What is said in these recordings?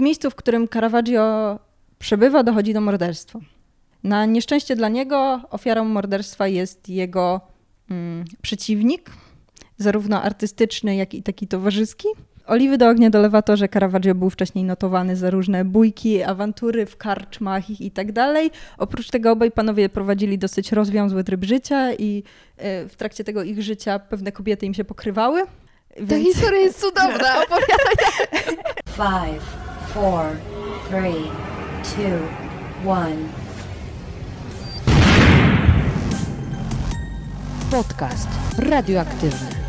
w miejscu, w którym Caravaggio przebywa, dochodzi do morderstwa. Na nieszczęście dla niego ofiarą morderstwa jest jego mm, przeciwnik, zarówno artystyczny, jak i taki towarzyski. Oliwy do ognia dolewa to, że Caravaggio był wcześniej notowany za różne bójki, awantury w karczmach i tak dalej. Oprócz tego obaj panowie prowadzili dosyć rozwiązły tryb życia i e, w trakcie tego ich życia pewne kobiety im się pokrywały. Więc... Ta historia jest cudowna, opowiadaj. Five, four, three, two, one. Podcast radioaktywny.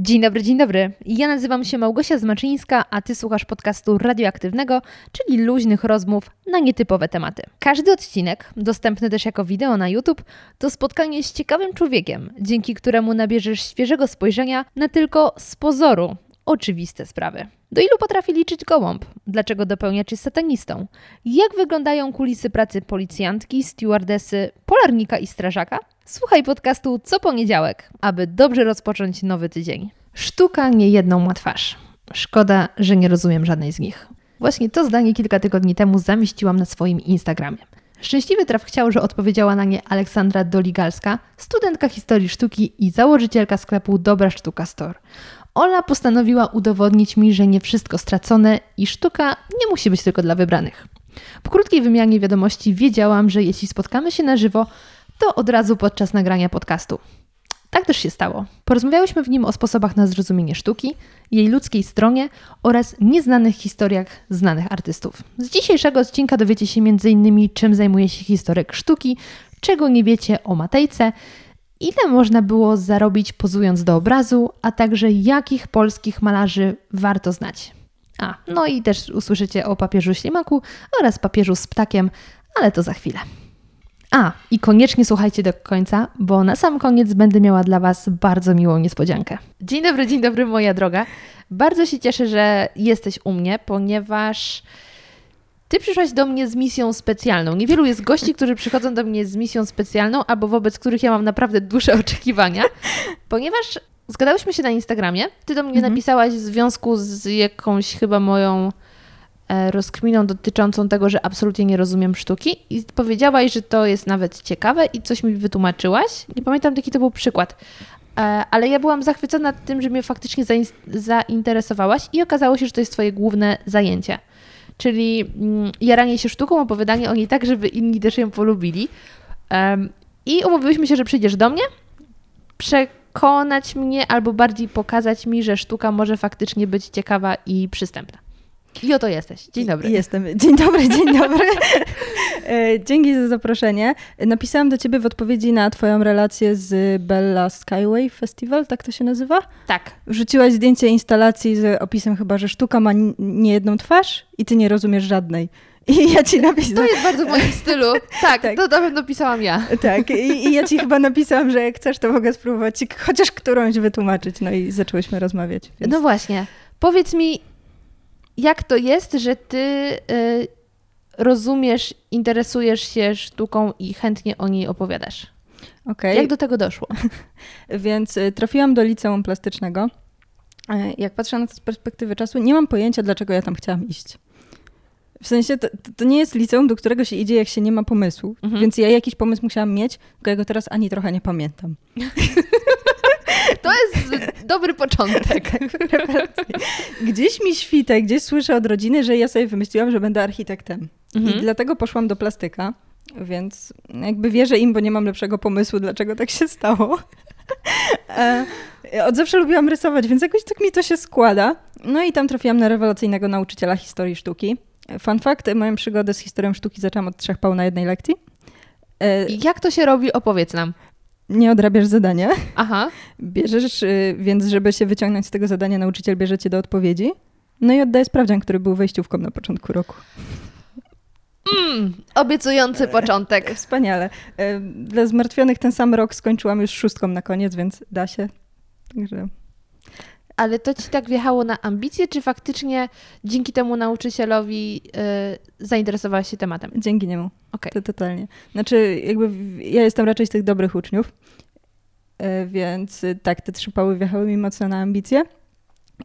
Dzień dobry, dzień dobry. Ja nazywam się Małgosia Zmaczyńska, a ty słuchasz podcastu radioaktywnego, czyli luźnych rozmów na nietypowe tematy. Każdy odcinek, dostępny też jako wideo na YouTube, to spotkanie z ciekawym człowiekiem, dzięki któremu nabierzesz świeżego spojrzenia na tylko z pozoru oczywiste sprawy. Do ilu potrafi liczyć gołąb? Dlaczego dopełniacz jest satanistą? Jak wyglądają kulisy pracy policjantki, stewardesy, polarnika i strażaka? Słuchaj podcastu co poniedziałek, aby dobrze rozpocząć nowy tydzień. Sztuka nie jedną ma twarz. Szkoda, że nie rozumiem żadnej z nich. Właśnie to zdanie kilka tygodni temu zamieściłam na swoim Instagramie. Szczęśliwy traf chciał, że odpowiedziała na nie Aleksandra Doligalska, studentka historii sztuki i założycielka sklepu Dobra Sztuka Store. Ola postanowiła udowodnić mi, że nie wszystko stracone i sztuka nie musi być tylko dla wybranych. Po krótkiej wymianie wiadomości wiedziałam, że jeśli spotkamy się na żywo, to od razu podczas nagrania podcastu. Tak też się stało. Porozmawiałyśmy w nim o sposobach na zrozumienie sztuki, jej ludzkiej stronie oraz nieznanych historiach znanych artystów. Z dzisiejszego odcinka dowiecie się m.in. czym zajmuje się historyk sztuki, czego nie wiecie o Matejce, ile można było zarobić pozując do obrazu, a także jakich polskich malarzy warto znać. A, no i też usłyszycie o papieżu ślimaku oraz papieżu z ptakiem, ale to za chwilę. A, i koniecznie słuchajcie do końca, bo na sam koniec będę miała dla Was bardzo miłą niespodziankę. Dzień dobry, dzień dobry, moja droga. Bardzo się cieszę, że jesteś u mnie, ponieważ ty przyszłaś do mnie z misją specjalną. Niewielu jest gości, którzy przychodzą do mnie z misją specjalną, albo wobec których ja mam naprawdę duże oczekiwania, ponieważ zgadałyśmy się na Instagramie. Ty do mnie mhm. napisałaś w związku z jakąś chyba moją rozkminą dotyczącą tego, że absolutnie nie rozumiem sztuki i powiedziałaś, że to jest nawet ciekawe i coś mi wytłumaczyłaś. Nie pamiętam, jaki to był przykład. E, ale ja byłam zachwycona tym, że mnie faktycznie zainteresowałaś i okazało się, że to jest twoje główne zajęcie czyli mm, jaranie się sztuką, opowiadanie o niej tak, żeby inni też ją polubili. I umówiłyśmy się, że przyjdziesz do mnie, przekonać mnie albo bardziej pokazać mi, że sztuka może faktycznie być ciekawa i przystępna. I oto jesteś. Dzień dobry. Jestem. Dzień dobry, dzień dobry. E, dzięki za zaproszenie. Napisałam do ciebie w odpowiedzi na twoją relację z Bella Skyway Festival, tak to się nazywa? Tak. Wrzuciłaś zdjęcie instalacji z opisem chyba, że sztuka ma nie jedną twarz i ty nie rozumiesz żadnej. I ja ci napisałam. To jest bardzo w moim stylu. Tak, tak. to na pewno pisałam ja. Tak, I, i, ja ci chyba napisałam, że jak chcesz, to mogę spróbować ci chociaż którąś wytłumaczyć. No i zaczęłyśmy rozmawiać. Więc... No właśnie. Powiedz mi, jak to jest, że ty y, rozumiesz, interesujesz się sztuką i chętnie o niej opowiadasz? Okay. Jak do tego doszło? Więc y, trafiłam do liceum plastycznego. Y, jak patrzę na to z perspektywy czasu, nie mam pojęcia, dlaczego ja tam chciałam iść. W sensie to, to, nie jest liceum, do którego się idzie, jak się nie ma pomysłu. Mhm. Więc ja jakiś pomysł musiałam mieć, tylko ja go teraz ani trochę nie pamiętam. To jest dobry początek. gdzieś mi świte, gdzieś słyszę od rodziny, że ja sobie wymyśliłam, że będę architektem. Mhm. I dlatego poszłam do plastyka, więc jakby wierzę im, bo nie mam lepszego pomysłu, dlaczego tak się stało. E, od zawsze lubiłam rysować, więc jakoś tak mi to się składa. No i tam trafiłam na rewelacyjnego nauczyciela historii sztuki. Fun fact, moją przygodę z historią sztuki zaczęłam od trzech pał na jednej lekcji. E, Jak to się robi? Opowiedz nam nie odrabiasz zadania. Aha. Bierzesz, y, więc żeby się wyciągnąć z tego zadania, nauczyciel bierze cię do odpowiedzi. No i oddaje sprawdzian, który był wejściówką na początku roku. Mm, obiecujący początek. Wspaniale. E, dla zmartwionych ten sam rok skończyłam już szóstką na koniec, więc da się. Także ale to ci tak wjechało na ambicje, czy faktycznie dzięki temu nauczycielowi y, zainteresowałaś się tematem? Dzięki niemu. Okay. To totalnie. Znaczy, jakby ja jestem raczej z tych dobrych uczniów. e, więc y, tak, te trzy pały wjechały mi mocno na ambicje.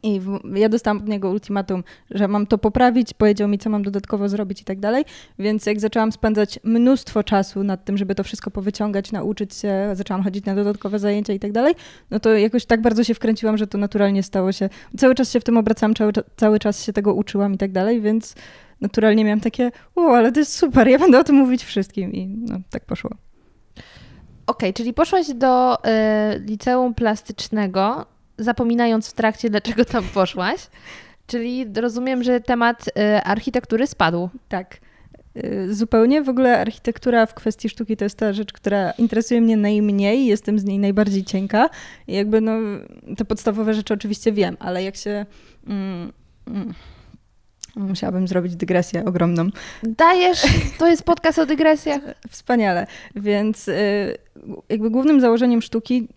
I w, ja dostałam od niego ultimatum, że mam to poprawić, powiedział mi, co mam dodatkowo zrobić i tak dalej. Więc jak zaczęłam spędzać mnóstwo czasu nad tym, żeby to wszystko powyciągać, nauczyć się, zaczęłam chodzić na dodatkowe zajęcia i tak dalej, no to jakoś tak bardzo się wkręciłam, że to naturalnie stało się. Cały czas się w tym obracałam, cały, cały czas się tego uczyłam i tak dalej, więc naturalnie miałam takie, o, ale to jest super, ja będę o tym mówić wszystkim. I no, tak poszło. Okej, czyli poszłaś do y, liceum plastycznego, zapominając w trakcie, dlaczego tam poszłaś. Czyli rozumiem, że temat y, architektury spadł. Tak. Y, Zupełnie. W ogóle architektura w kwestii sztuki to jest ta rzecz, która interesuje mnie najmniej, jestem z niej najbardziej cienka. I jakby no, te podstawowe rzeczy oczywiście wiem, ale jak się. Mm, mm, musiałabym zrobić dygresję ogromną. Dajesz, to jest podcast o dygresjach. Wspaniale. Więc y, jakby głównym założeniem sztuki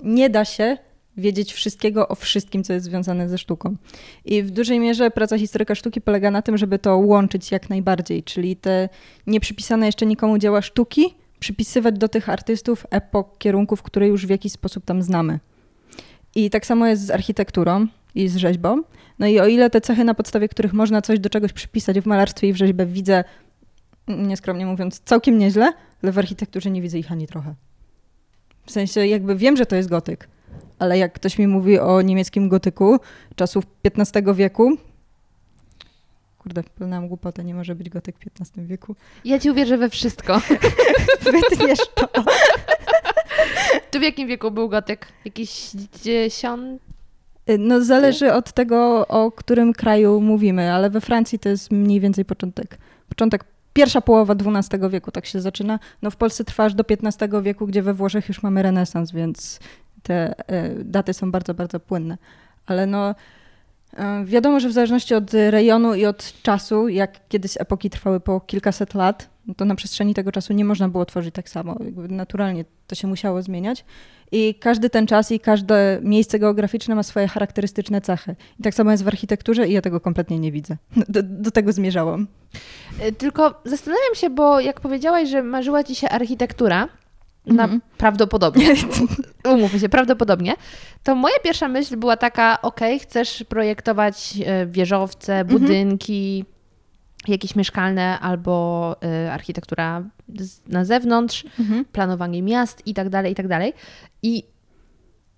nie da się wiedzieć wszystkiego o wszystkim, co jest związane ze sztuką. I w dużej mierze praca historyka sztuki polega na tym, żeby to łączyć jak najbardziej, czyli te nieprzypisane jeszcze nikomu dzieła sztuki przypisywać do tych artystów epok, kierunków, które już w jakiś sposób tam znamy. I tak samo jest z architekturą i z rzeźbą. No i o ile te cechy, na podstawie których można coś do czegoś przypisać w malarstwie i w rzeźbie widzę, nieskromnie mówiąc, całkiem nieźle, ale w architekturze nie widzę ich ani trochę. W sensie jakby wiem, że to jest gotyk, ale jak ktoś mi mówi o niemieckim gotyku czasów XV wieku, kurde, pełnam głupotę, nie może być gotyk w XV wieku. Ja ci uwierzę we wszystko. Wytniesz to. Tu w jakim wieku był gotyk? Jakiś dziesiąt? No zależy od tego, o którym kraju mówimy, ale we Francji to jest mniej więcej początek. Początek, pierwsza połowa XII wieku tak się zaczyna. No w Polsce trwa aż do XV wieku, gdzie we Włoszech już mamy renesans, więc te e, daty są bardzo, bardzo płynne. Ale no e, wiadomo, że w zależności od rejonu i od czasu, jak kiedyś epoki trwały po kilkaset lat, to na przestrzeni tego czasu nie można było tworzyć tak samo. Naturalnie to się musiało zmieniać. I każdy ten czas i każde miejsce geograficzne ma swoje charakterystyczne cechy. I tak samo jest w architekturze i ja tego kompletnie nie widzę. Do, do tego zmierzałam. Y, Tylko zastanawiam się, bo jak powiedziałaś, że marzyła ci się architektura, na Mhm. prawdopodobnie, umówmy się, prawdopodobnie, to moja pierwsza myśl była taka, ok, chcesz projektować e, wieżowce, budynki, jakieś mieszkalne albo e, architektura na zewnątrz, planowanie miast i tak dalej, i tak dalej. I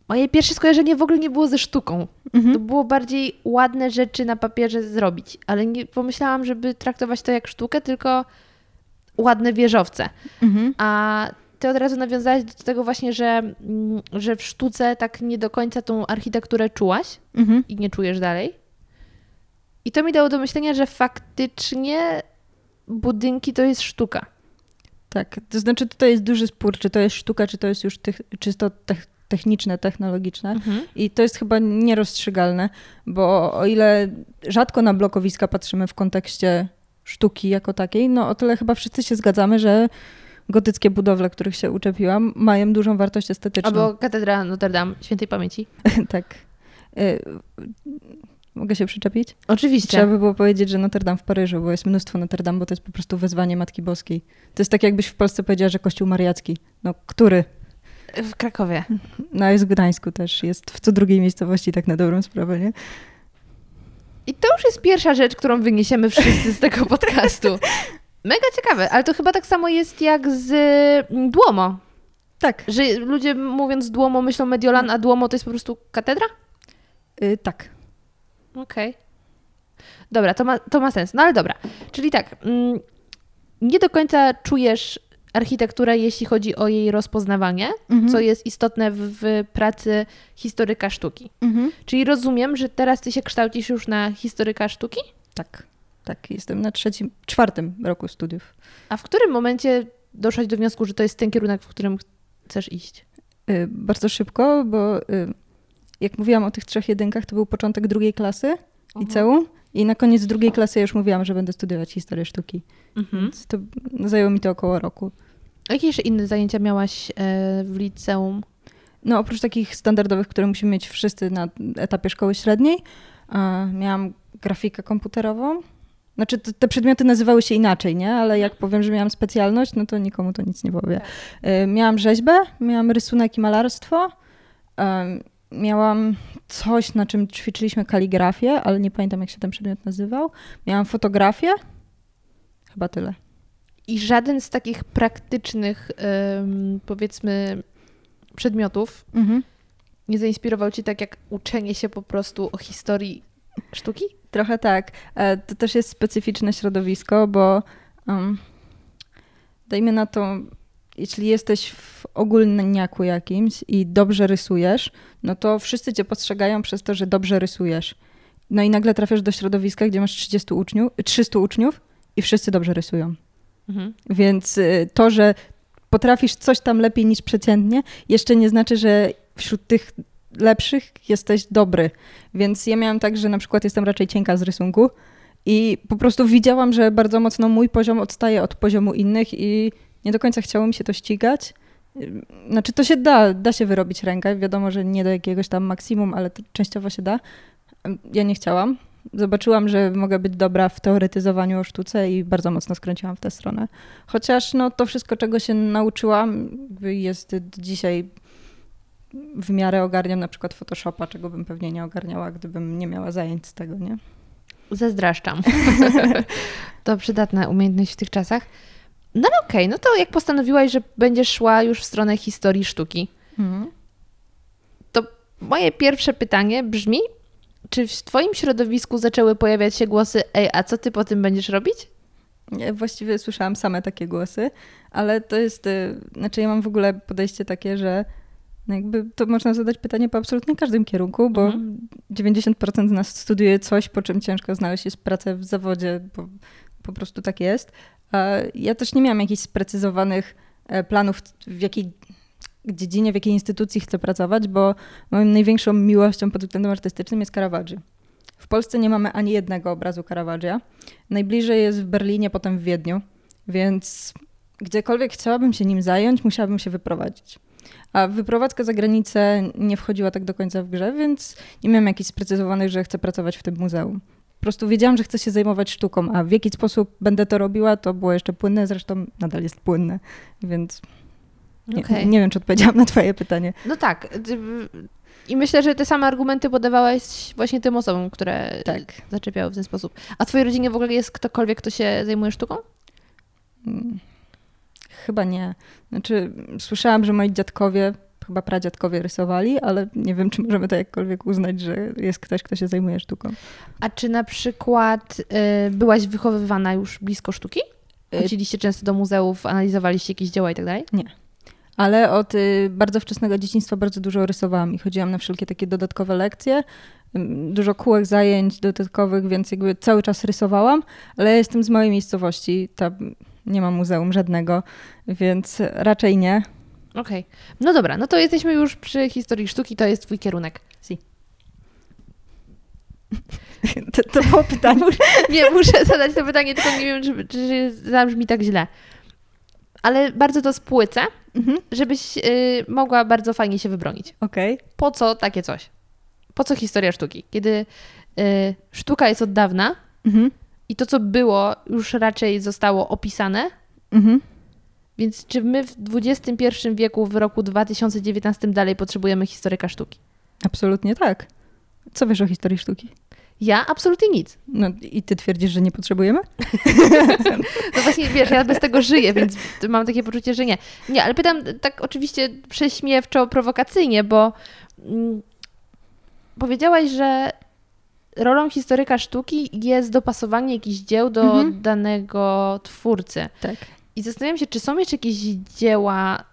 moje pierwsze skojarzenie w ogóle nie było ze sztuką. To było bardziej ładne rzeczy na papierze zrobić, ale nie pomyślałam, żeby traktować to jak sztukę, tylko ładne wieżowce. Mhm. A ty od razu nawiązałaś do tego właśnie, że, mm, że w sztuce tak nie do końca tą architekturę czułaś Mhm. i nie czujesz dalej. I to mi dało do myślenia, że faktycznie budynki to jest sztuka. Tak, to znaczy tutaj jest duży spór, czy to jest sztuka, czy to jest już tych, czysto tech, techniczne, technologiczne. I to jest chyba nierozstrzygalne, bo o ile rzadko na blokowiska patrzymy w kontekście sztuki jako takiej, no o tyle chyba wszyscy się zgadzamy, że gotyckie budowle, których się uczepiłam, mają dużą wartość estetyczną. Albo katedra Notre Dame, świętej pamięci. tak. Y, Mogę się przyczepić? Oczywiście. Trzeba by było powiedzieć, że Notre Dame w Paryżu, bo jest mnóstwo Notre Dame, bo to jest po prostu wezwanie Matki Boskiej. To jest tak, jakbyś w Polsce powiedziała, że Kościół Mariacki. No, który? W Krakowie. No, jest w Gdańsku też. Jest w co drugiej miejscowości, tak na dobrą sprawę, nie? I to już jest pierwsza rzecz, którą wyniesiemy wszyscy z tego podcastu. Mega ciekawe, ale to chyba tak samo jest jak z mm, Duomo. Tak. Że ludzie mówiąc Duomo myślą Mediolan, a Duomo to jest po prostu katedra? Y, tak. Okej. Dobra, to ma, to ma sens. No ale dobra. Czyli tak, mm, nie do końca czujesz architekturę, jeśli chodzi o jej rozpoznawanie, Mhm. co jest istotne w, w pracy historyka sztuki. Mhm. Czyli rozumiem, że teraz ty się kształcisz już na historyka sztuki? Tak. Tak, jestem na trzecim, czwartym roku studiów. A w którym momencie doszłaś do wniosku, że to jest ten kierunek, w którym chcesz iść? Y, Bardzo szybko, bo y, jak mówiłam o tych trzech jedynkach, to był początek drugiej klasy liceum i na koniec drugiej klasy już mówiłam, że będę studiować historię sztuki. Mhm. Więc to no, zajęło mi to około roku. A jakie jeszcze inne zajęcia miałaś e, w liceum? No oprócz takich standardowych, które musimy mieć wszyscy na etapie szkoły średniej, miałam grafikę komputerową, Znaczy, te, przedmioty nazywały się inaczej, nie? Ale jak powiem, że miałam specjalność, no to nikomu to nic nie powie. Y, Miałam rzeźbę, miałam rysunek i malarstwo. em, Miałam coś, na czym ćwiczyliśmy kaligrafię, ale nie pamiętam, jak się ten przedmiot nazywał. Miałam fotografię. Chyba tyle. I żaden z takich praktycznych, powiedzmy, przedmiotów Mhm. nie zainspirował cię tak jak uczenie się po prostu o historii sztuki? Trochę tak. E, To też jest specyficzne środowisko, bo um, dajmy na to, jeśli jesteś w ogólniaku jakimś i dobrze rysujesz, no to wszyscy cię postrzegają przez to, że dobrze rysujesz. No i nagle trafiasz do środowiska, gdzie masz 30 uczniów, 300 uczniów i wszyscy dobrze rysują. Mhm. Więc y, to, że potrafisz coś tam lepiej niż przeciętnie, jeszcze nie znaczy, że wśród tych lepszych jesteś dobry. Więc ja miałam tak, że na przykład jestem raczej cienka z rysunku i po prostu widziałam, że bardzo mocno mój poziom odstaje od poziomu innych i nie do końca chciało mi się to ścigać. Znaczy to się da, da się wyrobić rękę, wiadomo, że nie do jakiegoś tam maksimum, ale częściowo się da. Ja nie chciałam. Zobaczyłam, że mogę być dobra w teoretyzowaniu o sztuce i bardzo mocno skręciłam w tę stronę. Chociaż no, to wszystko, czego się nauczyłam, jest dzisiaj w miarę ogarniam na przykład Photoshopa, czego bym pewnie nie ogarniała, gdybym nie miała zajęć z tego, nie? Zezdraszczam. to przydatna umiejętność w tych czasach. No ale okej, no to jak postanowiłaś, że będziesz szła już w stronę historii sztuki, to moje pierwsze pytanie brzmi, czy w twoim środowisku zaczęły pojawiać się głosy, ej, a co ty po tym będziesz robić? Ja właściwie słyszałam same takie głosy, ale to jest, y, znaczy ja mam w ogóle podejście takie, że no jakby to można zadać pytanie po absolutnie każdym kierunku, bo Mhm. 90% z nas studiuje coś, po czym ciężko znaleźć jest pracę w zawodzie, bo po prostu tak jest. Ja też nie miałam jakichś sprecyzowanych e, planów, w jakiej dziedzinie, w jakiej instytucji chcę pracować, bo moją największą miłością pod względem artystycznym jest Caravaggio. W Polsce nie mamy ani jednego obrazu Caravaggia. Najbliżej jest w Berlinie, potem w Wiedniu, więc gdziekolwiek chciałabym się nim zająć, musiałabym się wyprowadzić. A wyprowadzka za granicę nie wchodziła tak do końca w grze, więc nie miałam jakichś sprecyzowanych, że chcę pracować w tym muzeum. Po prostu wiedziałam, że chcę się zajmować sztuką, a w jaki sposób będę to robiła, to było jeszcze płynne, zresztą nadal jest płynne, więc nie, Okej. nie wiem, czy odpowiedziałam na twoje pytanie. No tak. I myślę, że te same argumenty podawałaś właśnie tym osobom, które Tak. zaczepiały w ten sposób. A w twojej rodzinie w ogóle jest ktokolwiek, kto się zajmuje sztuką? Mm, Chyba nie. Znaczy, słyszałam, że moi dziadkowie, chyba pradziadkowie rysowali, ale nie wiem, czy możemy to jakkolwiek uznać, że jest ktoś, kto się zajmuje sztuką. A czy na przykład y, byłaś wychowywana już blisko sztuki? Y- Chodziliście często do muzeów, analizowaliście jakieś dzieła i tak dalej? Ale od y, bardzo wczesnego dzieciństwa bardzo dużo rysowałam i chodziłam na wszelkie takie dodatkowe lekcje. Ym, Dużo kółek zajęć dodatkowych, więc jakby cały czas rysowałam, ale ja jestem z małej miejscowości, nie ma muzeum żadnego, więc raczej nie. Okej. No dobra, no to jesteśmy już przy historii sztuki, to jest twój kierunek. To, to było pytanie. Nie, muszę zadać to pytanie, tylko nie wiem, czy, czy zabrzmi tak źle. Ale bardzo to spłycę, Mhm. żebyś y, mogła bardzo fajnie się wybronić. Okej. Po co takie coś? Po co historia sztuki? Kiedy y, sztuka jest od dawna Mhm. I to, co było, już raczej zostało opisane, Mhm. więc czy my w XXI wieku, w roku 2019 dalej potrzebujemy historyka sztuki? Absolutnie tak. Co wiesz o historii sztuki? Ja absolutnie nic. No i ty twierdzisz, że nie potrzebujemy? No właśnie, wiesz, ja bez tego żyję, więc mam takie poczucie, że nie. Nie, ale pytam tak oczywiście prześmiewczo, prowokacyjnie, bo mm, powiedziałaś, że rolą historyka sztuki jest dopasowanie jakichś dzieł do Mhm. danego twórcy. Tak. I zastanawiam się, czy są jeszcze jakieś dzieła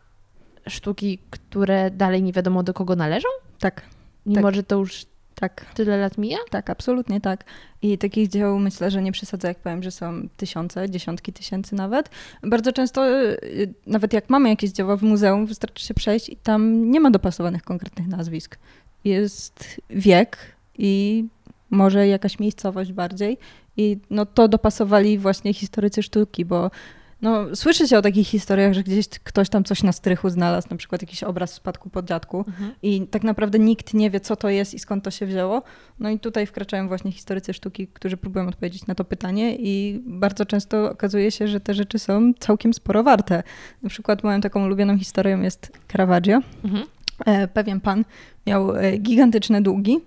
sztuki, które dalej nie wiadomo do kogo należą? Tak, Mimo, Tak. że to już tak, tyle lat mija? tak, absolutnie tak. I takich dzieł myślę, że nie przesadzę, jak powiem, że są tysiące, dziesiątki tysięcy nawet. Bardzo często, y, nawet jak mamy jakieś dzieła w muzeum, wystarczy się przejść i tam nie ma dopasowanych konkretnych nazwisk. Jest wiek i może jakaś miejscowość bardziej. I no to dopasowali właśnie historycy sztuki, bo No, słyszy się o takich historiach, że gdzieś ktoś tam coś na strychu znalazł, na przykład jakiś obraz w spadku po dziadku Mhm. i tak naprawdę nikt nie wie, co to jest i skąd to się wzięło. No i tutaj wkraczają właśnie historycy sztuki, którzy próbują odpowiedzieć na to pytanie i bardzo często okazuje się, że te rzeczy są całkiem sporo warte. Na przykład moją taką ulubioną historią jest Caravaggio. Mhm. E, Pewien pan miał e, gigantyczne długi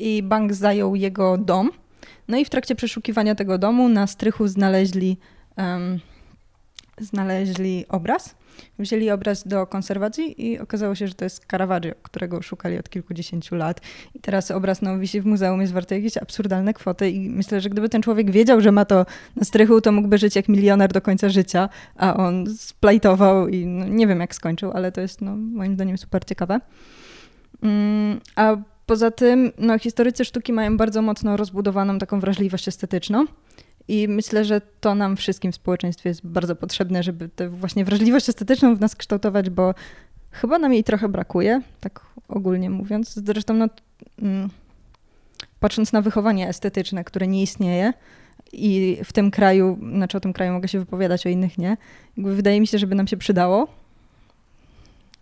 i bank zajął jego dom. No i w trakcie przeszukiwania tego domu na strychu znaleźli, em, znaleźli obraz. Wzięli obraz do konserwacji i okazało się, że to jest Caravaggio, którego szukali od kilkudziesięciu lat. I teraz obraz no, wisi w muzeum, jest warty jakieś absurdalne kwoty i myślę, że gdyby ten człowiek wiedział, że ma to na strychu, to mógłby żyć jak milioner do końca życia, a on splajtował i no, nie wiem jak skończył, ale to jest no, moim zdaniem super ciekawe. Mm, A poza tym, no, historycy sztuki mają bardzo mocno rozbudowaną taką wrażliwość estetyczną. I myślę, że to nam wszystkim w społeczeństwie jest bardzo potrzebne, żeby tę właśnie wrażliwość estetyczną w nas kształtować, bo chyba nam jej trochę brakuje, tak ogólnie mówiąc. Zresztą, no, mm, patrząc na wychowanie estetyczne, które nie istnieje, i w tym kraju, znaczy o tym kraju mogę się wypowiadać, o innych nie, wydaje mi się, żeby nam się przydało.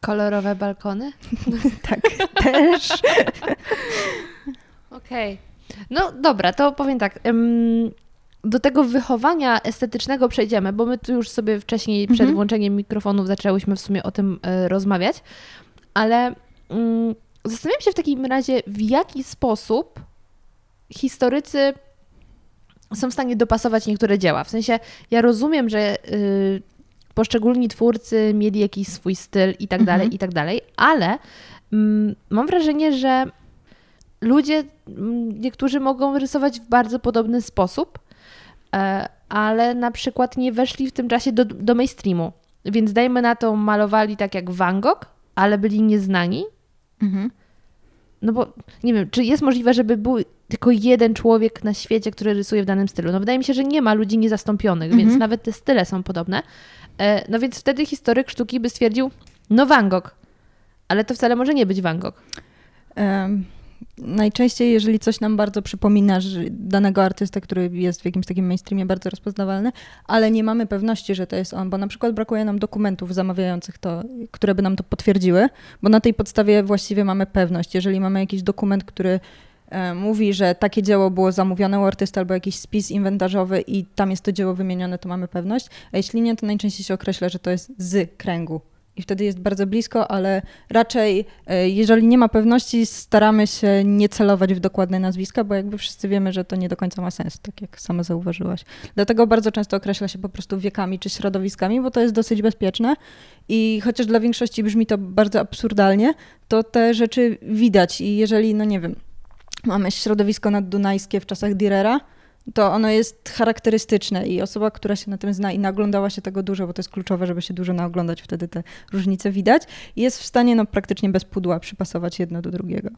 Kolorowe balkony? Tak, też. Okej. No dobra, to powiem tak. Do tego wychowania estetycznego przejdziemy, bo my tu już sobie wcześniej przed Mhm. włączeniem mikrofonów zaczęłyśmy w sumie o tym e, rozmawiać, ale mm, zastanawiam się w takim razie, w jaki sposób historycy są w stanie dopasować niektóre dzieła. W sensie, ja rozumiem, że y, poszczególni twórcy mieli jakiś swój styl i tak dalej, Mhm. i tak dalej, ale mm, mam wrażenie, że ludzie, mm, niektórzy mogą rysować w bardzo podobny sposób, e, ale na przykład nie weszli w tym czasie do, do mainstreamu. Więc dajmy na to, malowali tak jak Van Gogh, ale byli nieznani. Mhm. No bo nie wiem, czy jest możliwe, żeby był tylko jeden człowiek na świecie, który rysuje w danym stylu? No wydaje mi się, że nie ma ludzi niezastąpionych, więc Mhm. nawet te style są podobne. E, No więc wtedy historyk sztuki by stwierdził, no Van Gogh, ale to wcale może nie być Van Gogh. Em, Najczęściej, jeżeli coś nam bardzo przypomina danego artystę, który jest w jakimś takim mainstreamie bardzo rozpoznawalny, ale nie mamy pewności, że to jest on, bo na przykład brakuje nam dokumentów zamawiających to, które by nam to potwierdziły, bo na tej podstawie właściwie mamy pewność. Jeżeli mamy jakiś dokument, który mówi, że takie dzieło było zamówione u artysty albo jakiś spis inwentarzowy i tam jest to dzieło wymienione, to mamy pewność, a jeśli nie, to najczęściej się określa, że to jest z kręgu. I wtedy jest bardzo blisko, ale raczej, e, jeżeli nie ma pewności, staramy się nie celować w dokładne nazwiska, bo jakby wszyscy wiemy, że to nie do końca ma sens, tak jak sama zauważyłaś. Dlatego bardzo często określa się po prostu wiekami czy środowiskami, bo to jest dosyć bezpieczne. I chociaż dla większości brzmi to bardzo absurdalnie, to te rzeczy widać. I jeżeli, no nie wiem, mamy środowisko naddunajskie w czasach Direra, to ono jest charakterystyczne i osoba, która się na tym zna i naglądała się tego dużo, bo to jest kluczowe, żeby się dużo naoglądać, wtedy te różnice widać, jest w stanie no, praktycznie bez pudła przypasować jedno do drugiego.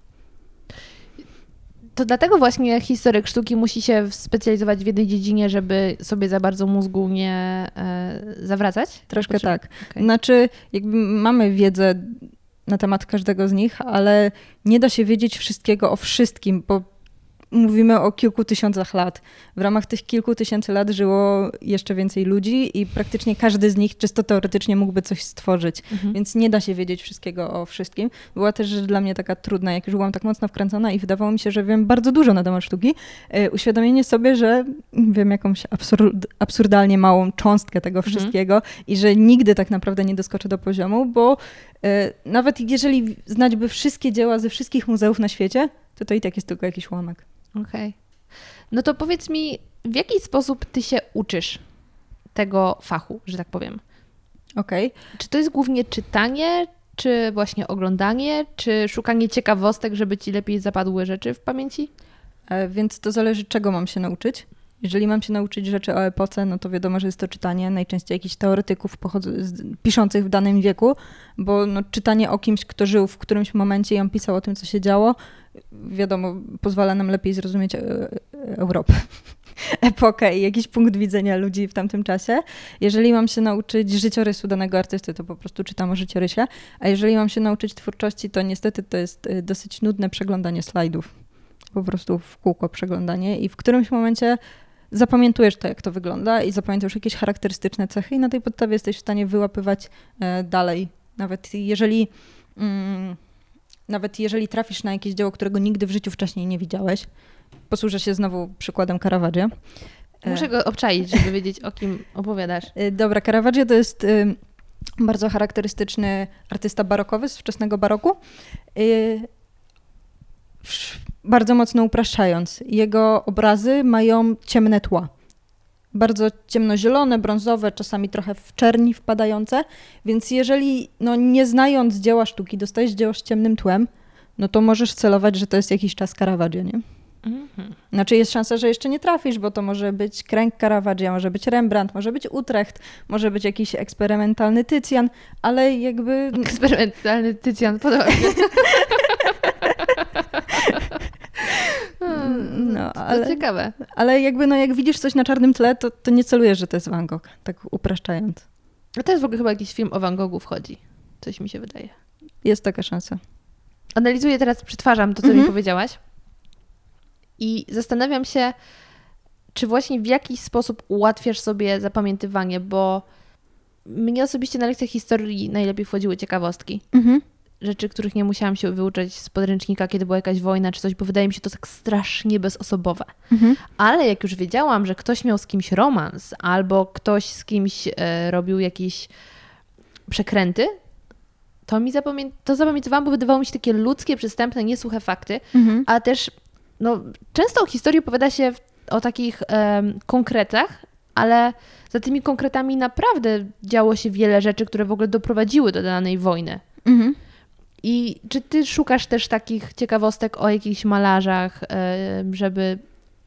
To dlatego właśnie historyk sztuki musi się specjalizować w jednej dziedzinie, żeby sobie za bardzo mózgu nie e, zawracać? Troszkę tak. Okej. Znaczy, jakby mamy wiedzę na temat każdego z nich, ale nie da się wiedzieć wszystkiego o wszystkim, bo mówimy o kilku tysiącach lat. W ramach tych kilku tysięcy lat żyło jeszcze więcej ludzi i praktycznie każdy z nich czysto teoretycznie mógłby coś stworzyć. Mhm. Więc nie da się wiedzieć wszystkiego o wszystkim. Była też rzecz dla mnie taka trudna, jak już byłam tak mocno wkręcona i wydawało mi się, że wiem bardzo dużo na temat sztuki. e, Uświadomienie sobie, że wiem jakąś absurd, absurdalnie małą cząstkę tego Mhm. wszystkiego i że nigdy tak naprawdę nie doskoczę do poziomu, bo e, nawet jeżeli znać by wszystkie dzieła ze wszystkich muzeów na świecie, to to i tak jest tylko jakiś ułamek. Okej. No to powiedz mi, w jaki sposób ty się uczysz tego fachu, że tak powiem? Okej. Czy to jest głównie czytanie, czy właśnie oglądanie, czy szukanie ciekawostek, żeby ci lepiej zapadły rzeczy w pamięci? E, Więc to zależy, czego mam się nauczyć. Jeżeli mam się nauczyć rzeczy o epoce, no to wiadomo, że jest to czytanie najczęściej jakichś teoretyków piszących w danym wieku, bo no, czytanie o kimś, kto żył w którymś momencie i on pisał o tym, co się działo, wiadomo, pozwala nam lepiej zrozumieć e, e, Europę, epokę i jakiś punkt widzenia ludzi w tamtym czasie. Jeżeli mam się nauczyć życiorysu danego artysty, to po prostu czytam o życiorysie, a jeżeli mam się nauczyć twórczości, to niestety to jest e, dosyć nudne przeglądanie slajdów po prostu w kółko przeglądanie i w którymś momencie zapamiętujesz to, jak to wygląda i zapamiętujesz jakieś charakterystyczne cechy i na tej podstawie jesteś w stanie wyłapywać dalej. Nawet jeżeli, mm, nawet jeżeli trafisz na jakieś dzieło, którego nigdy w życiu wcześniej nie widziałeś, posłużę się znowu przykładem Caravaggio. E, Muszę go obczaić, żeby wiedzieć, o kim opowiadasz. E, Dobra, Caravaggio to jest y, bardzo charakterystyczny artysta barokowy z wczesnego baroku. Y, Bardzo mocno upraszczając, jego obrazy mają ciemne tła. Bardzo ciemnozielone, brązowe, czasami trochę w czerni wpadające. Więc jeżeli no, nie znając dzieła sztuki, dostajesz dzieło z ciemnym tłem, no to możesz celować, że to jest jakiś czas Caravaggio, nie? Mhm. Znaczy jest szansa, że jeszcze nie trafisz, bo to może być kręg Caravaggia, może być Rembrandt, może być Utrecht, może być jakiś eksperymentalny Tycjan, ale jakby... Eksperymentalny Tycjan, podoba No, To ale, ciekawe. ale jakby no jak widzisz coś na czarnym tle, to, to nie celujesz, że to jest Van Gogh, tak upraszczając. A to jest w ogóle chyba jakiś film o Van Goghu wchodzi. Coś mi się wydaje. Jest taka szansa. Analizuję teraz, przetwarzam to, co mi Mhm. powiedziałaś. I zastanawiam się, czy właśnie w jakiś sposób ułatwiasz sobie zapamiętywanie, bo mnie osobiście na lekcjach historii najlepiej wchodziły ciekawostki. Mhm. Rzeczy, których nie musiałam się wyuczać z podręcznika, kiedy była jakaś wojna czy coś, bo wydaje mi się to tak strasznie bezosobowe. Mhm. Ale jak już wiedziałam, że ktoś miał z kimś romans, albo ktoś z kimś e, robił jakieś przekręty, to mi zapamię- to zapamiętywałam, bo wydawało mi się takie ludzkie, przystępne, niesłuche fakty, Mhm. a też no, często o historii opowiada się w, o takich em, konkretach, ale za tymi konkretami naprawdę działo się wiele rzeczy, które w ogóle doprowadziły do danej wojny. Mhm. I czy ty szukasz też takich ciekawostek o jakichś malarzach, e, żeby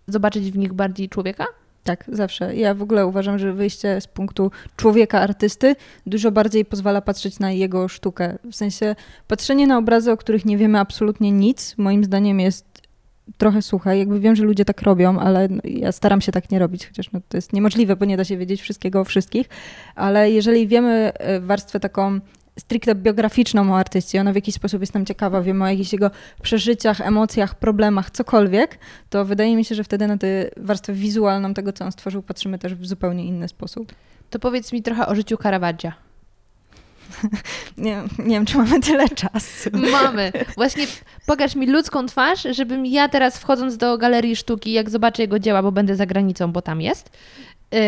zobaczyć w nich bardziej człowieka? Tak, zawsze. Ja w ogóle uważam, że wyjście z punktu człowieka, artysty, dużo bardziej pozwala patrzeć na jego sztukę. W sensie patrzenie na obrazy, o których nie wiemy absolutnie nic, moim zdaniem jest trochę suche. Jakby wiem, że ludzie tak robią, ale ja staram się tak nie robić, chociaż no, to jest niemożliwe, bo nie da się wiedzieć wszystkiego o wszystkich. Ale jeżeli wiemy e, warstwę taką stricte biograficzną o artyście, ona w jakiś sposób jest nam ciekawa, wiemy o jakichś jego przeżyciach, emocjach, problemach, cokolwiek, to wydaje mi się, że wtedy na tę warstwę wizualną tego, co on stworzył, patrzymy też w zupełnie inny sposób. To powiedz mi trochę o życiu Caravaggia. Nie, nie wiem, czy mamy tyle czasu. Mamy. Właśnie pokaż mi ludzką twarz, żebym ja teraz wchodząc do galerii sztuki, jak zobaczę jego dzieła, bo będę za granicą, bo tam jest, yy,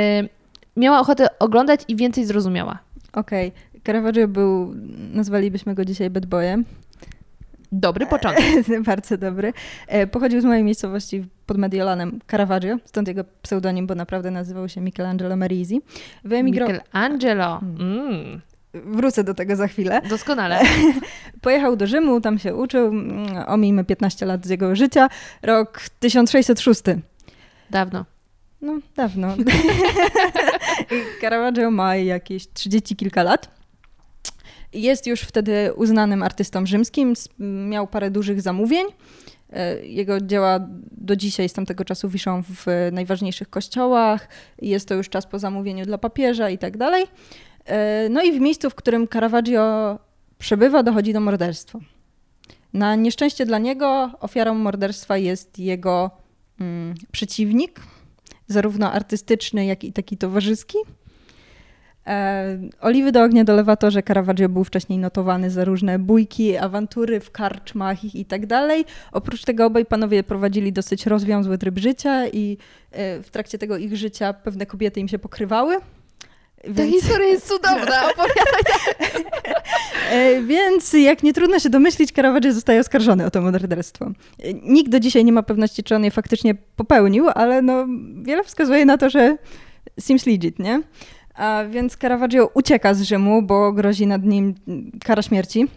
miała ochotę oglądać i więcej zrozumiała. Okej, Caravaggio był, nazwalibyśmy go dzisiaj bad boyem. Dobry początek. Bardzo dobry. E, Pochodził z mojej miejscowości pod Mediolanem Caravaggio, stąd jego pseudonim, bo naprawdę nazywał się Michelangelo Merisi. Wyemigrował... Michelangelo. Mm, Wrócę do tego za chwilę. doskonale. Pojechał do Rzymu, tam się uczył, mm, omijmy 15 lat z jego życia, rok 1606. Dawno. No, dawno. Caravaggio ma jakieś 30 kilka lat. Jest już wtedy uznanym artystą rzymskim, miał parę dużych zamówień. E, Jego dzieła do dzisiaj z tamtego czasu wiszą w najważniejszych kościołach. Jest to już czas po zamówieniu dla papieża i tak dalej. E, No i w miejscu, w którym Caravaggio przebywa, dochodzi do morderstwa. Na nieszczęście dla niego ofiarą morderstwa jest jego mm, przeciwnik, zarówno artystyczny, jak i taki towarzyski. E, oliwy do ognia dolewa to, że Caravaggio był wcześniej notowany za różne bójki, awantury w karczmach i, tak dalej. Oprócz tego obaj panowie prowadzili dosyć rozwiązły tryb życia i e, w trakcie tego ich życia pewne kobiety im się pokrywały. Ta Więc, historia jest cudowna. Opowiadaj. e, więc jak nie trudno się domyślić, Caravaggio zostaje oskarżony o to morderstwo. Nikt do dzisiaj nie ma pewności, czy on je faktycznie popełnił, ale no, wiele wskazuje na to, że seems legit, nie? A więc Caravaggio ucieka z Rzymu, bo grozi nad nim kara śmierci.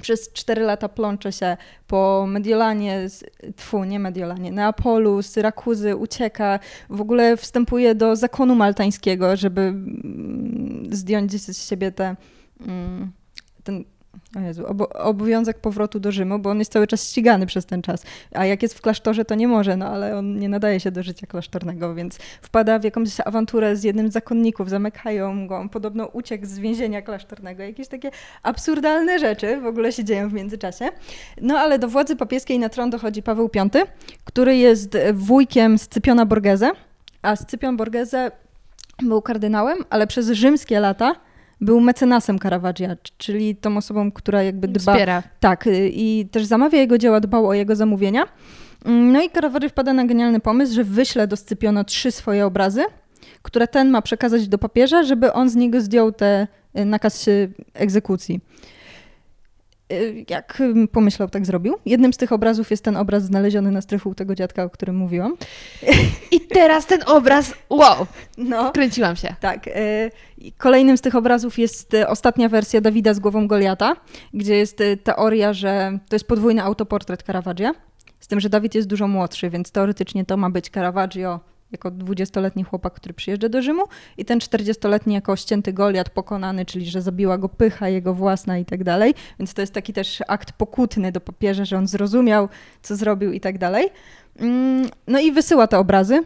Przez cztery lata plącze się po Mediolanie, tfu, nie Mediolanie, Neapolu, Syrakuzy, ucieka, w ogóle wstępuje do zakonu maltańskiego, żeby mm, zdjąć z siebie te, mm, ten Jezu, obo- obowiązek powrotu do Rzymu, bo on jest cały czas ścigany przez ten czas. A jak jest w klasztorze, to nie może, no ale on nie nadaje się do życia klasztornego, więc wpada w jakąś awanturę z jednym z zakonników, zamykają go, on podobno uciekł z więzienia klasztornego. Jakieś takie absurdalne rzeczy w ogóle się dzieją w międzyczasie. No ale do władzy papieskiej na tron dochodzi Paweł V, który jest wujkiem Scypiona Borgese, A Scypion Borghese był kardynałem, ale przez rzymskie lata był mecenasem Caravaggia, czyli tą osobą, która jakby dba... Wspiera. Tak, y, i też zamawia jego dzieła, dbał o jego zamówienia. Mm, No i Caravaggio wpada na genialny pomysł, że wyśle do Scypiona trzy swoje obrazy, które ten ma przekazać do papieża, żeby on z niego zdjął te y, nakaz egzekucji. Y, Jak ym, pomyślał, tak zrobił. Jednym z tych obrazów jest ten obraz znaleziony na strychu tego dziadka, o którym mówiłam. I teraz ten obraz, wow, No. kręciłam się. Tak. y, Kolejnym z tych obrazów jest y, ostatnia wersja Dawida z głową Goliata, gdzie jest teoria, że to jest podwójny autoportret Caravaggia, z tym, że Dawid jest dużo młodszy, więc teoretycznie to ma być Caravaggio jako 20-letni chłopak, który przyjeżdża do Rzymu i ten 40-letni jako ścięty Goliat pokonany, czyli że zabiła go pycha jego własna i tak dalej. Więc to jest taki też akt pokutny do papieża, że on zrozumiał, co zrobił i tak dalej. Mm, No i wysyła te obrazy,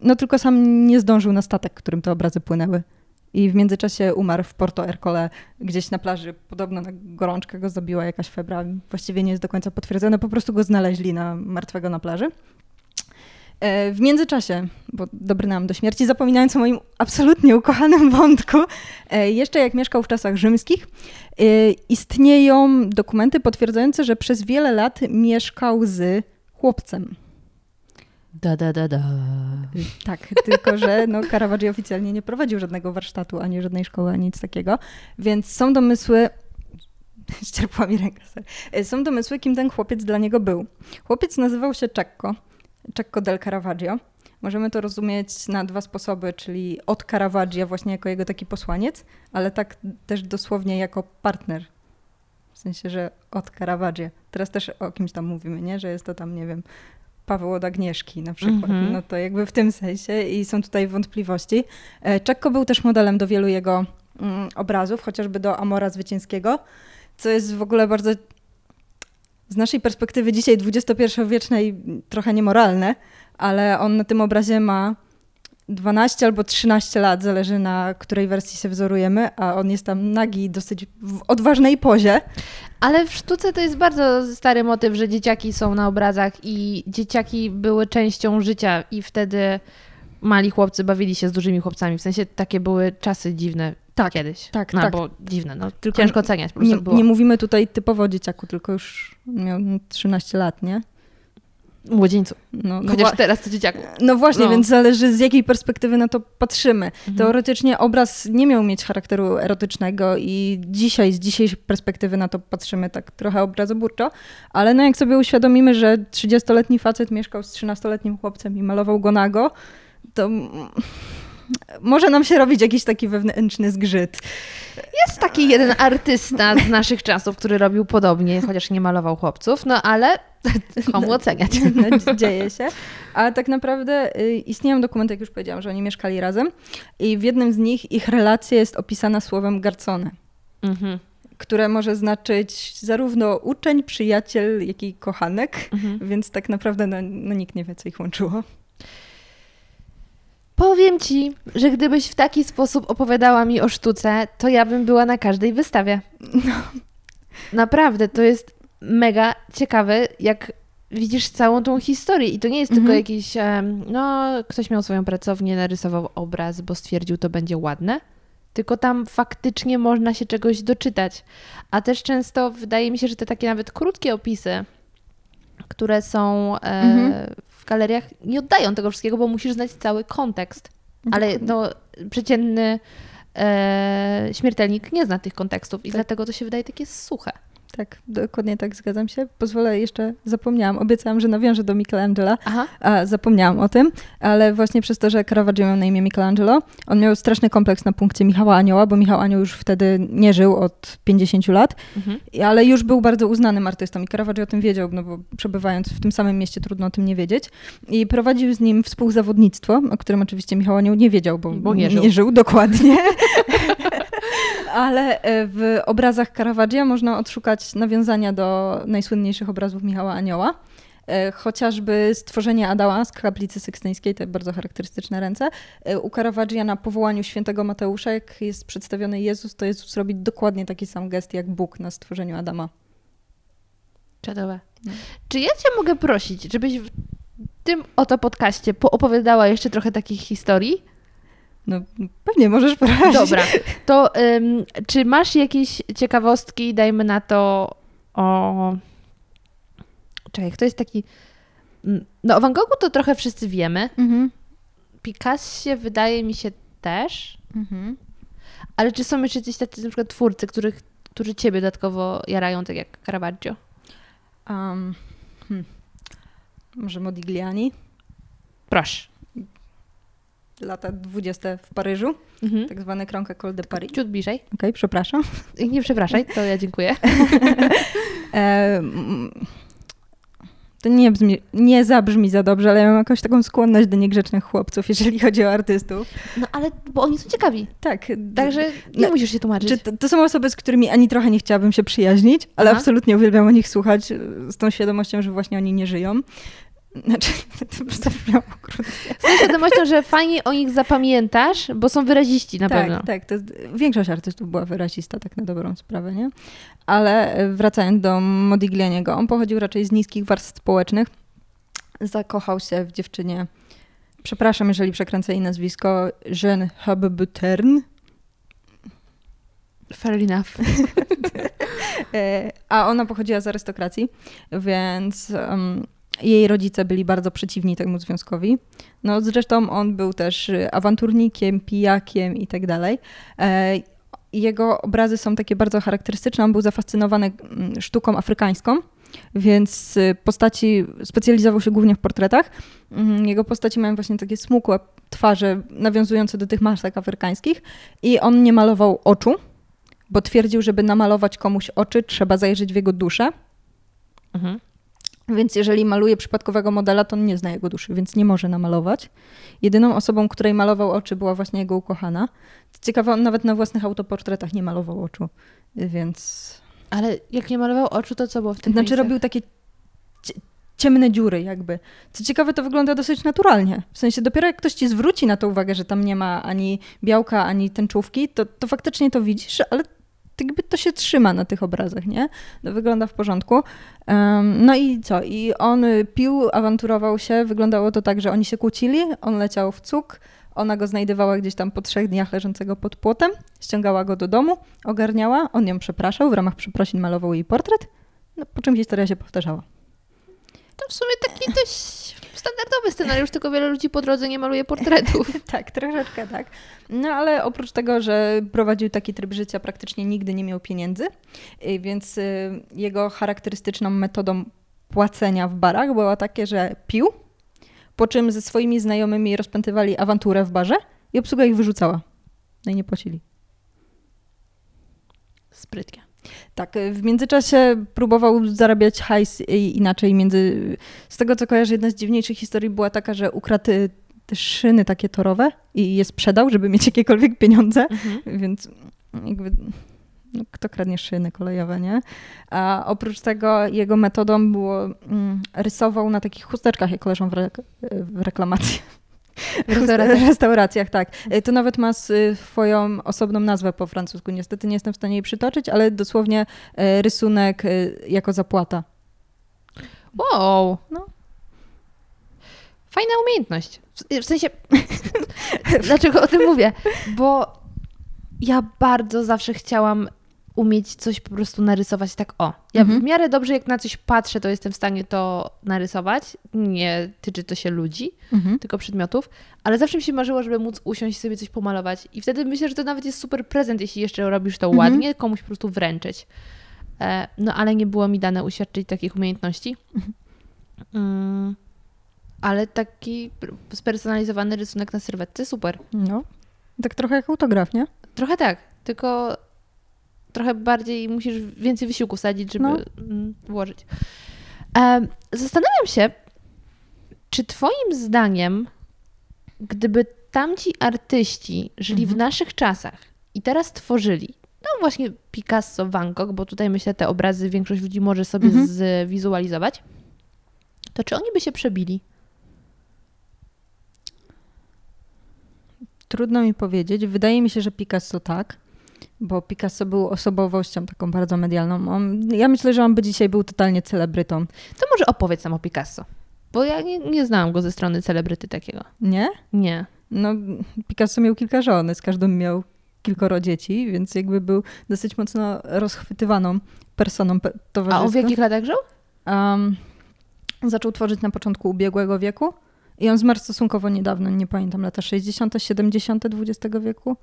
no tylko sam nie zdążył na statek, którym te obrazy płynęły. I w międzyczasie umarł w Porto Ercole, gdzieś na plaży. Podobno na gorączkę go zabiła jakaś febra. Właściwie nie jest do końca potwierdzone, po prostu go znaleźli na martwego na plaży. E, W międzyczasie, bo dobrnęłam do śmierci, zapominając o moim absolutnie ukochanym wątku, e, jeszcze jak mieszkał w czasach rzymskich, e, istnieją dokumenty potwierdzające, że przez wiele lat mieszkał z chłopcem. Da, da, da, da. Tak, tylko że no, Caravaggio oficjalnie nie prowadził żadnego warsztatu, ani żadnej szkoły, ani nic takiego, więc są domysły, ścierpła mi sorry. E, są domysły, kim ten chłopiec dla niego był. Chłopiec nazywał się Cecco, Cecco del Caravaggio. Możemy to rozumieć na dwa sposoby, czyli od Caravaggia właśnie jako jego taki posłaniec, ale tak też dosłownie jako partner. W sensie, że od Caravaggia. Teraz też o kimś tam mówimy, nie? Że jest to tam, nie wiem, Paweł od Agnieszki na przykład. Mhm. No to jakby w tym sensie i są tutaj wątpliwości. E, Czekko był też modelem do wielu jego mm, obrazów, chociażby do Amora Zwycięskiego, co jest w ogóle bardzo z naszej perspektywy dzisiaj XXI-wiecznej trochę niemoralne, ale on na tym obrazie ma 12 albo 13 lat, zależy na której wersji się wzorujemy, a on jest tam nagi dosyć w odważnej pozie. Ale w sztuce to jest bardzo stary motyw, że dzieciaki są na obrazach i dzieciaki były częścią życia i wtedy mali chłopcy bawili się z dużymi chłopcami. W sensie takie były czasy dziwne Tak, kiedyś. tak, no, tak. bo dziwne, no Tylko ciężko oceniać, po Nie, było. nie mówimy tutaj typowo o dzieciaku, tylko już miał 13 lat, nie? Młodzieńcu. No, no, Chociaż wła- teraz to dzieciaku. no właśnie, no. więc zależy z jakiej perspektywy na to patrzymy. Mhm. Teoretycznie obraz nie miał mieć charakteru erotycznego i dzisiaj, z dzisiejszej perspektywy na to patrzymy tak trochę obrazoburczo, ale no jak sobie uświadomimy, że 30-letni facet mieszkał z 13-letnim chłopcem i malował go nago, to może nam się robić jakiś taki wewnętrzny zgrzyt. Jest taki jeden artysta z naszych czasów, który robił podobnie, chociaż nie malował chłopców, no ale komu oceniać? No, dzieje się. A tak naprawdę y, istnieją dokumenty, jak już powiedziałam, że oni mieszkali razem i w jednym z nich ich relacja jest opisana słowem garcone, Mhm. które może znaczyć zarówno uczeń, przyjaciel, jak i kochanek, Mhm. więc tak naprawdę no, no, nikt nie wie, co ich łączyło. Powiem ci, że gdybyś w taki sposób opowiadała mi o sztuce, to ja bym była na każdej wystawie. Naprawdę, to jest mega ciekawe, jak widzisz całą tą historię. I to nie jest tylko Mhm. jakiś, em, no, ktoś miał swoją pracownię, narysował obraz, bo stwierdził, to będzie ładne. Tylko tam faktycznie można się czegoś doczytać. A też często wydaje mi się, że te takie nawet krótkie opisy, które są e, Mhm. Galeriach, nie oddają tego wszystkiego, bo musisz znać cały kontekst. Ale no, przeciętny e, śmiertelnik nie zna tych kontekstów i Tak. dlatego to się wydaje takie suche. Tak, dokładnie tak, zgadzam się. Pozwolę jeszcze, zapomniałam, obiecałam, że nawiążę do Michelangela, Aha. a zapomniałam o tym, ale właśnie przez to, że Caravaggio miał na imię Michelangelo, on miał straszny kompleks na punkcie Michała Anioła, bo Michał Anioł już wtedy nie żył od 50 lat, Mhm. Ale już był bardzo uznanym artystą i Caravaggio o tym wiedział, no bo przebywając w tym samym mieście trudno o tym nie wiedzieć. I prowadził z nim współzawodnictwo, o którym oczywiście Michał Anioł nie wiedział, bo, Bo nie żył. dokładnie. ale e, w obrazach Caravaggia można odszukać nawiązania do najsłynniejszych obrazów Michała Anioła. E, Chociażby stworzenie Adama z kaplicy sykstyńskiej, te bardzo charakterystyczne ręce. E, U Caravaggia na powołaniu świętego Mateusza, jak jest przedstawiony Jezus, to Jezus robi dokładnie taki sam gest jak Bóg na stworzeniu Adama. Czadowe. No. Czy ja cię mogę prosić, żebyś w tym oto podcaście poopowiadała jeszcze trochę takich historii? No pewnie możesz poradzić. Dobra, to ym, czy masz jakieś ciekawostki, dajmy na to o... Czekaj, kto jest taki... No o Van Goghu to trochę wszyscy wiemy. Mhm. Picassie wydaje mi się też. Mhm. Ale czy są jeszcze jacyś tacy na przykład twórcy, których, którzy ciebie dodatkowo jarają, tak jak Caravaggio? Um, hmm. Może Modigliani? Proszę. Lata 20 w Paryżu, Mhm. tak zwany krąg École de Paris. Ciut bliżej. Okej, przepraszam. Nie przepraszaj, to ja dziękuję. E, mm, to nie, brzmi, nie zabrzmi za dobrze, ale ja mam jakąś taką skłonność do niegrzecznych chłopców, jeżeli chodzi o artystów. No ale, bo oni są ciekawi. Tak. Także nie No, musisz się tłumaczyć. Czy to, to są osoby, z którymi ani trochę nie chciałabym się przyjaźnić, ale Aha. absolutnie uwielbiam o nich słuchać e, z tą świadomością, że właśnie oni nie żyją. Znaczy, to po brzmiało okrutnie. Z tą świadomością, że fajnie o nich zapamiętasz, bo są wyraziści na tak, pewno. tak. Jest, większość artystów była wyrazista, tak na dobrą sprawę, nie? Ale e, wracając do Modiglianiego, on pochodził raczej z niskich warstw społecznych. Zakochał się w dziewczynie, przepraszam, jeżeli przekręcę jej nazwisko, Jeanne Habebutern. Fair enough. E, A ona pochodziła z arystokracji, więc em, jej rodzice byli bardzo przeciwni temu związkowi. No zresztą on był też awanturnikiem, pijakiem i tak dalej. E, Jego obrazy są takie bardzo charakterystyczne. On był zafascynowany mm, sztuką afrykańską, więc y, postaci specjalizował się głównie w portretach. Mm, Jego postaci mają właśnie takie smukłe twarze nawiązujące do tych masek afrykańskich i on nie malował oczu, bo twierdził, żeby namalować komuś oczy, trzeba zajrzeć w jego duszę. Mhm. Więc jeżeli maluje przypadkowego modela, to on nie zna jego duszy, więc nie może namalować. Jedyną osobą, której malował oczy, była właśnie jego ukochana. Co ciekawe, on nawet na własnych autoportretach nie malował oczu, więc... Ale jak nie malował oczu, to co było w tym Znaczy miejscach? robił takie cie- ciemne dziury jakby. Co ciekawe, to wygląda dosyć naturalnie. W sensie dopiero jak ktoś ci zwróci na to uwagę, że tam nie ma ani białka, ani tęczówki, to, to faktycznie to widzisz, ale jakby to się trzyma na tych obrazach, nie? To wygląda w porządku. Em, no i co? I on y, pił, awanturował się. Wyglądało to tak, że oni się kłócili, on leciał w cuk, ona go znajdowała gdzieś tam po trzech dniach leżącego pod płotem, ściągała go do domu, ogarniała, on ją przepraszał, w ramach przeprosin malował jej portret, no, po czym historia się powtarzała. To w sumie taki dość standardowy scenariusz, tylko wiele ludzi po drodze nie maluje portretów. Tak, troszeczkę tak. No ale oprócz tego, że prowadził taki tryb życia, praktycznie nigdy nie miał pieniędzy, y, więc y, jego charakterystyczną metodą płacenia w barach była takie, że pił, po czym ze swoimi znajomymi rozpętywali awanturę w barze i obsługa ich wyrzucała. No i nie płacili. Sprytnie. Tak, y, w międzyczasie próbował zarabiać hajs inaczej. Między... Z tego co kojarzę, jedna z dziwniejszych historii była taka, że ukradł y, te szyny takie torowe i je sprzedał, żeby mieć jakiekolwiek pieniądze, Mhm. więc jakby no, kto kradnie szyny kolejowe, nie? A oprócz tego jego metodą było, mm, rysował na takich chusteczkach, jak leżą w, re- w reklamacji. W restauracjach. Tak. Y, To nawet ma y, swoją osobną nazwę po francusku. Niestety nie jestem w stanie jej przytoczyć, ale dosłownie y, rysunek y, jako zapłata. Wow. No. Fajna umiejętność. W sensie, dlaczego o tym mówię? Bo ja bardzo zawsze chciałam umieć coś po prostu narysować tak o. Ja Mhm. w miarę dobrze jak na coś patrzę, to jestem w stanie to narysować. Nie tyczy to się ludzi, tylko przedmiotów, ale zawsze mi się marzyło, żeby móc usiąść i sobie coś pomalować. I wtedy myślę, że to nawet jest super prezent, jeśli jeszcze robisz to Mhm. ładnie, komuś po prostu wręczyć. E, no ale nie było mi dane uświadczyć takich umiejętności. Mm, ale taki spersonalizowany rysunek na sylwetce, super. No. Tak trochę jak autograf, nie? Trochę tak, tylko trochę bardziej musisz więcej wysiłku wsadzić, żeby No. mm, włożyć. Zastanawiam się, czy Twoim zdaniem, gdyby tamci artyści żyli w naszych czasach i teraz tworzyli, no właśnie Picasso, Van Gogh, bo tutaj myślę, te obrazy większość ludzi może sobie Mhm. zwizualizować, to czy oni by się przebili? Trudno mi powiedzieć. Wydaje mi się, że Picasso tak, bo Picasso był osobowością taką bardzo medialną. On, ja myślę, że on by dzisiaj był totalnie celebrytą. To może opowiedz nam o Picasso. Bo ja nie, nie znałam go ze strony celebryty takiego. Nie? Nie. No, Picasso miał kilka żon, z każdą miał kilkoro dzieci, więc jakby był dosyć mocno rozchwytywaną personą pe- A on w jakich latach żył? Um, zaczął tworzyć na początku ubiegłego wieku i on zmarł stosunkowo niedawno, nie pamiętam, lata 60., 70. XX wieku.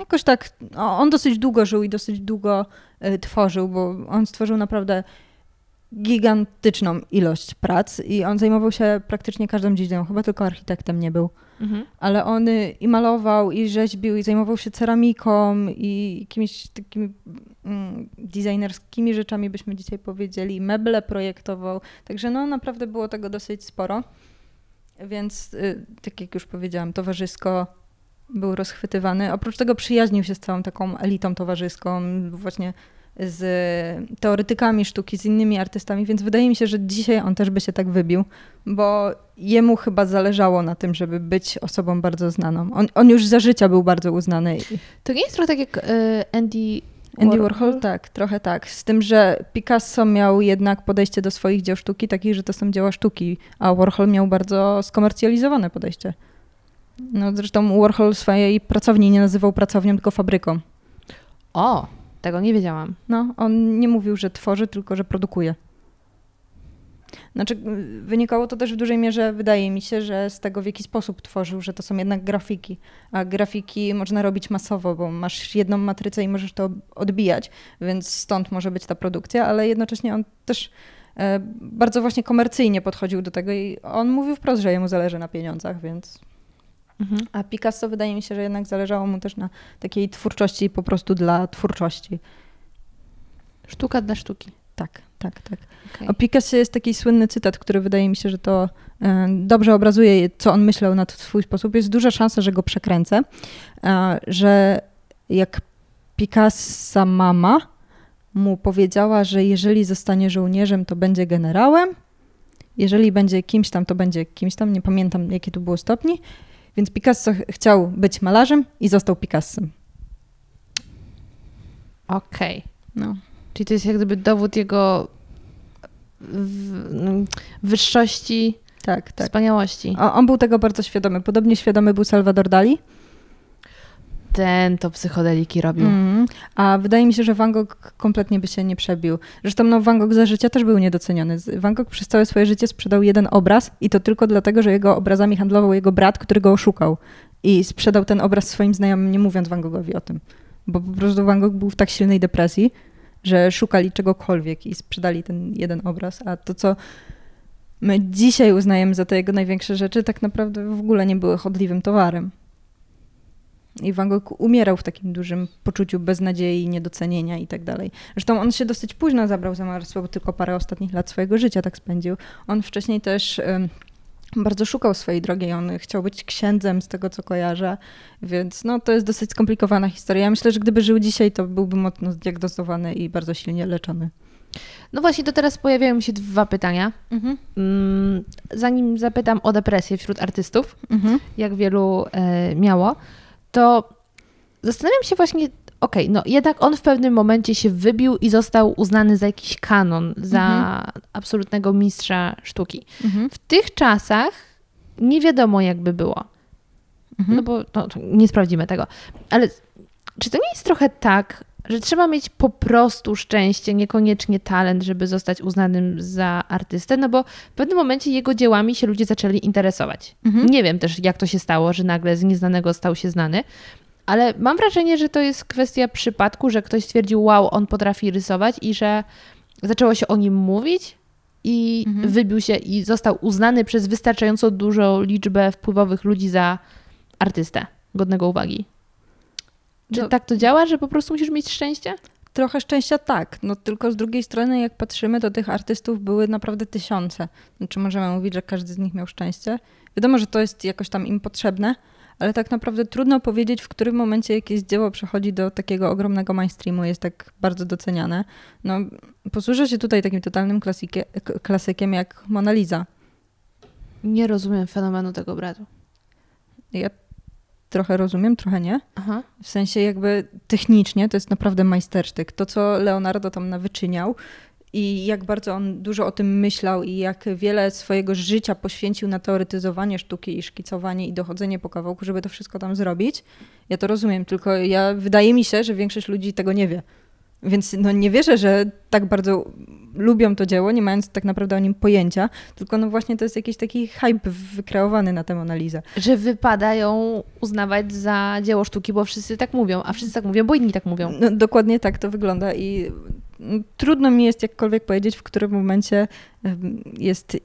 Jakoś tak, o, on dosyć długo żył i dosyć długo y, tworzył, bo on stworzył naprawdę gigantyczną ilość prac i on zajmował się praktycznie każdą dziedziną, chyba tylko architektem nie był. Mhm. Ale on y, i malował, i rzeźbił, i zajmował się ceramiką, i jakimiś takimi mm, designerskimi rzeczami, byśmy dzisiaj powiedzieli. Meble projektował. Także no naprawdę było tego dosyć sporo. Więc, y, tak jak już powiedziałam, towarzysko był rozchwytywany. Oprócz tego przyjaźnił się z całą taką elitą towarzyską, właśnie z teoretykami sztuki, z innymi artystami, więc wydaje mi się, że dzisiaj on też by się tak wybił, bo jemu chyba zależało na tym, żeby być osobą bardzo znaną. On, on już za życia był bardzo uznany. To nie jest trochę tak jak y, Andy Andy Warhol, tak, trochę tak. Z tym, że Picasso miał jednak podejście do swoich dzieł sztuki takich, że to są dzieła sztuki, a Warhol miał bardzo skomercjalizowane podejście. No zresztą Warhol swojej pracowni nie nazywał pracownią, tylko fabryką. O, tego nie wiedziałam. No, on nie mówił, że tworzy, tylko że produkuje. Znaczy, wynikało to też w dużej mierze, wydaje mi się, że z tego, w jaki sposób tworzył, że to są jednak grafiki. A grafiki można robić masowo, bo masz jedną matrycę i możesz to odbijać, więc stąd może być ta produkcja, ale jednocześnie on też e, bardzo właśnie komercyjnie podchodził do tego i on mówił wprost, że jemu zależy na pieniądzach, więc Mhm. a Picasso wydaje mi się, że jednak zależało mu też na takiej twórczości po prostu dla twórczości. Sztuka dla sztuki. Tak, tak, tak. Okej. O Picassie jest taki słynny cytat, który wydaje mi się, że to e, dobrze obrazuje, co on myślał na swój sposób. Jest duża szansa, że go przekręcę, e, że jak Picassa mama mu powiedziała, że jeżeli zostanie żołnierzem, to będzie generałem, jeżeli będzie kimś tam, to będzie kimś tam, nie pamiętam jakie tu było stopni, więc Picasso ch- chciał być malarzem i został Picassem. Okej. No. Czyli to jest jak gdyby dowód jego no, wyższości, Tak, tak. wspaniałości. O, on był tego bardzo świadomy. Podobnie świadomy był Salvador Dali. Ten to psychodeliki robił. Mm. A wydaje mi się, że Van Gogh kompletnie by się nie przebił. Zresztą no, Van Gogh za życia też był niedoceniony. Van Gogh przez całe swoje życie sprzedał jeden obraz i to tylko dlatego, że jego obrazami handlował jego brat, który go oszukał. I sprzedał ten obraz swoim znajomym, nie mówiąc Van Goghowi o tym. Bo po prostu Van Gogh był w tak silnej depresji, że szukali czegokolwiek i sprzedali ten jeden obraz. A to, co my dzisiaj uznajemy za te jego największe rzeczy, tak naprawdę w ogóle nie były chodliwym towarem. I Van Gogh umierał w takim dużym poczuciu beznadziei, niedocenienia i tak dalej. Zresztą on się dosyć późno zabrał za malarstwo, bo tylko parę ostatnich lat swojego życia tak spędził. On wcześniej też bardzo szukał swojej drogi. On chciał być księdzem, z tego co kojarzę, więc no, to jest dosyć skomplikowana historia. Ja myślę, że gdyby żył dzisiaj, to byłby mocno zdiagnozowany i bardzo silnie leczony. No właśnie, to teraz pojawiają mi się dwa pytania. Mm, Zanim zapytam o depresję wśród artystów, Mhm. jak wielu e, miało, to zastanawiam się właśnie, okej, no jednak on w pewnym momencie się wybił i został uznany za jakiś kanon, za Mhm. absolutnego mistrza sztuki. Mhm. W tych czasach nie wiadomo, jakby było. Mhm. No bo no, nie sprawdzimy tego. Ale czy to nie jest trochę tak, że trzeba mieć po prostu szczęście, niekoniecznie talent, żeby zostać uznanym za artystę? No bo w pewnym momencie jego dziełami się ludzie zaczęli interesować. Mhm. Nie wiem też, jak to się stało, że nagle z nieznanego stał się znany. Ale mam wrażenie, że to jest kwestia przypadku, że ktoś stwierdził, wow, on potrafi rysować i że zaczęło się o nim mówić i Mhm. wybił się i został uznany przez wystarczająco dużą liczbę wpływowych ludzi za artystę godnego uwagi. Czy No- tak to działa, że po prostu musisz mieć szczęście? Trochę szczęścia tak, no tylko z drugiej strony, jak patrzymy, to tych artystów były naprawdę tysiące. Znaczy możemy mówić, że każdy z nich miał szczęście. Wiadomo, że to jest jakoś tam im potrzebne, ale tak naprawdę trudno powiedzieć, w którym momencie jakieś dzieło przechodzi do takiego ogromnego mainstreamu, jest tak bardzo doceniane. No, posłużę się tutaj takim totalnym klasykie, k- klasykiem jak Mona Lisa. Nie rozumiem fenomenu tego bratu. Ja trochę rozumiem, trochę nie. Aha. W sensie jakby technicznie to jest naprawdę majstersztyk. To, co Leonardo tam nawyczyniał i jak bardzo on dużo o tym myślał i jak wiele swojego życia poświęcił na teoretyzowanie sztuki i szkicowanie i dochodzenie po kawałku, żeby to wszystko tam zrobić. Ja to rozumiem, tylko ja wydaje mi się, że większość ludzi tego nie wie. Więc no nie wierzę, że tak bardzo lubią to dzieło, nie mając tak naprawdę o nim pojęcia, tylko no właśnie to jest jakiś taki hype wykreowany na tę analizę. Że wypada ją uznawać za dzieło sztuki, bo wszyscy tak mówią, a wszyscy tak mówią, bo inni tak mówią. No, dokładnie tak to wygląda i no, trudno mi jest jakkolwiek powiedzieć, w którym momencie jest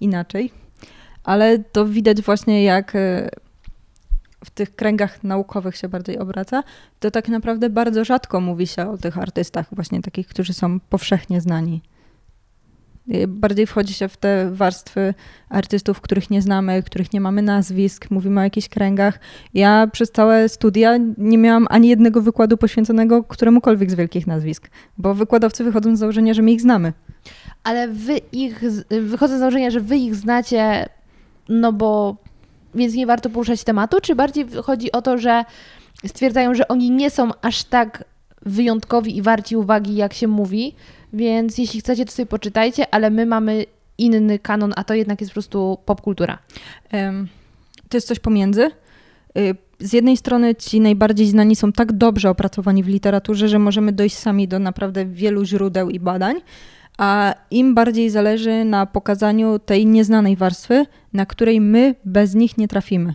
inaczej, ale to widać właśnie jak e, w tych kręgach naukowych się bardziej obraca, to tak naprawdę bardzo rzadko mówi się o tych artystach, właśnie takich, którzy są powszechnie znani. Bardziej wchodzi się w te warstwy artystów, których nie znamy, których nie mamy nazwisk, mówimy o jakichś kręgach. Ja przez całe studia nie miałam ani jednego wykładu poświęconego któremukolwiek z wielkich nazwisk, bo wykładowcy wychodzą z założenia, że my ich znamy. Ale wy ich, wychodzę z założenia, że wy ich znacie, no bo więc nie warto poruszać tematu, czy bardziej chodzi o to, że stwierdzają, że oni nie są aż tak wyjątkowi i warci uwagi, jak się mówi, więc jeśli chcecie, to sobie poczytajcie, ale my mamy inny kanon, a to jednak jest po prostu popkultura. To jest coś pomiędzy. Y, z jednej strony ci najbardziej znani są tak dobrze opracowani w literaturze, że możemy dojść sami do naprawdę wielu źródeł i badań, a im bardziej zależy na pokazaniu tej nieznanej warstwy, na której my bez nich nie trafimy.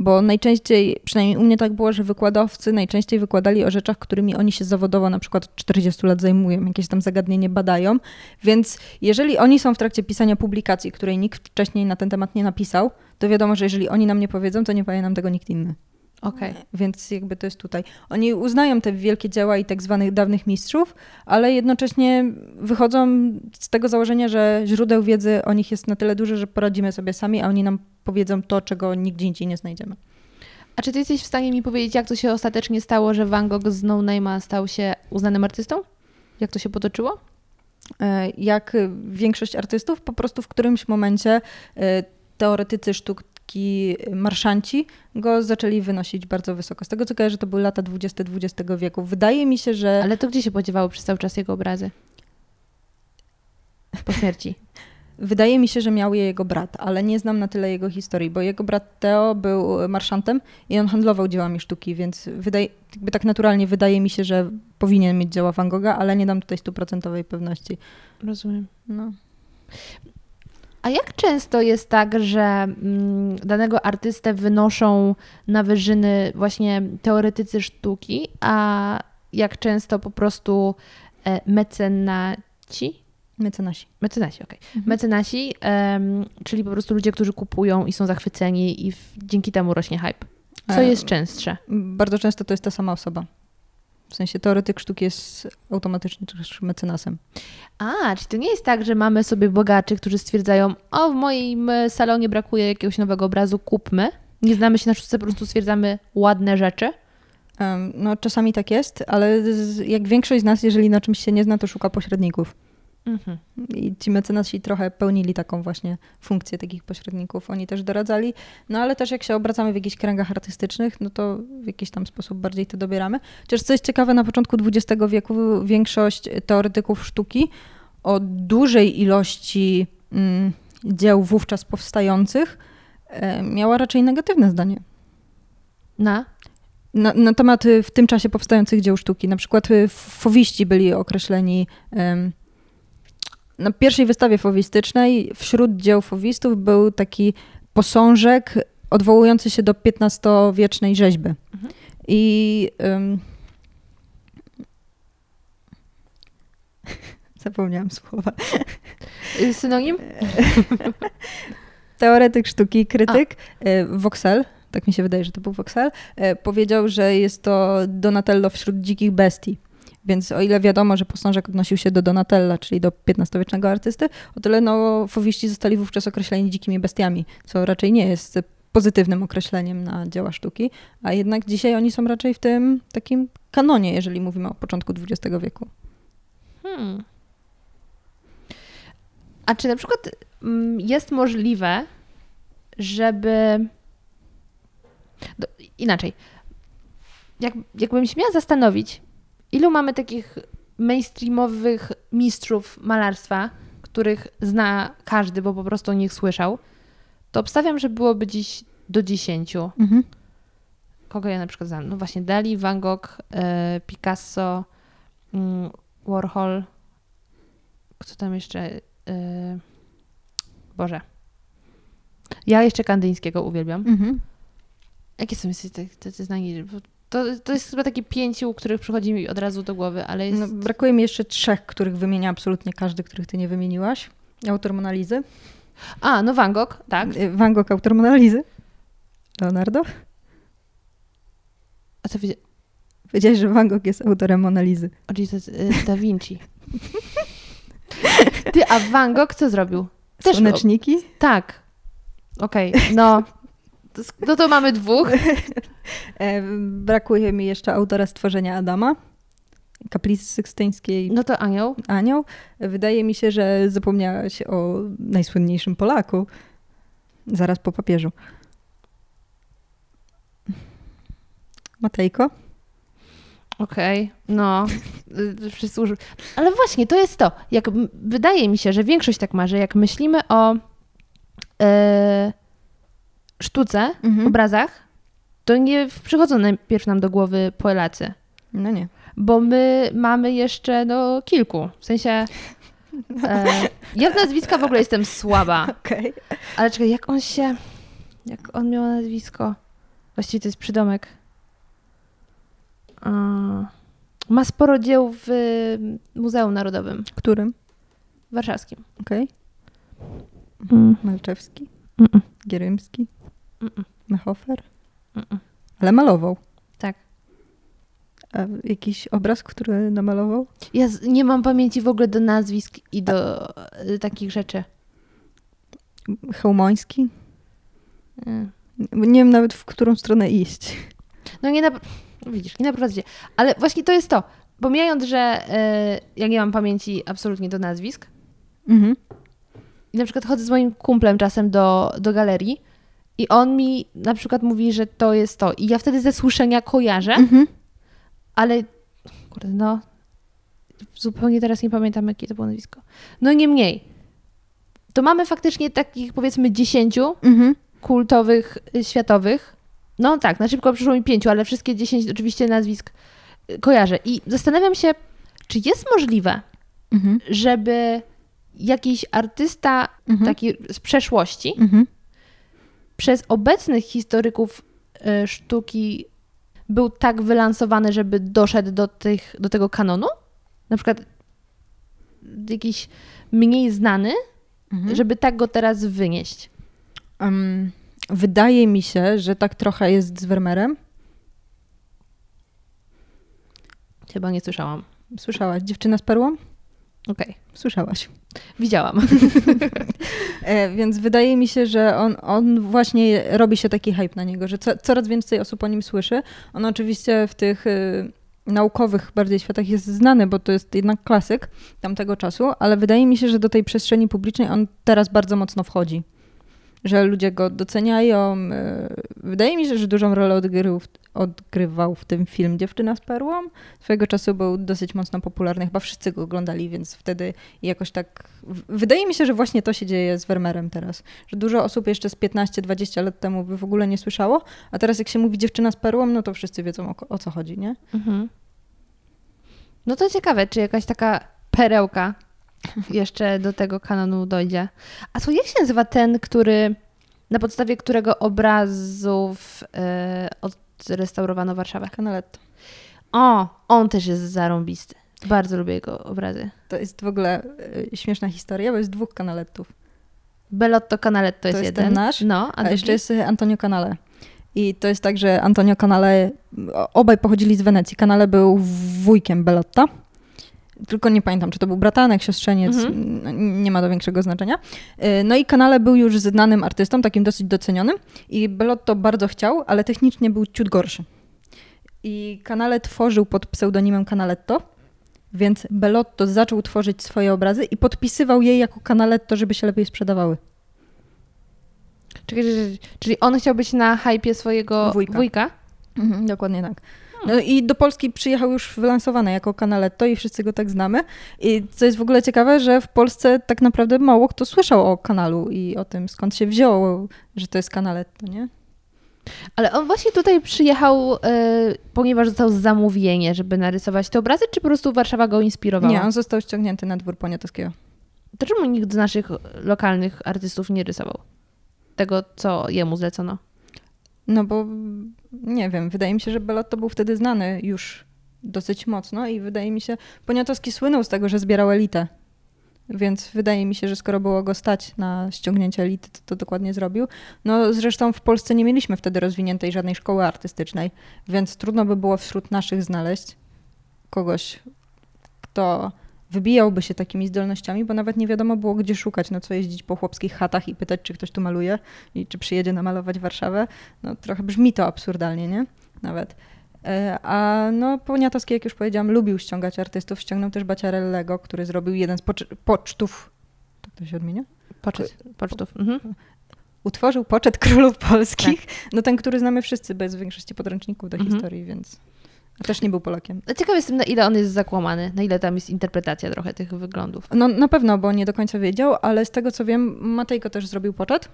Bo najczęściej, przynajmniej u mnie tak było, że wykładowcy najczęściej wykładali o rzeczach, którymi oni się zawodowo na przykład 40 lat zajmują, jakieś tam zagadnienie badają. Więc jeżeli oni są w trakcie pisania publikacji, której nikt wcześniej na ten temat nie napisał, to wiadomo, że jeżeli oni nam nie powiedzą, to nie powie nam tego nikt inny. Okay. Więc jakby to jest tutaj. Oni uznają te wielkie dzieła i tak zwanych dawnych mistrzów, ale jednocześnie wychodzą z tego założenia, że źródeł wiedzy o nich jest na tyle dużo, że poradzimy sobie sami, a oni nam powiedzą to, czego nigdzie indziej nie znajdziemy. A czy ty jesteś w stanie mi powiedzieć, jak to się ostatecznie stało, że Van Gogh z No Name'a stał się uznanym artystą? Jak to się potoczyło? E, jak większość artystów, po prostu w którymś momencie e, teoretycy sztuk taki marszanci go zaczęli wynosić bardzo wysoko. Z tego co kojarzę, to były lata 20 XX wieku. Wydaje mi się, że... Ale to gdzie się podziewały przez cały czas jego obrazy? Po śmierci. Wydaje mi się, że miał je jego brat, ale nie znam na tyle jego historii, bo jego brat Theo był marszantem i on handlował dziełami sztuki, więc wydaje, jakby tak naturalnie wydaje mi się, że powinien mieć dzieła Van Gogha, ale nie dam tutaj stuprocentowej pewności. Rozumiem. No. A jak często jest tak, że mm, danego artystę wynoszą na wyżyny właśnie teoretycy sztuki, a jak często po prostu e, mecenaci? Mecenasi. Mecenasi, okej. Okay. Mhm. Mecenasi, um, czyli po prostu ludzie, którzy kupują i są zachwyceni i w, dzięki temu rośnie hype. Co e, jest częstsze? Bardzo często to jest ta sama osoba. W sensie teoretyk sztuki jest automatycznie też mecenasem. A, czyli to nie jest tak, że mamy sobie bogaczy, którzy stwierdzają, o w moim salonie brakuje jakiegoś nowego obrazu, kupmy. Nie znamy się na sztuce, po prostu stwierdzamy ładne rzeczy. no czasami tak jest, ale jak większość z nas, jeżeli na czymś się nie zna, to szuka pośredników. Mhm. I ci mecenasi trochę pełnili taką właśnie funkcję takich pośredników. Oni też doradzali, no ale też jak się obracamy w jakichś kręgach artystycznych, no to w jakiś tam sposób bardziej to dobieramy. Chociaż co jest ciekawe, na początku XX wieku większość teoretyków sztuki o dużej ilości mm, dzieł wówczas powstających e, miała raczej negatywne zdanie. Na? Na, na, temat y, w tym czasie powstających dzieł sztuki. Na przykład y, fowiści byli określeni na pierwszej wystawie fowistycznej wśród dzieł fowistów był taki posążek odwołujący się do XV-wiecznej rzeźby. Mhm. I um, zapomniałam słowa. Synonim? Teoretyk sztuki, krytyk, A. Voxel, tak mi się wydaje, że to był Voxel, e, powiedział, że jest to Donatello wśród dzikich bestii. Więc o ile wiadomo, że posążek odnosił się do Donatella, czyli do XV-wiecznego artysty, o tyle no, fowiści zostali wówczas określeni dzikimi bestiami, co raczej nie jest pozytywnym określeniem na dzieła sztuki, a jednak dzisiaj oni są raczej w tym takim kanonie, jeżeli mówimy o początku XX wieku. Hmm. A czy na przykład mm, jest możliwe, żeby. Inaczej. Jak, jakbym się miała zastanowić, Ilu mamy takich mainstreamowych mistrzów malarstwa, których zna każdy, bo po prostu o nich słyszał, to obstawiam, że byłoby dziś do 10. Mhm. Kogo ja na przykład znam? No właśnie Dali, Van Gogh, e, Picasso, mm, Warhol. Kto tam jeszcze? E, Boże. Ja jeszcze Kandyńskiego uwielbiam. Mhm. Jakie są jeszcze te- tacy znani? To, to jest chyba takie pięciu, których przychodzi mi od razu do głowy, ale jest... No, brakuje mi jeszcze trzech, których wymienia absolutnie każdy, których ty nie wymieniłaś. Autor Monalizy. A, no Van Gogh, tak. Y, Van Gogh, autor Monalizy. Leonardo. A co wiedział? Wiedziałeś, że Van Gogh jest autorem Monalizy. O, czyli to jest y, Da Vinci. Ty, a Van Gogh co zrobił? Też- Słoneczniki. Tak. Okej, no. No to mamy dwóch. Brakuje mi jeszcze autora stworzenia Adama. Kaplicy sykstyńskiej No to anioł. Anioł. Wydaje mi się, że zapomniałaś o najsłynniejszym Polaku. Zaraz po papieżu. Matejko. Okej, no. Y, Wszyscy uży... Ale właśnie, to jest to. Jak, wydaje mi się, że większość tak ma, że jak myślimy o e, sztuce, Mhm. obrazach, to nie przychodzą najpierw nam do głowy Polacy. No nie. Bo my mamy jeszcze no, kilku. W sensie. E, ja w nazwiska w ogóle jestem słaba. Okej. Ale czekaj, jak on się. Jak on miał nazwisko? Właściwie to jest przydomek. Ma sporo dzieł w Muzeum Narodowym Którym? Warszawskim. Okej. Mm. Malczewski. Mm-mm. Gierymski. Mm-mm. Mehofer. Mm-mm. Ale malował. Tak. A jakiś obraz, który namalował? Ja z, nie mam pamięci w ogóle do nazwisk i do y, takich rzeczy. Chełmoński? Y. Nie wiem nawet, w którą stronę iść. No nie na... Widzisz, nie naprowadzicie. Ale właśnie to jest to. Pomijając, że y, ja nie mam pamięci absolutnie do nazwisk Mhm. i na przykład chodzę z moim kumplem czasem do, do galerii i on mi na przykład mówi, że to jest to. I ja wtedy ze słyszenia kojarzę, Mhm. ale kurde, no zupełnie teraz nie pamiętam, jakie to było nazwisko. No niemniej. To mamy faktycznie takich powiedzmy dziesięciu Mhm. kultowych, y, światowych. No tak, na szybko przyszło mi pięciu, ale wszystkie dziesięć oczywiście nazwisk y, kojarzę. I zastanawiam się, czy jest możliwe, Mhm. żeby jakiś artysta taki z przeszłości. Przez obecnych historyków y, sztuki był tak wylansowany, żeby doszedł do, tych, do tego kanonu? Na przykład jakiś mniej znany, Mhm. żeby tak go teraz wynieść. Em, wydaje mi się, że tak trochę jest z Vermeerem. Chyba nie słyszałam. Słyszałaś? Dziewczyna z perłą? Okej, Słyszałaś. widziałam. E, więc wydaje mi się, że on, on właśnie robi się taki hype na niego, że co, coraz więcej osób o nim słyszy. On oczywiście w tych y, naukowych bardziej światach jest znany, bo to jest jednak klasyk tamtego czasu, ale wydaje mi się, że do tej przestrzeni publicznej on teraz bardzo mocno wchodzi. Że ludzie go doceniają. y, Wydaje mi się, że dużą rolę odgrywał, odgrywał w tym film Dziewczyna z perłą. Swojego czasu był dosyć mocno popularny, chyba wszyscy go oglądali, więc wtedy jakoś tak. Wydaje mi się, że właśnie to się dzieje z Vermeerem teraz. Że dużo osób jeszcze z 15-20 lat temu by w ogóle nie słyszało, a teraz jak się mówi dziewczyna z perłą, no to wszyscy wiedzą o, o co chodzi, nie? Mhm. No to ciekawe, czy jakaś taka perełka jeszcze do tego kanonu dojdzie. A co, jak się nazywa ten, który, na podstawie którego obrazów e, odrestaurowano Warszawę? Canaletto. O, on też jest zarąbisty. Bardzo lubię jego obrazy. To jest w ogóle y, śmieszna historia, bo jest dwóch Canalettów. Bellotto Canaletto To jest, jest jeden. nasz, No, A, a, jeszcze jest y, Antonio Canale. I to jest tak, że Antonio Canale, obaj pochodzili z Wenecji. Canale był wujkiem Bellotta. Tylko nie pamiętam, czy to był bratanek, siostrzeniec, Mhm. n- nie ma to większego znaczenia. Y, No i Canale był już znanym artystą, takim dosyć docenionym i Bellotto bardzo chciał, ale technicznie był ciut gorszy. I Canale tworzył pod pseudonimem Canaletto, więc Bellotto zaczął tworzyć swoje obrazy i podpisywał je jako Canaletto, żeby się lepiej sprzedawały. Czekaj. czyli on chciał być na hypie swojego Wujka. wujka? Mhm, dokładnie tak. No i do Polski przyjechał już wylansowany jako Canaletto i wszyscy go tak znamy. I co jest w ogóle ciekawe, że w Polsce tak naprawdę mało kto słyszał o kanalu i o tym, skąd się wzięło, że to jest Canaletto, nie? Ale on właśnie tutaj przyjechał, y, ponieważ dostał zamówienie, żeby narysować te obrazy, czy po prostu Warszawa go inspirowała? Nie, on został ściągnięty na dwór Poniatowskiego. To czemu nikt z naszych lokalnych artystów nie rysował tego, co jemu zlecono? No bo nie wiem, wydaje mi się, że Belotto był wtedy znany już dosyć mocno i wydaje mi się, Poniatowski słynął z tego, że zbierał elitę. Więc wydaje mi się, że skoro było go stać na ściągnięcie elity, to, to dokładnie zrobił. No zresztą w Polsce nie mieliśmy wtedy rozwiniętej żadnej szkoły artystycznej, więc trudno by było wśród naszych znaleźć kogoś, kto wybijałby się takimi zdolnościami, bo nawet nie wiadomo było, gdzie szukać, no co jeździć po chłopskich chatach i pytać, czy ktoś tu maluje i czy przyjedzie namalować Warszawę. No trochę brzmi to absurdalnie, nie? Nawet. E, A no, Poniatowski, jak już powiedziałam, lubił ściągać artystów. Ściągnął też Baciarellego, który zrobił jeden z pocz- pocztów. Tak to się odmienia? Poczet, pocztów. Mhm. Utworzył poczet królów polskich. No ten, który znamy wszyscy bez większości podręczników do Mhm. historii, więc też nie był Polakiem. No Ciekaw jestem, na ile on jest zakłamany, na ile tam jest interpretacja trochę tych wyglądów. No na pewno, bo nie do końca wiedział, ale z tego co wiem, Matejko też zrobił poczet.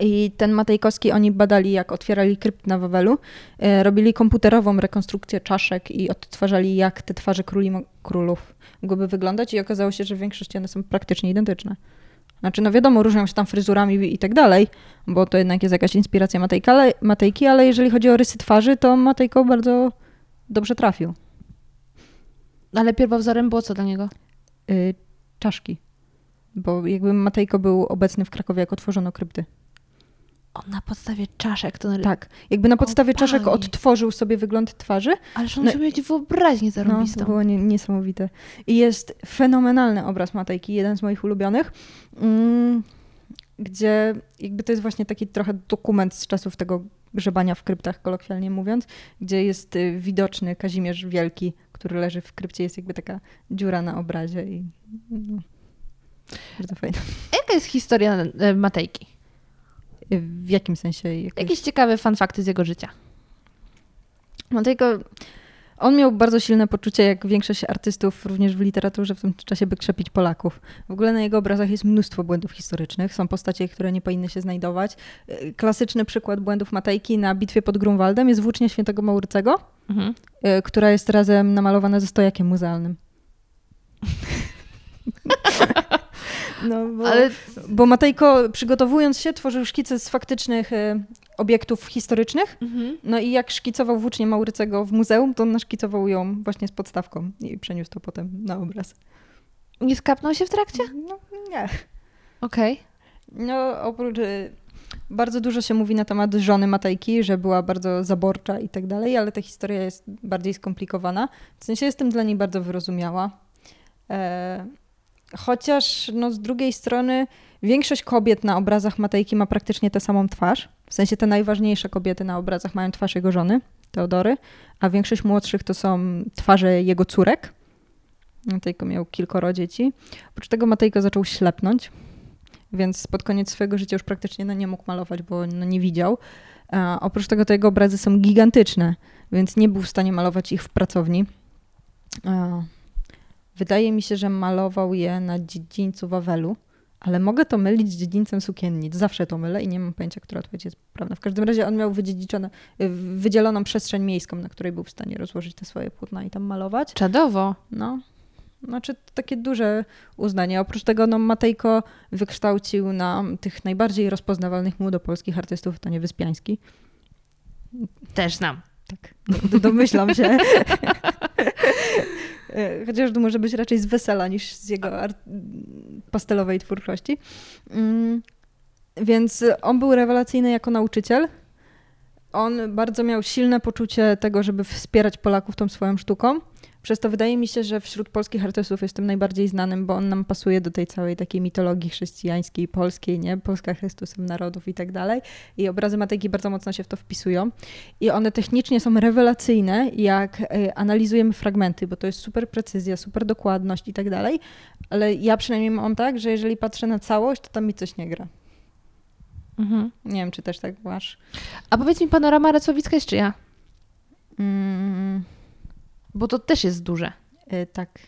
I ten Matejkowski oni badali, jak otwierali krypt na Wawelu. E, robili komputerową rekonstrukcję czaszek i odtwarzali, jak te twarze króli, królów mogłyby wyglądać. I okazało się, że w większości one są praktycznie identyczne. Znaczy, no wiadomo, różnią się tam fryzurami i tak dalej, bo to jednak jest jakaś inspiracja Matejka, ale, Matejki, ale jeżeli chodzi o rysy twarzy, to Matejko bardzo dobrze trafił. Ale pierwowzorem było co dla niego? Y, czaszki. Bo jakby Matejko był obecny w Krakowie, jak otworzono krypty. On na podstawie czaszek to. Tak. Jakby na podstawie czaszek odtworzył sobie wygląd twarzy. Ależ on No- musiał mieć wyobraźnię No, zarąbistą. to było nie, niesamowite. I jest fenomenalny obraz Matejki, jeden z moich ulubionych, mm, gdzie jakby to jest właśnie taki trochę dokument z czasów tego grzebania w kryptach, kolokwialnie mówiąc, gdzie jest y, widoczny Kazimierz Wielki, który leży w krypcie, jest jakby taka dziura na obrazie i no, bardzo fajne. A Jaka jest historia e, Matejki? W jakim sensie? Jakoś... Jakieś ciekawe fanfakty z jego życia. Tylko on miał bardzo silne poczucie, jak większość artystów, również w literaturze, w tym czasie, by krzepić Polaków. W ogóle na jego obrazach jest mnóstwo błędów historycznych. Są postacie, które nie powinny się znajdować. Y, Klasyczny przykład błędów Matejki na bitwie pod Grunwaldem jest włócznia świętego Maurycego, Mhm. y, która jest razem namalowana ze stojakiem muzealnym. No, bo, Ale bo Matejko, przygotowując się, tworzył szkice z faktycznych y, obiektów historycznych, mhm. no i jak szkicował włócznię Maurycego w muzeum, to on naszkicował ją właśnie z podstawką i przeniósł to potem na obraz. nie skapnął się w trakcie? No nie. Okej. No oprócz... y, Bardzo dużo się mówi na temat żony Matejki, że była bardzo zaborcza i tak dalej, ale ta historia jest bardziej skomplikowana. W sensie jestem dla niej bardzo wyrozumiała. E, chociaż no, z drugiej strony większość kobiet na obrazach Matejki ma praktycznie tę samą twarz. W sensie te najważniejsze kobiety na obrazach mają twarz jego żony, Teodory, a większość młodszych to są twarze jego córek. Matejko miał kilkoro dzieci. Oprócz tego Matejko zaczął ślepnąć, więc pod koniec swojego życia już praktycznie no, nie mógł malować, bo no, nie widział. A oprócz tego te jego obrazy są gigantyczne, więc nie był w stanie malować ich w pracowni. A, wydaje mi się, że malował je na dziedzińcu Wawelu, ale mogę to mylić z dziedzińcem sukiennic. Zawsze to mylę i nie mam pojęcia, która odpowiedź jest prawda. W każdym razie on miał y, wydzieloną przestrzeń miejską, na której był w stanie rozłożyć te swoje płótna i tam malować. Czadowo. No, znaczy to takie duże uznanie. Oprócz tego no, Matejko wykształcił na tych najbardziej rozpoznawalnych młodopolskich artystów, to nie Wyspiański. Też znam. Tak, do, domyślam się. E, Chociaż to może być raczej z wesela niż z jego art- pastelowej twórczości. Mm, Więc on był rewelacyjny jako nauczyciel. On bardzo miał silne poczucie tego, żeby wspierać Polaków tą swoją sztuką. Przez to wydaje mi się, że wśród polskich artystów jest tym najbardziej znanym, bo on nam pasuje do tej całej takiej mitologii chrześcijańskiej, polskiej, nie? Polska Chrystusem narodów i tak dalej. I obrazy Matejki bardzo mocno się w to wpisują. I one technicznie są rewelacyjne, jak e, analizujemy fragmenty, bo to jest super precyzja, super dokładność i tak dalej. Ale ja przynajmniej mam tak, że jeżeli patrzę na całość, to tam mi coś nie gra. Mhm. Nie wiem, czy też tak masz. A powiedz mi, panorama Racławicka jest czyja? Mm, Bo to też jest duże. y, tak,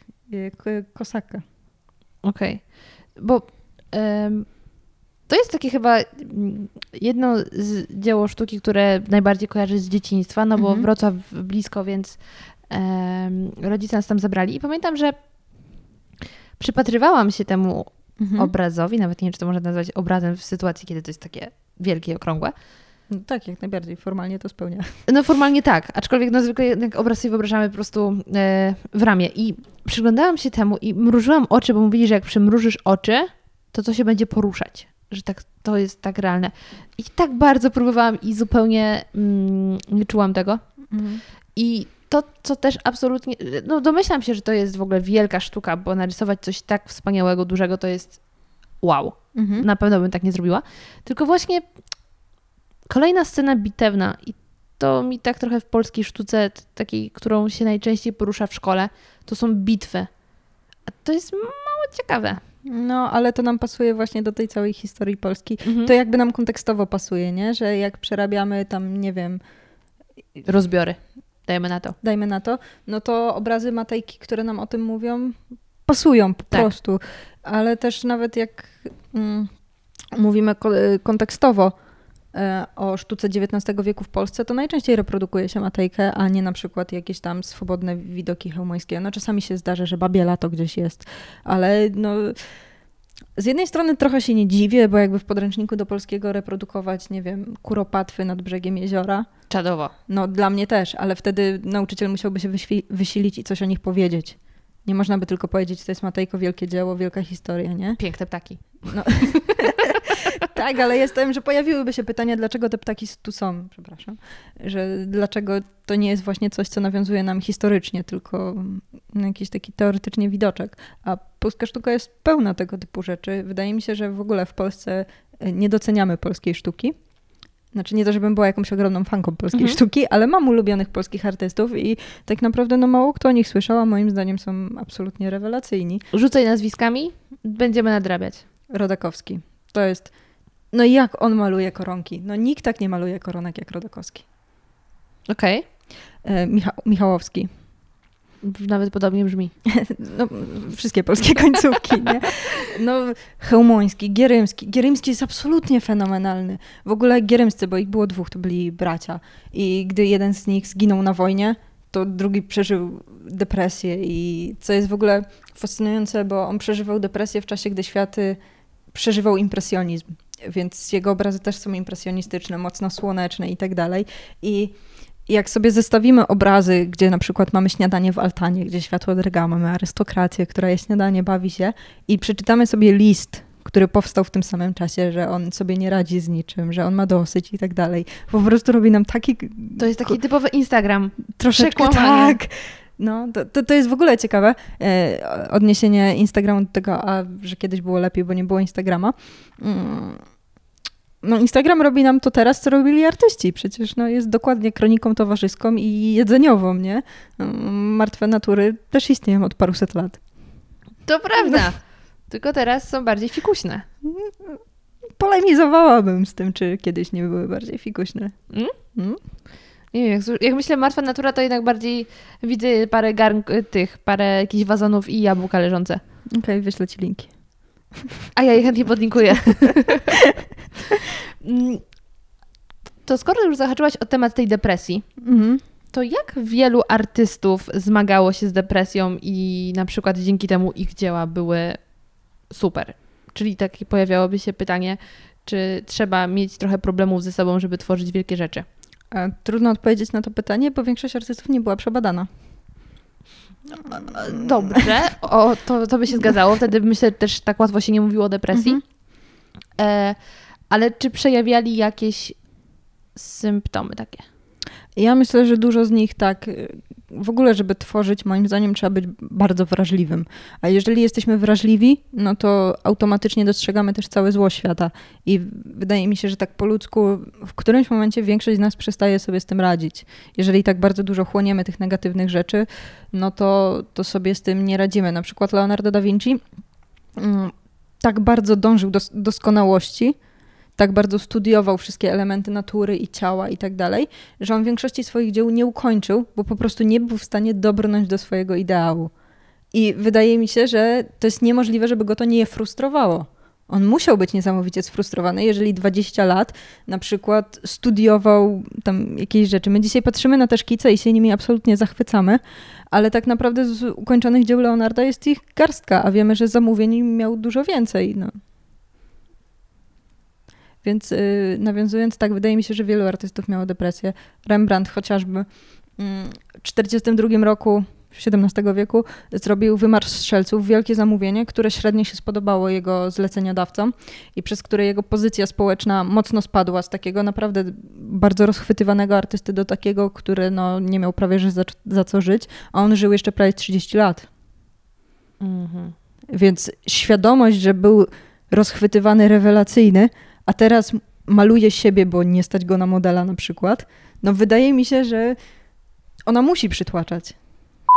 ko- kosaka. Okej. Bo em, to jest takie chyba mm, jedno z dzieło sztuki, które najbardziej kojarzy z dzieciństwa, no bo Mhm. Wrocław blisko, więc rodzice nas tam zabrali. I pamiętam, że przypatrywałam się temu Mhm. obrazowi, nawet nie wiem, czy to można nazwać obrazem w sytuacji, kiedy to jest takie wielkie i okrągłe. No tak, jak najbardziej. Formalnie to spełnia. No formalnie tak, aczkolwiek no zwykle jednak obraz sobie wyobrażamy po prostu e, w ramię. I przyglądałam się temu i mrużyłam oczy, bo mówili, że jak przymrużysz oczy, to to się będzie poruszać. Że tak, to jest tak realne. I tak bardzo próbowałam i zupełnie mm, nie czułam tego. I to, co też absolutnie, no domyślam się, że to jest w ogóle wielka sztuka, bo narysować coś tak wspaniałego, dużego to jest wow. Mhm. Na pewno bym tak nie zrobiła. Tylko właśnie kolejna scena bitewna i to mi tak trochę w polskiej sztuce, takiej, którą się najczęściej porusza w szkole, to są bitwy. A to jest mało ciekawe. No, ale to nam pasuje właśnie do tej całej historii Polski. Mhm. To jakby nam kontekstowo pasuje, nie? Że jak przerabiamy tam, nie wiem, Rozbiory. Dajemy na to. dajmy na to, no to obrazy Matejki, które nam o tym mówią, pasują po Tak. prostu. Ale też nawet jak mm, mówimy ko- kontekstowo o sztuce XIX wieku w Polsce, to najczęściej reprodukuje się Matejkę, a nie na przykład jakieś tam swobodne widoki chełmońskie. No czasami się zdarza, że Babiela to gdzieś jest, ale no... Z jednej strony trochę się nie dziwię, bo jakby w podręczniku do polskiego reprodukować, nie wiem, kuropatwy nad brzegiem jeziora, Czadowo. no dla mnie też, ale wtedy nauczyciel musiałby się wysilić i coś o nich powiedzieć. Nie można by tylko powiedzieć, to jest Matejko, wielkie dzieło, wielka historia, nie? Piękne ptaki. Tak, ale jestem, że pojawiłyby się pytania, dlaczego te ptaki tu są, przepraszam, że dlaczego to nie jest właśnie coś, co nawiązuje nam historycznie, tylko na jakiś taki teoretycznie widoczek. A polska sztuka jest pełna tego typu rzeczy. Wydaje mi się, że w ogóle w Polsce e, nie doceniamy polskiej sztuki. Znaczy nie to, żebym była jakąś ogromną fanką polskiej Mhm. sztuki, ale mam ulubionych polskich artystów i tak naprawdę no mało kto o nich słyszał, a moim zdaniem są absolutnie rewelacyjni. Rzucaj nazwiskami, będziemy nadrabiać. Rodakowski. To jest. No i jak on maluje koronki? No nikt tak nie maluje koronek jak Rodakowski. Okej. E, Micha Michałowski. Nawet podobnie brzmi. No, wszystkie polskie końcówki, nie? No, Chełmoński, Gierymski. Gierymski jest absolutnie fenomenalny. W ogóle Gierymscy, bo ich było dwóch, to byli bracia. I gdy jeden z nich zginął na wojnie, to drugi przeżył depresję i co jest w ogóle fascynujące, bo on przeżywał depresję w czasie, gdy świat przeżywał impresjonizm. Więc jego obrazy też są impresjonistyczne, mocno słoneczne i tak dalej. I jak sobie zestawimy obrazy, gdzie na przykład mamy śniadanie w altanie, gdzie światło drga, mamy arystokrację, która je śniadanie, bawi się i przeczytamy sobie list, który powstał w tym samym czasie, że on sobie nie radzi z niczym, że on ma dosyć i tak dalej. Po prostu robi nam taki To jest taki typowy Instagram. troszeczkę tak. No, to, to, to jest w ogóle ciekawe e, odniesienie Instagramu do tego, a że kiedyś było lepiej, bo nie było Instagrama. Mm. No, Instagram robi nam to teraz, co robili artyści. Przecież no, jest dokładnie kroniką towarzyską i jedzeniową, nie? Martwe natury też istnieją od paruset lat. To prawda. Tylko teraz są bardziej fikuśne. Polemizowałabym z tym, czy kiedyś nie były bardziej fikuśne. Mm? Mm? Nie wiem, jak, jak myślę martwa natura, to jednak bardziej widzę parę garn tych, parę jakichś wazonów i jabłka leżące. Okej, wyślę ci linki. A ja je chętnie podlinkuję. Mm, to skoro już zahaczyłaś o temat tej depresji, Mhm. to jak wielu artystów zmagało się z depresją i na przykład dzięki temu ich dzieła były super? Czyli takie pojawiałoby się pytanie, czy trzeba mieć trochę problemów ze sobą, żeby tworzyć wielkie rzeczy? A Trudno odpowiedzieć na to pytanie, bo większość artystów nie była przebadana. Dobrze, o, to, to by się zgadzało. Wtedy myślę, też tak łatwo się nie mówiło o depresji. Mhm. E, ale czy przejawiali jakieś symptomy takie? Ja myślę, że dużo z nich tak. W ogóle, żeby tworzyć, moim zdaniem, trzeba być bardzo wrażliwym. A jeżeli jesteśmy wrażliwi, no to automatycznie dostrzegamy też całe zło świata. I wydaje mi się, że tak po ludzku, w którymś momencie większość z nas przestaje sobie z tym radzić. Jeżeli tak bardzo dużo chłoniemy tych negatywnych rzeczy, no to, to sobie z tym nie radzimy. Na przykład Leonardo da Vinci mm, tak bardzo dążył do doskonałości, tak bardzo studiował wszystkie elementy natury i ciała i tak dalej, że on większości swoich dzieł nie ukończył, bo po prostu nie był w stanie dobrnąć do swojego ideału. I wydaje mi się, że to jest niemożliwe, żeby go to nie frustrowało. On musiał być niesamowicie sfrustrowany, jeżeli 20 lat na przykład studiował tam jakieś rzeczy. My dzisiaj patrzymy na te szkice i się nimi absolutnie zachwycamy, ale tak naprawdę z ukończonych dzieł Leonarda jest ich garstka, a wiemy, że zamówień miał dużo więcej. No. Więc yy, nawiązując, tak, wydaje mi się, że wielu artystów miało depresję. Rembrandt chociażby mm, w 1942 roku XVII wieku zrobił Wymarsz Strzelców, wielkie zamówienie, które średnio się spodobało jego zleceniodawcom i przez które jego pozycja społeczna mocno spadła z takiego naprawdę bardzo rozchwytywanego artysty do takiego, który no, nie miał prawie że za, za co żyć, a on żył jeszcze prawie 30 lat. Mhm. Więc świadomość, że był rozchwytywany rewelacyjny, a teraz maluje siebie, bo nie stać go na modela na przykład, no wydaje mi się, że ona musi przytłaczać.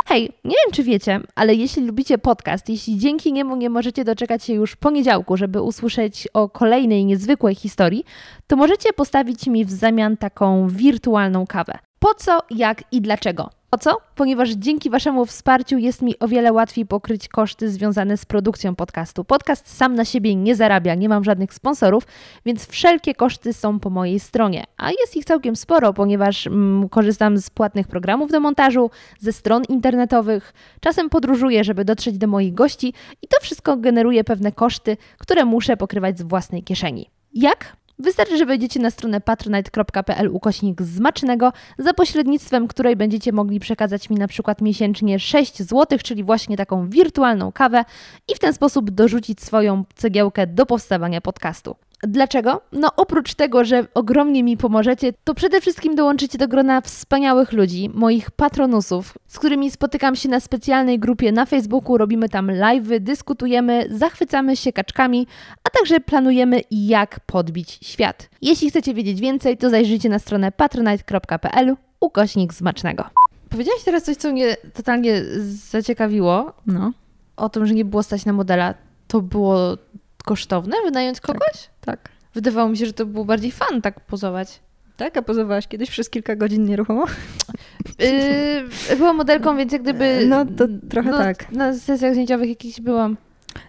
Hej, nie wiem czy wiecie, ale jeśli lubicie podcast, jeśli dzięki niemu nie możecie doczekać się już poniedziałku, żeby usłyszeć o kolejnej niezwykłej historii, to możecie postawić mi w zamian taką wirtualną kawę. Po co, jak i dlaczego? Po co? Ponieważ dzięki Waszemu wsparciu jest mi o wiele łatwiej pokryć koszty związane z produkcją podcastu. Podcast sam na siebie nie zarabia, nie mam żadnych sponsorów, więc wszelkie koszty są po mojej stronie. A jest ich całkiem sporo, ponieważ mm, korzystam z płatnych programów do montażu, ze stron internetowych, czasem podróżuję, żeby dotrzeć do moich gości i to wszystko generuje pewne koszty, które muszę pokrywać z własnej kieszeni. Jak? Wystarczy, że wejdziecie na stronę patronite.pl ukośnik zmacznego, za pośrednictwem której będziecie mogli przekazać mi na przykład miesięcznie 6 zł, czyli właśnie taką wirtualną kawę i w ten sposób dorzucić swoją cegiełkę do powstawania podcastu. Dlaczego? No oprócz tego, że ogromnie mi pomożecie, to przede wszystkim dołączycie do grona wspaniałych ludzi, moich patronusów, z którymi spotykam się na specjalnej grupie na Facebooku, robimy tam live'y, dyskutujemy, zachwycamy się kaczkami, a także planujemy jak podbić świat. Jeśli chcecie wiedzieć więcej, to zajrzyjcie na stronę patronite.pl ukośnik smacznego. Powiedziałaś teraz coś, co mnie totalnie zaciekawiło. No. O tym, że nie było stać na modela. To było kosztowne wynająć tak, kogoś? Tak, tak. Wydawało mi się, że to był bardziej fan tak pozować. Tak, a pozowałaś kiedyś przez kilka godzin nieruchomo? Yy, byłam modelką, więc jak gdyby... No to trochę no, tak. Na sesjach zdjęciowych jakichś byłam.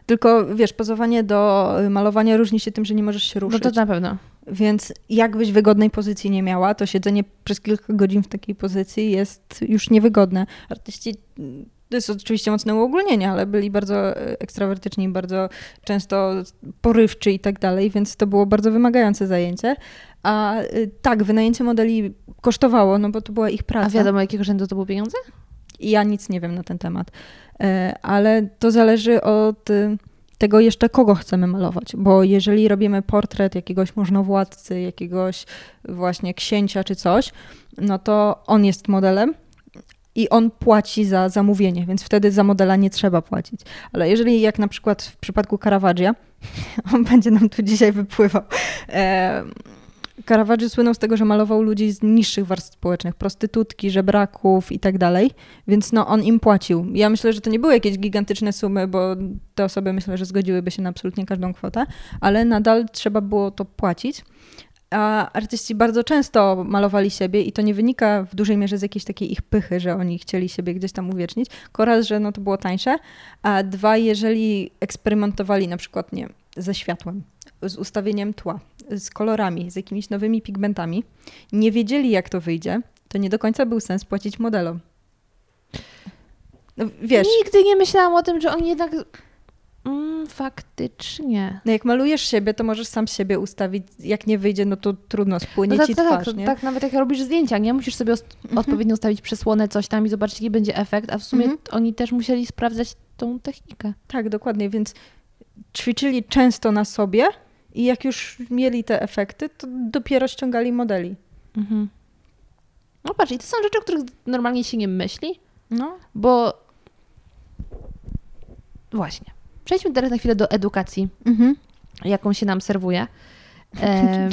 Tylko wiesz, pozowanie do malowania różni się tym, że nie możesz się ruszyć. No to na pewno. Więc jakbyś wygodnej pozycji nie miała, to siedzenie przez kilka godzin w takiej pozycji jest już niewygodne. Artyści to jest oczywiście mocne uogólnienie, ale byli bardzo e, ekstrawertyczni, bardzo często porywczy i tak dalej, więc to było bardzo wymagające zajęcie. A e, tak, wynajęcie modeli kosztowało, no bo to była ich praca. A wiadomo, jakiego rzędu to były pieniądze? Ja nic nie wiem na ten temat, e, ale to zależy od tego jeszcze, kogo chcemy malować, bo jeżeli robimy portret jakiegoś możnowładcy, jakiegoś właśnie księcia czy coś, no to on jest modelem, i on płaci za zamówienie, więc wtedy za modela nie trzeba płacić. Ale jeżeli jak na przykład w przypadku Caravaggia, on będzie nam tu dzisiaj wypływał, e, Caravaggio słynął z tego, że malował ludzi z niższych warstw społecznych, prostytutki, żebraków i tak dalej, więc no on im płacił. Ja myślę, że to nie były jakieś gigantyczne sumy, bo te osoby myślę, że zgodziłyby się na absolutnie każdą kwotę, ale nadal trzeba było to płacić. A artyści bardzo często malowali siebie i to nie wynika w dużej mierze z jakiejś takiej ich pychy, że oni chcieli siebie gdzieś tam uwiecznić. Raz, że no to było tańsze, a dwa, jeżeli eksperymentowali na przykład nie, ze światłem, z ustawieniem tła, z kolorami, z jakimiś nowymi pigmentami, nie wiedzieli jak to wyjdzie, to nie do końca był sens płacić modelom. No, wiesz. Nigdy nie myślałam o tym, że oni jednak Mm, faktycznie. No jak malujesz siebie, to możesz sam siebie ustawić. Jak nie wyjdzie, no to trudno, spłynie no tak, ci tak, twarz, tak, nie? tak, nawet jak robisz zdjęcia, nie? Musisz sobie mhm. odpowiednio ustawić przesłonę, coś tam i zobaczyć, jaki będzie efekt, a w sumie mhm. oni też musieli sprawdzać tą technikę. Tak, dokładnie, więc ćwiczyli często na sobie i jak już mieli te efekty, to dopiero ściągali modeli. Mhm. No patrz, i to są rzeczy, o których normalnie się nie myśli, no. bo właśnie Przejdźmy teraz na chwilę do edukacji, mhm. jaką się nam serwuje. E,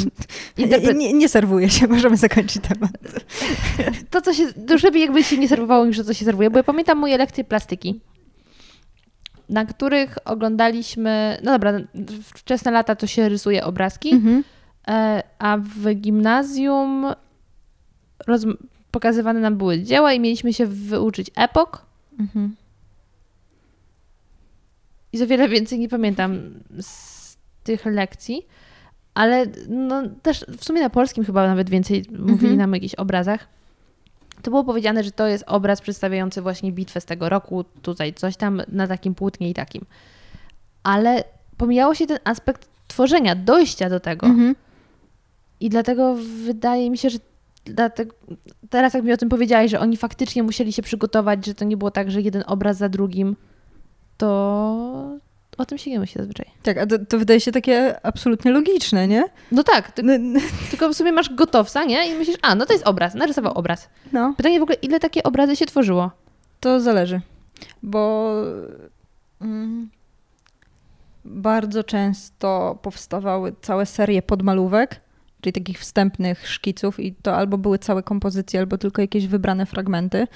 interpre... nie, nie serwuje się, możemy zakończyć temat. To, co się, już lepiej jakby się nie serwowało niż to, co się serwuje, bo ja pamiętam moje lekcje plastyki, na których oglądaliśmy, no dobra, wczesne lata to się rysuje obrazki, mhm. E, a w gimnazjum roz... pokazywane nam były dzieła i mieliśmy się wyuczyć epok. Mhm. I za wiele więcej nie pamiętam z tych lekcji. Ale no, też w sumie na polskim chyba nawet więcej mówili nam o jakichś obrazach. To było powiedziane, że to jest obraz przedstawiający właśnie bitwę z tego roku, tutaj coś tam na takim płótnie i takim. Ale pomijało się ten aspekt tworzenia, dojścia do tego. Mhm. I dlatego wydaje mi się, że dlatego, teraz jak mi o tym powiedziałaś, że oni faktycznie musieli się przygotować, że to nie było tak, że jeden obraz za drugim, to o tym się nie myśli zazwyczaj. Tak, a to, to wydaje się takie absolutnie logiczne, nie? No tak, ty, No, no, tylko w sumie masz gotowca, nie? I myślisz, a no to jest obraz, narysował obraz. no. Pytanie w ogóle, ile takie obrazy się tworzyło? To zależy, bo mm, bardzo często powstawały całe serie podmalówek, czyli takich wstępnych szkiców i to albo były całe kompozycje, albo tylko jakieś wybrane fragmenty.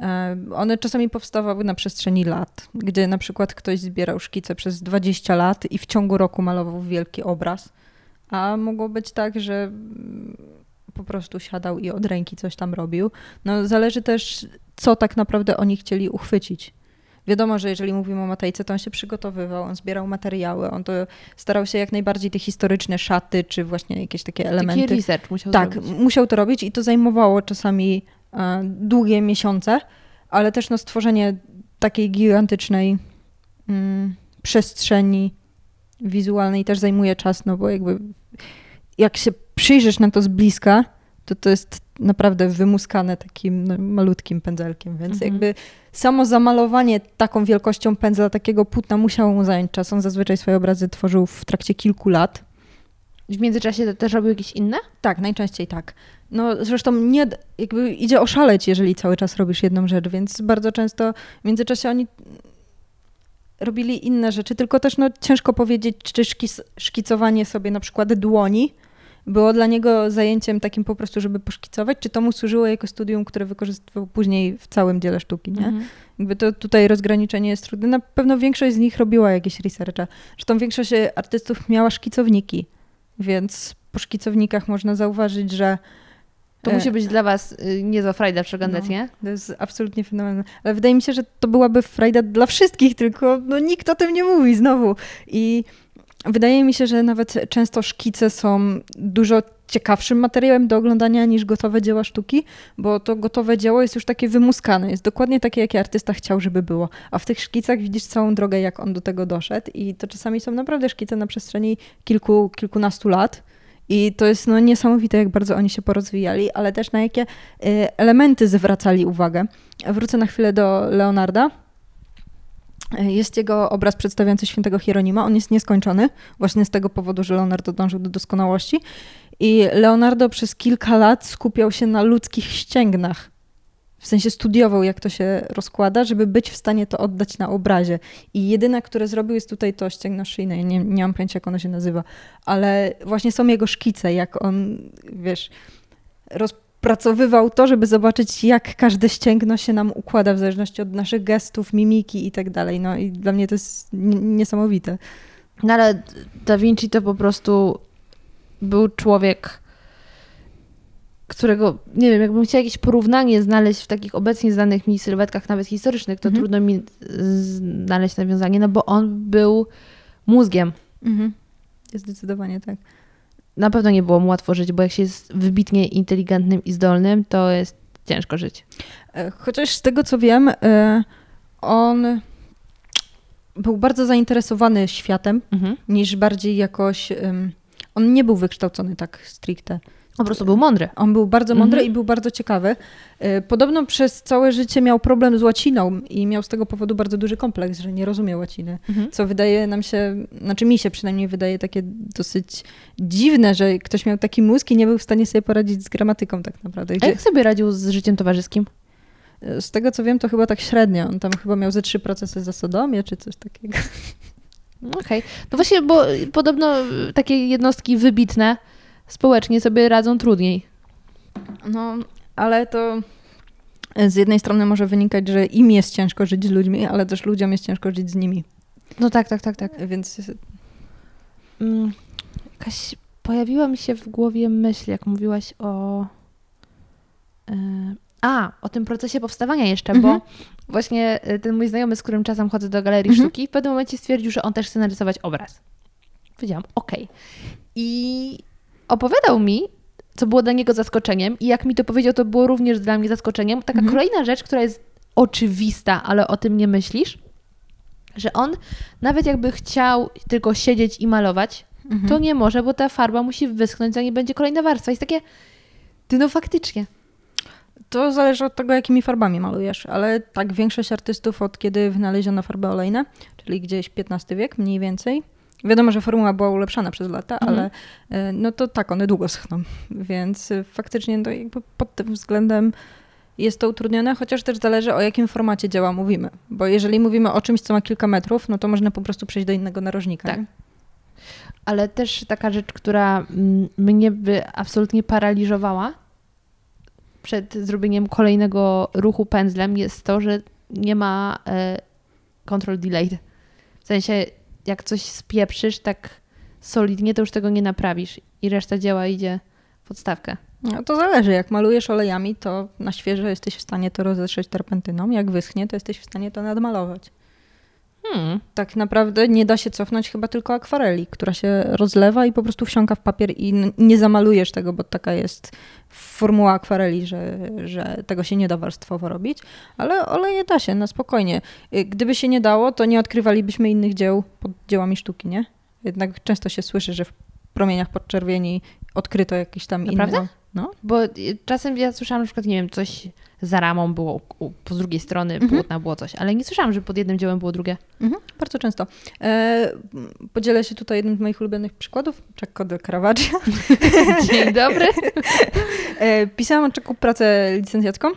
E, One czasami powstawały na przestrzeni lat, gdzie na przykład ktoś zbierał szkice przez 20 lat i w ciągu roku malował wielki obraz. A mogło być tak, że po prostu siadał i od ręki coś tam robił. No, zależy też, co tak naprawdę oni chcieli uchwycić. Wiadomo, że jeżeli mówimy o Matejce, to on się przygotowywał, on zbierał materiały, on to starał się jak najbardziej te historyczne szaty, czy właśnie jakieś takie elementy. Taki research musiał Tak, zrobić. musiał to robić i to zajmowało czasami długie miesiące, ale też no, stworzenie takiej gigantycznej mm, przestrzeni wizualnej też zajmuje czas, no bo jakby jak się przyjrzysz na to z bliska, to to jest naprawdę wymuskane takim no, malutkim pędzelkiem, więc Mhm. jakby samo zamalowanie taką wielkością pędzla takiego płótna musiało mu zająć czas. On zazwyczaj swoje obrazy tworzył w trakcie kilku lat. W międzyczasie też robił jakieś inne? Tak, najczęściej tak. No zresztą nie, jakby idzie oszaleć, jeżeli cały czas robisz jedną rzecz, więc bardzo często w międzyczasie oni robili inne rzeczy, tylko też no, ciężko powiedzieć, czy szkic, szkicowanie sobie na przykład dłoni było dla niego zajęciem takim po prostu, żeby poszkicować, czy to mu służyło jako studium, które wykorzystywał później w całym dziele sztuki, nie? Mhm. Jakby to tutaj rozgraniczenie jest trudne. Na pewno większość z nich robiła jakieś researche. Zresztą większość artystów miała szkicowniki, więc po szkicownikach można zauważyć, że To E, musi być dla was y, niezła frajda przeglądać, No. nie? to jest absolutnie fenomenalne. Ale wydaje mi się, że to byłaby frajda dla wszystkich, tylko no, nikt o tym nie mówi znowu. I wydaje mi się, że nawet często szkice są dużo ciekawszym materiałem do oglądania niż gotowe dzieła sztuki, bo to gotowe dzieło jest już takie wymuskane, jest dokładnie takie, jakie artysta chciał, żeby było. A w tych szkicach widzisz całą drogę, jak on do tego doszedł i to czasami są naprawdę szkice na przestrzeni kilku, kilkunastu lat. I to jest no, niesamowite, jak bardzo oni się porozwijali, ale też na jakie y, elementy zwracali uwagę. Wrócę na chwilę do Leonarda. Jest jego obraz przedstawiający świętego Hieronima. On jest nieskończony, właśnie z tego powodu, że Leonardo dążył do doskonałości. I Leonardo przez kilka lat skupiał się na ludzkich ścięgnach. W sensie studiował, jak to się rozkłada, żeby być w stanie to oddać na obrazie. I jedyne, które zrobił, jest tutaj to ścięgno szyjne. Nie, nie mam pojęcia, jak ono się nazywa. Ale właśnie są jego szkice, jak on, wiesz, rozpracowywał to, żeby zobaczyć, jak każde ścięgno się nam układa w zależności od naszych gestów, mimiki i tak dalej. No i dla mnie to jest niesamowite. No ale Da Vinci to po prostu był człowiek, którego, nie wiem, jakbym chciała jakieś porównanie znaleźć w takich obecnie znanych mi sylwetkach, nawet historycznych, to Mhm. trudno mi znaleźć nawiązanie, no bo on był mózgiem. Mhm. Zdecydowanie tak. Na pewno nie było mu łatwo żyć, bo jak się jest wybitnie inteligentnym i zdolnym, to jest ciężko żyć. E, Chociaż z tego co wiem, e, on był bardzo zainteresowany światem, Mhm. niż bardziej jakoś. On nie był wykształcony tak stricte. Po prostu był mądry. On był bardzo mądry Mhm. i był bardzo ciekawy. E, Podobno przez całe życie miał problem z łaciną i miał z tego powodu bardzo duży kompleks, że nie rozumiał łaciny. Mhm. Co wydaje nam się, znaczy mi się przynajmniej wydaje takie dosyć dziwne, że ktoś miał taki mózg i nie był w stanie sobie poradzić z gramatyką tak naprawdę. A Gdzie, jak sobie radził z życiem towarzyskim? z tego co wiem, to chyba tak średnio. On tam chyba miał ze trzy procesy za sodomię czy coś takiego. Okej. No właśnie, bo podobno takie jednostki wybitne społecznie sobie radzą trudniej. No, ale to z jednej strony może wynikać, że im jest ciężko żyć z ludźmi, ale też ludziom jest ciężko żyć z nimi. No tak, tak, tak, tak. Więc Mm, Jakaś pojawiła mi się w głowie myśl, jak mówiłaś o. e, A, o tym procesie powstawania jeszcze, Mhm. bo właśnie e, ten mój znajomy, z którym czasem chodzę do galerii Mhm. sztuki, w pewnym momencie stwierdził, że on też chce narysować obraz. Powiedziałam, okej. I opowiadał mi, co było dla niego zaskoczeniem, i jak mi to powiedział, to było również dla mnie zaskoczeniem. Taka Mhm. kolejna rzecz, która jest oczywista, ale o tym nie myślisz, że on nawet jakby chciał tylko siedzieć i malować, Mhm. to nie może, bo ta farba musi wyschnąć, zanim będzie kolejna warstwa. Jest takie, ty no faktycznie. To zależy od tego, jakimi farbami malujesz, ale tak większość artystów od kiedy wynaleziono farby olejne, czyli gdzieś XV wiek mniej więcej. Wiadomo, że formuła była ulepszana przez lata, Mhm. ale e, no to tak, one długo schną, więc e, faktycznie to jakby pod tym względem jest to utrudnione, chociaż też zależy o jakim formacie dzieła mówimy, bo jeżeli mówimy o czymś, co ma kilka metrów, no to można po prostu przejść do innego narożnika. Tak. nie? Ale też taka rzecz, która mm, mnie by absolutnie paraliżowała przed zrobieniem kolejnego ruchu pędzlem jest to, że nie ma e, control delayed. W sensie, jak coś spieprzysz tak solidnie, to już tego nie naprawisz i reszta dzieła idzie w odstawkę. No to zależy, jak malujesz olejami, to na świeżo jesteś w stanie to rozetrzeć terpentyną, jak wyschnie, to jesteś w stanie to nadmalować. Hmm. tak naprawdę nie da się cofnąć chyba tylko akwareli, która się rozlewa i po prostu wsiąka w papier i nie zamalujesz tego, bo taka jest formuła akwareli, że, że tego się nie da warstwowo robić, ale oleje da się na spokojnie. Y, Gdyby się nie dało, to nie odkrywalibyśmy innych dzieł pod dziełami sztuki, nie? Jednak często się słyszy, że w promieniach podczerwieni odkryto jakieś tam Naprawdę? inne... No, Bo y, czasem ja słyszałam, na przykład, nie wiem, coś za ramą było, po drugiej strony Mhm. płótna było coś, ale nie słyszałam, że pod jednym dziełem było drugie. Mhm, bardzo często. E, podzielę się tutaj jednym z moich ulubionych przykładów, Czekko de Caravaggio. Dzień dobry. E, Pisałam o Czeku pracę licencjacką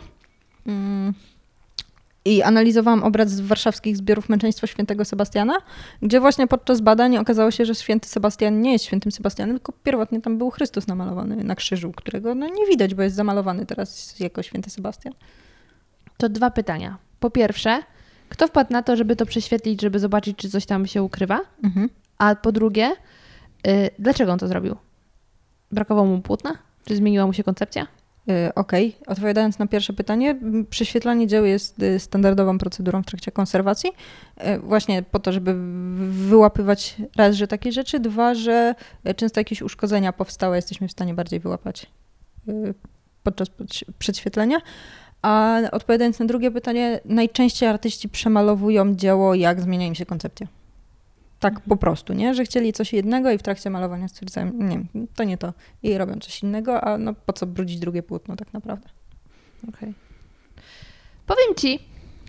mm, i analizowałam obraz z warszawskich zbiorów męczeństwa świętego Sebastiana, gdzie właśnie podczas badań okazało się, że święty Sebastian nie jest świętym Sebastianem, tylko pierwotnie tam był Chrystus namalowany na krzyżu, którego no, nie widać, bo jest zamalowany teraz jako święty Sebastian. To dwa pytania. Po pierwsze, kto wpadł na to, żeby to prześwietlić, żeby zobaczyć, czy coś tam się ukrywa? Mhm. A po drugie, y, dlaczego on to zrobił? Brakowało mu płótna? Czy zmieniła mu się koncepcja? E, Okej, odpowiadając na pierwsze pytanie, prześwietlanie dzieł jest y, standardową procedurą w trakcie konserwacji, e, właśnie po to, żeby wyłapywać raz, że takie rzeczy, dwa, że często jakieś uszkodzenia powstałe jesteśmy w stanie bardziej wyłapać y, podczas przedświetlenia. A odpowiadając na drugie pytanie, najczęściej artyści przemalowują dzieło, jak zmienia im się koncepcja. Tak po prostu, nie? Że chcieli coś jednego i w trakcie malowania stwierdzają, nie, to nie to. I robią coś innego, a no po co brudzić drugie płótno tak naprawdę. Okej. Powiem Ci,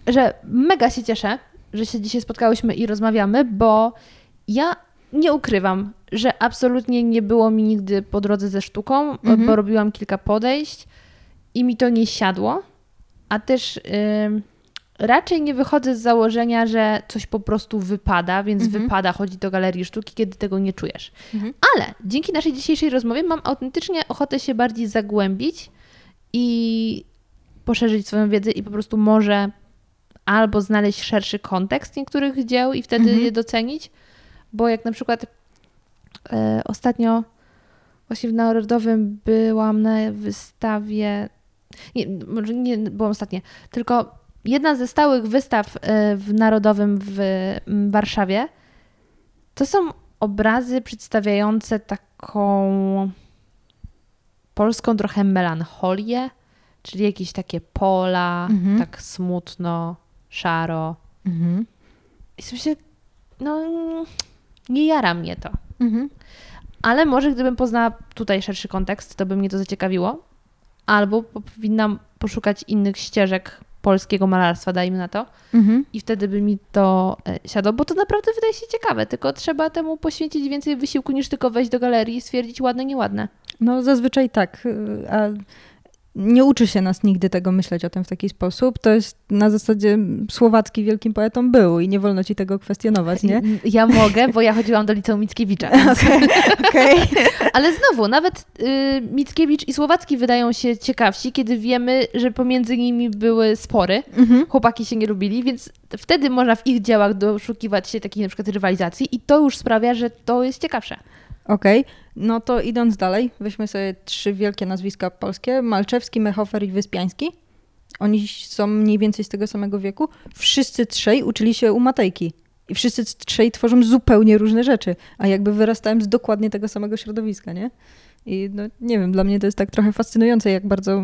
że mega się cieszę, że się dzisiaj spotkałyśmy i rozmawiamy, bo ja nie ukrywam, że absolutnie nie było mi nigdy po drodze ze sztuką, Mhm. bo robiłam kilka podejść i mi to nie siadło, a też ym, raczej nie wychodzę z założenia, że coś po prostu wypada, więc Mhm. wypada chodzić do galerii sztuki, kiedy tego nie czujesz. Mhm. Ale dzięki naszej dzisiejszej rozmowie mam autentycznie ochotę się bardziej zagłębić i poszerzyć swoją wiedzę i po prostu może albo znaleźć szerszy kontekst niektórych dzieł i wtedy Mhm. je docenić, bo jak na przykład e, ostatnio właśnie w Narodowym byłam na wystawie, nie, może nie byłam ostatnio, tylko jedna ze stałych wystaw e, w Narodowym w Warszawie to są obrazy przedstawiające taką polską trochę melancholię, czyli jakieś takie pola, Mhm. tak smutno, szaro. Mhm. I sobie no nie jara mnie to. Mhm. Ale może gdybym poznała tutaj szerszy kontekst, to by mnie to zaciekawiło. Albo powinnam poszukać innych ścieżek polskiego malarstwa, dajmy na to. Mhm. I wtedy by mi to e, siadło, bo to naprawdę wydaje się ciekawe. Tylko trzeba temu poświęcić więcej wysiłku niż tylko wejść do galerii i stwierdzić ładne, nieładne. No zazwyczaj tak, y, a nie uczy się nas nigdy tego myśleć o tym w taki sposób. To jest na zasadzie Słowacki wielkim poetą był i nie wolno ci tego kwestionować, nie? Ja mogę, bo ja chodziłam do liceum Mickiewicza. Okej. Ale znowu, nawet y, Mickiewicz i Słowacki wydają się ciekawsi, kiedy wiemy, że pomiędzy nimi były spory. Mhm. Chłopaki się nie lubili, więc wtedy można w ich dziełach doszukiwać się takiej na przykład rywalizacji i to już sprawia, że to jest ciekawsze. Okej, no to idąc dalej, weźmy sobie trzy wielkie nazwiska polskie. Malczewski, Mechofer i Wyspiański. Oni są mniej więcej z tego samego wieku. Wszyscy trzej uczyli się u Matejki. I wszyscy trzej tworzą zupełnie różne rzeczy, a jakby wyrastałem z dokładnie tego samego środowiska, nie? I no, nie wiem, dla mnie to jest tak trochę fascynujące, jak bardzo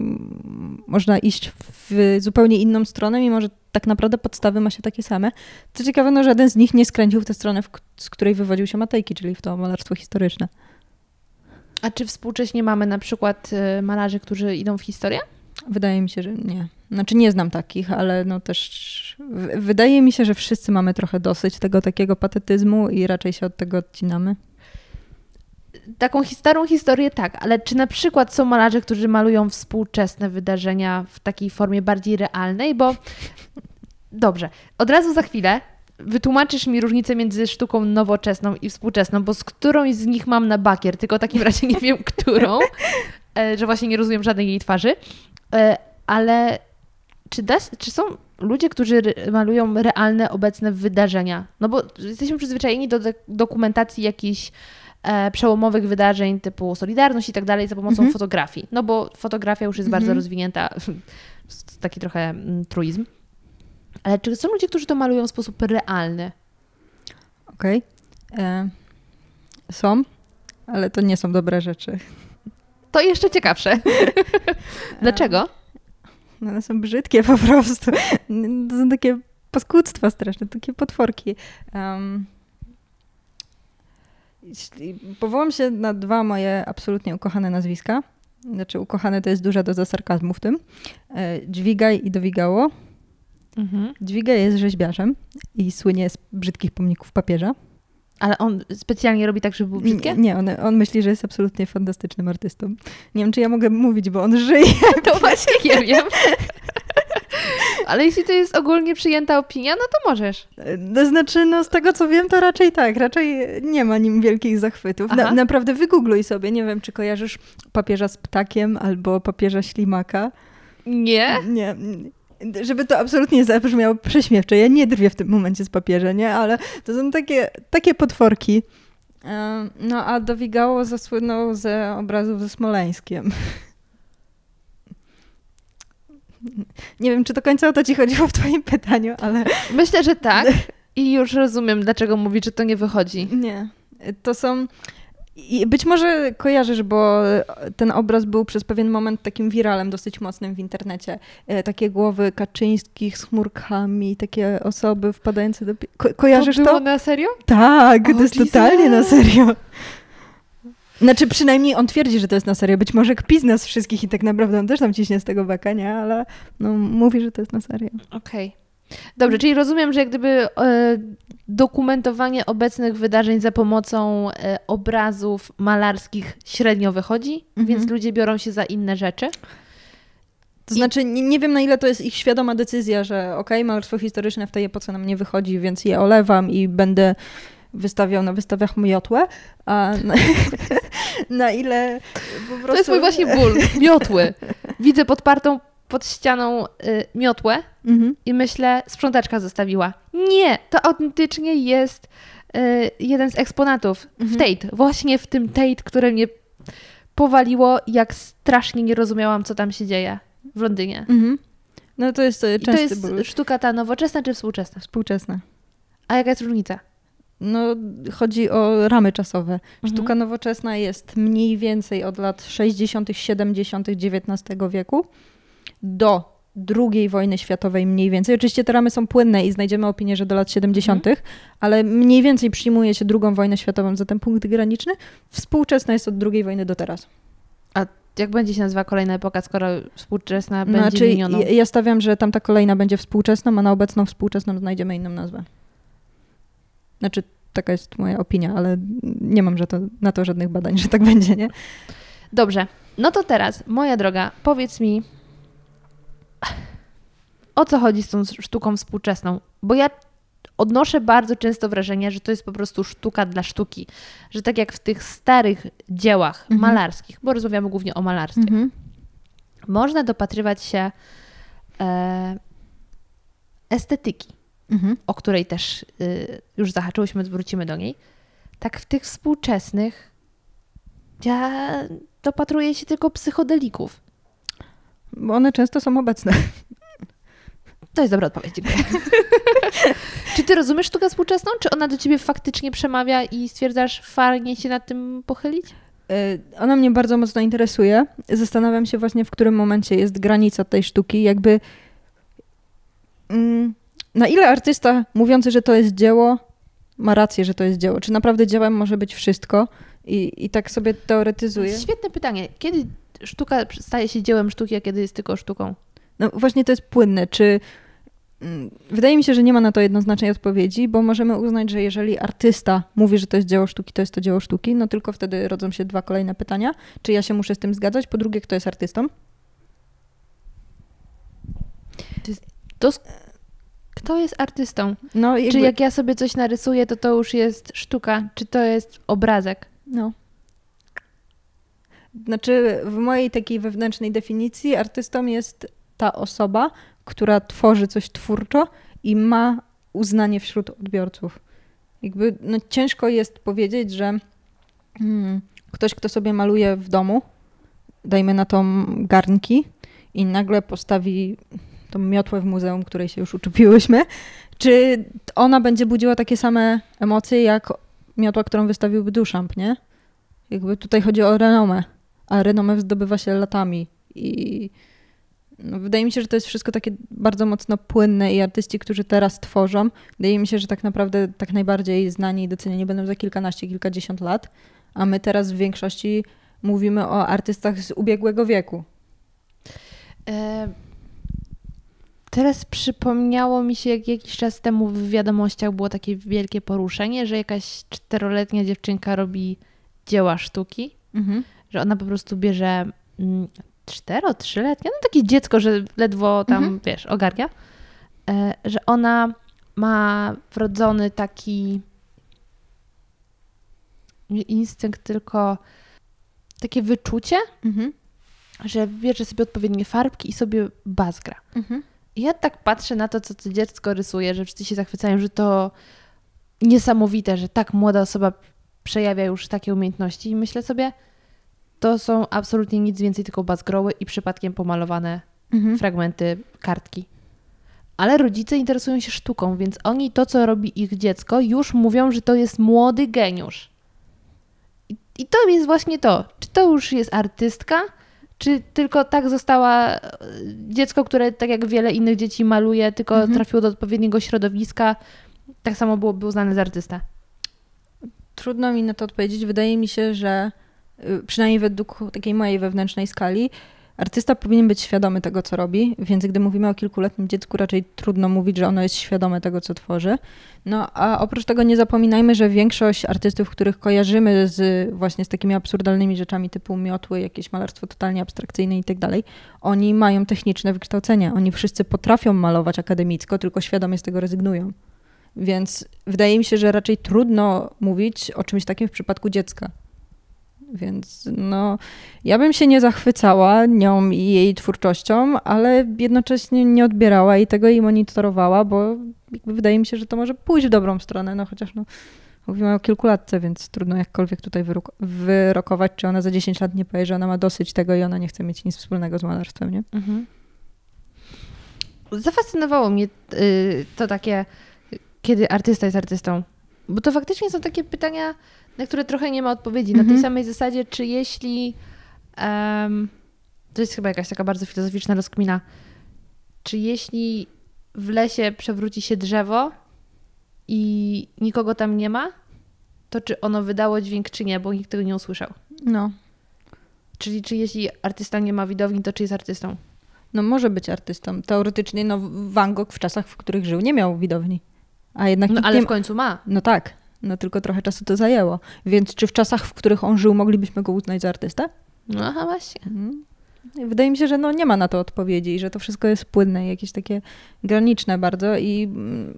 można iść w zupełnie inną stronę, mimo że tak naprawdę podstawy ma się takie same. Co ciekawe, no żaden z nich nie skręcił w tę stronę, w z której wywodził się Matejki, czyli w to malarstwo historyczne. A czy współcześnie mamy na przykład y, malarzy, którzy idą w historię? Wydaje mi się, że nie. Znaczy nie znam takich, ale no też wydaje mi się, że wszyscy mamy trochę dosyć tego takiego patetyzmu i raczej się od tego odcinamy. Taką starą historię tak, ale czy na przykład są malarze, którzy malują współczesne wydarzenia w takiej formie bardziej realnej? Bo dobrze, od razu za chwilę wytłumaczysz mi różnicę między sztuką nowoczesną i współczesną, bo z którąś z nich mam na bakier, tylko w takim razie nie wiem, którą, e, że właśnie nie rozumiem żadnej jej twarzy. E, Ale czy, da, czy są ludzie, którzy malują realne, obecne wydarzenia? No bo jesteśmy przyzwyczajeni do dokumentacji jakichś przełomowych wydarzeń typu Solidarność i tak dalej za pomocą Mhm. fotografii. No bo fotografia już jest Mhm. bardzo rozwinięta, taki trochę mm, truizm. Ale czy są ludzie, którzy to malują w sposób realny? Okej. E, Są, ale to nie są dobre rzeczy. To jeszcze ciekawsze. Dlaczego? No, One są brzydkie po prostu. To są takie paskudztwa straszne, takie potworki. Um, jeśli- powołam się na dwa moje absolutnie ukochane nazwiska. Znaczy ukochane to jest duża doza sarkazmu w tym. E, Dźwigaj i Dowigało. Mhm. Dźwigaj jest rzeźbiarzem i słynie z brzydkich pomników papieża. Ale on specjalnie robi tak, żeby były brzydkie? Nie, nie on, on myśli, że jest absolutnie fantastycznym artystą. Nie wiem, czy ja mogę mówić, bo on żyje. To właśnie nie wiem. Ale jeśli to jest ogólnie przyjęta opinia, no to możesz. To znaczy, no z tego co wiem, to raczej tak, raczej nie ma nim wielkich zachwytów. Na, naprawdę wygoogluj sobie, nie wiem, czy kojarzysz papieża z ptakiem albo papieża ślimaka. Nie? Nie, żeby to absolutnie nie zabrzmiało prześmiewcze, ja nie drwię w tym momencie z papieża, nie, ale to są takie, takie potworki. Em, No a Dowigało zasłynął ze obrazów ze Smoleńskiem. Nie wiem, czy do końca o to ci chodziło w twoim pytaniu, ale Myślę, że tak. I już rozumiem, dlaczego mówi, że to nie wychodzi. Nie. To są. I być może kojarzysz, bo ten obraz był przez pewien moment takim wiralem dosyć mocnym w internecie. E, Takie głowy Kaczyńskich z chmurkami, takie osoby wpadające do. Ko- kojarzysz to to? było na serio? Tak, O, to jest totalnie na serio. Znaczy przynajmniej on twierdzi, że to jest na serio. Być może kpi z nas wszystkich i tak naprawdę on też tam ciśnie z tego beka, nie? Ale no, mówi, że to jest na serio. Okej. Dobrze, czyli rozumiem, że jak gdyby e, dokumentowanie obecnych wydarzeń za pomocą e, obrazów malarskich średnio wychodzi, Mhm. więc ludzie biorą się za inne rzeczy. To znaczy, nie, nie wiem na ile to jest ich świadoma decyzja, że okej, malarstwo historyczne w tej epoce nam nie wychodzi, więc je olewam i będę wystawiał na wystawiach miotłę, a na, na ile po prostu... To jest mój właśnie ból. Miotły. Widzę podpartą pod ścianą y, miotłę Mhm. i myślę, sprzątaczka zostawiła. Nie, to autentycznie jest y, jeden z eksponatów w Mhm. Tate. Właśnie w tym Tate, które mnie powaliło, jak strasznie nie rozumiałam, co tam się dzieje w Londynie. Mhm. No to jest e, I to częsty jest ból. sztuka ta nowoczesna czy współczesna? Współczesne. A jaka jest różnica? No, chodzi o ramy czasowe. Mhm. Sztuka nowoczesna jest mniej więcej od lat 60., 70. XIX wieku do II wojny światowej mniej więcej. Oczywiście te ramy są płynne i znajdziemy opinię, że do lat 70., ale mniej więcej przyjmuje się drugą wojnę światową za ten punkt graniczny. Współczesna jest od II wojny do teraz. Jak będzie się nazywa kolejna epoka, skoro współczesna będzie Znaczy, minioną? ja stawiam, że tamta kolejna będzie współczesną, a na obecną współczesną znajdziemy inną nazwę. Znaczy, taka jest moja opinia, ale nie mam że to, na to żadnych badań, że tak będzie, nie? Dobrze, no to teraz, moja droga, powiedz mi, o co chodzi z tą sztuką współczesną? Bo ja odnoszę bardzo często wrażenie, że to jest po prostu sztuka dla sztuki. Że tak jak w tych starych dziełach Mhm. malarskich, bo rozmawiamy głównie o malarstwie, Mhm. można dopatrywać się e, estetyki, Mhm. o której też y, już zahaczyłyśmy, wrócimy do niej. Tak w tych współczesnych Ja dopatruję się tylko psychodelików. Bo one często są obecne. To jest dobra odpowiedź, dziękuję. czy ty rozumiesz sztukę współczesną? Czy ona do ciebie faktycznie przemawia i stwierdzasz, fajnie się nad tym pochylić? Y, Ona mnie bardzo mocno interesuje. Zastanawiam się właśnie, w którym momencie jest granica tej sztuki. Jakby mm, na ile artysta mówiący, że to jest dzieło, ma rację, że to jest dzieło. Czy naprawdę dziełem może być wszystko? I, i tak sobie teoretyzuje. Świetne pytanie. Kiedy sztuka staje się dziełem sztuki, a kiedy jest tylko sztuką? No właśnie to jest płynne. Czy mm, Wydaje mi się, że nie ma na to jednoznacznej odpowiedzi, bo możemy uznać, że jeżeli artysta mówi, że to jest dzieło sztuki, to jest to dzieło sztuki, no tylko wtedy rodzą się dwa kolejne pytania. Czy ja się muszę z tym zgadzać? Po drugie, kto jest artystą? To sk- Kto jest artystą? No, Czy jakby- jak ja sobie coś narysuję, to to już jest sztuka? Czy to jest obrazek? No. Znaczy, w mojej takiej wewnętrznej definicji artystą jest ta osoba, która tworzy coś twórczo i ma uznanie wśród odbiorców. Jakby no, ciężko jest powiedzieć, że mm, ktoś, kto sobie maluje w domu, dajmy na to garnki i nagle postawi tą miotłę w muzeum, której się już uczepiłyśmy, czy ona będzie budziła takie same emocje jak miotła, którą wystawiłby Duchamp, nie? Jakby tutaj chodzi o renomę, a renomę zdobywa się latami i no, wydaje mi się, że to jest wszystko takie bardzo mocno płynne i artyści, którzy teraz tworzą, wydaje mi się, że tak naprawdę tak najbardziej znani i docenieni będą za kilkanaście, kilkadziesiąt lat, a my teraz w większości mówimy o artystach z ubiegłego wieku. E, Teraz przypomniało mi się, jak jakiś czas temu w wiadomościach było takie wielkie poruszenie, że jakaś czteroletnia dziewczynka robi dzieła sztuki, Mhm. że ona po prostu bierze mm, cztero, trzyletnie, no takie dziecko, że ledwo tam, Mhm. wiesz, ogarnia, e, że ona ma wrodzony taki nie instynkt, tylko takie wyczucie, Mhm. że bierze sobie odpowiednie farbki i sobie bazgra. Mhm. Ja tak patrzę na to, co to dziecko rysuje, że wszyscy się zachwycają, że to niesamowite, że tak młoda osoba przejawia już takie umiejętności i myślę sobie, to są absolutnie nic więcej, tylko bazgroły i przypadkiem pomalowane Mhm. fragmenty kartki. Ale rodzice interesują się sztuką, więc oni to, co robi ich dziecko, już mówią, że to jest młody geniusz. I, i to jest właśnie to. Czy to już jest artystka, czy tylko tak została e, dziecko, które tak jak wiele innych dzieci maluje, tylko Mhm. trafiło do odpowiedniego środowiska, tak samo byłoby uznane za artystę. Trudno mi na to odpowiedzieć. Wydaje mi się, że y, przynajmniej według takiej mojej wewnętrznej skali, artysta powinien być świadomy tego, co robi, więc gdy mówimy o kilkuletnim dziecku, raczej trudno mówić, że ono jest świadome tego, co tworzy. No a oprócz tego nie zapominajmy, że większość artystów, których kojarzymy z właśnie z takimi absurdalnymi rzeczami typu miotły, jakieś malarstwo totalnie abstrakcyjne i tak dalej, oni mają techniczne wykształcenie. Oni wszyscy potrafią malować akademicko, tylko świadomie z tego rezygnują. Więc wydaje mi się, że raczej trudno mówić o czymś takim w przypadku dziecka. Więc no, ja bym się nie zachwycała nią i jej twórczością, ale jednocześnie nie odbierała i tego i monitorowała, bo wydaje mi się, że to może pójść w dobrą stronę, no chociaż no, mówimy o kilkulatce, więc trudno jakkolwiek tutaj wyrok- wyrokować, czy ona za 10 lat nie powie, że ona ma dosyć tego i ona nie chce mieć nic wspólnego z malarstwem, nie? Zafascynowało mnie y, to takie, kiedy artysta jest artystą. Bo to faktycznie są takie pytania, na które trochę nie ma odpowiedzi. Na tej Mhm. samej zasadzie, czy jeśli. em, to jest chyba jakaś taka bardzo filozoficzna rozkmina. Czy jeśli w lesie przewróci się drzewo i nikogo tam nie ma, to czy ono wydało dźwięk, czy nie, bo nikt tego nie usłyszał. No. Czyli czy jeśli artysta nie ma widowni, to czy jest artystą? No może być artystą. Teoretycznie no, Van Gogh w czasach, w których żył, nie miał widowni. A jednak No ale nie... w końcu ma. No tak, no tylko trochę czasu to zajęło. Więc czy w czasach, w których on żył, moglibyśmy go uznać za artystę? No aha, właśnie. Mhm. Wydaje mi się, że no nie ma na to odpowiedzi że to wszystko jest płynne jakieś takie graniczne bardzo i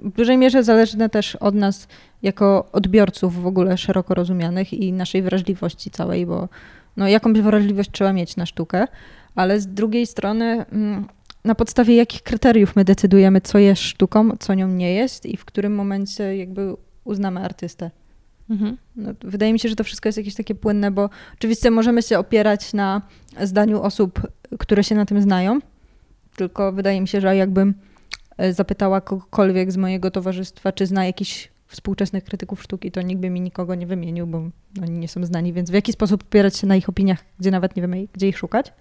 w dużej mierze zależne też od nas jako odbiorców w ogóle szeroko rozumianych i naszej wrażliwości całej, bo no jakąś wrażliwość trzeba mieć na sztukę, ale z drugiej strony mm, na podstawie jakich kryteriów my decydujemy, co jest sztuką, co nią nie jest i w którym momencie jakby uznamy artystę. Mhm. No, wydaje mi się, że to wszystko jest jakieś takie płynne, bo oczywiście możemy się opierać na zdaniu osób, które się na tym znają, tylko wydaje mi się, że jakbym e, zapytała kogokolwiek z mojego towarzystwa, czy zna jakichś współczesnych krytyków sztuki, to nikt by mi nikogo nie wymienił, bo oni nie są znani, więc w jaki sposób opierać się na ich opiniach, gdzie nawet nie wiemy, gdzie ich szukać.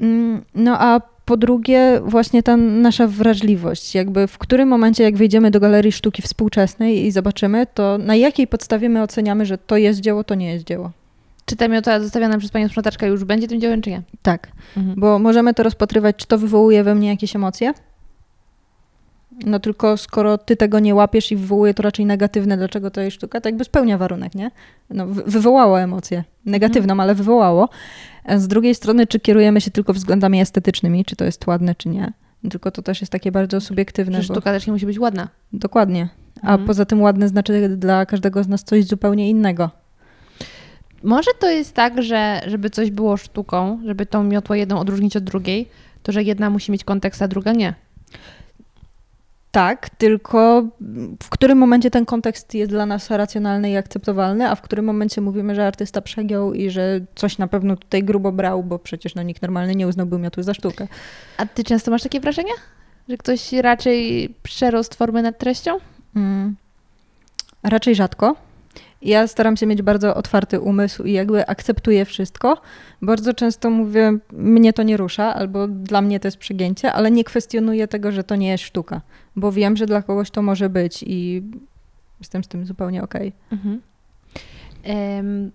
Mm, no a po drugie, właśnie ta nasza wrażliwość. Jakby w którym momencie, jak wejdziemy do galerii sztuki współczesnej i zobaczymy, to na jakiej podstawie my oceniamy, że to jest dzieło, to nie jest dzieło. Czy ta miota zostawiona przez panią sprzątaczkę już będzie tym dziełem, czy nie? Tak, Mhm. bo możemy to rozpatrywać, czy to wywołuje we mnie jakieś emocje. No tylko skoro ty tego nie łapiesz i wywołuje to raczej negatywne, dlaczego to jest sztuka, to jakby spełnia warunek, nie? No, wy- wywołało emocję. Negatywną, ale wywołało. A z drugiej strony, czy kierujemy się tylko względami estetycznymi, czy to jest ładne, czy nie? Tylko to też jest takie bardzo subiektywne. Bo- sztuka też nie musi być ładna. Dokładnie. A Mhm. poza tym ładne znaczy dla każdego z nas coś zupełnie innego. Może to jest tak, że żeby coś było sztuką, żeby tą miotłę jedną odróżnić od drugiej, to że jedna musi mieć kontekst, a druga nie. Tak, tylko w którym momencie ten kontekst jest dla nas racjonalny i akceptowalny, a w którym momencie mówimy, że artysta przegiął i że coś na pewno tutaj grubo brał, bo przecież no, nikt normalny nie uznałby miotły za sztukę. A ty często masz takie wrażenie? Że ktoś raczej przerost formy nad treścią? Mm. Raczej rzadko. Ja staram się mieć bardzo otwarty umysł i jakby akceptuję wszystko. Bardzo często mówię, mnie to nie rusza, albo dla mnie to jest przegięcie, ale nie kwestionuję tego, że to nie jest sztuka, bo wiem, że dla kogoś to może być i jestem z tym zupełnie okej. Mhm. Em,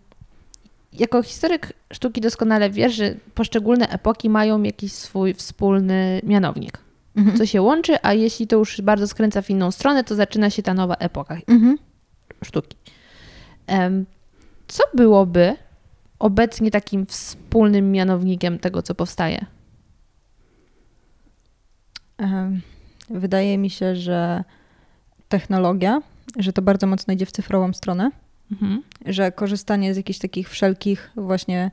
jako historyk sztuki doskonale wiesz, że poszczególne epoki mają jakiś swój wspólny mianownik, Mhm. co się łączy, a jeśli to już bardzo skręca w inną stronę, to zaczyna się ta nowa epoka Mhm. sztuki. Co byłoby obecnie takim wspólnym mianownikiem tego, co powstaje? Wydaje mi się, że technologia, że to bardzo mocno idzie w cyfrową stronę, Mhm. że korzystanie z jakichś takich wszelkich właśnie,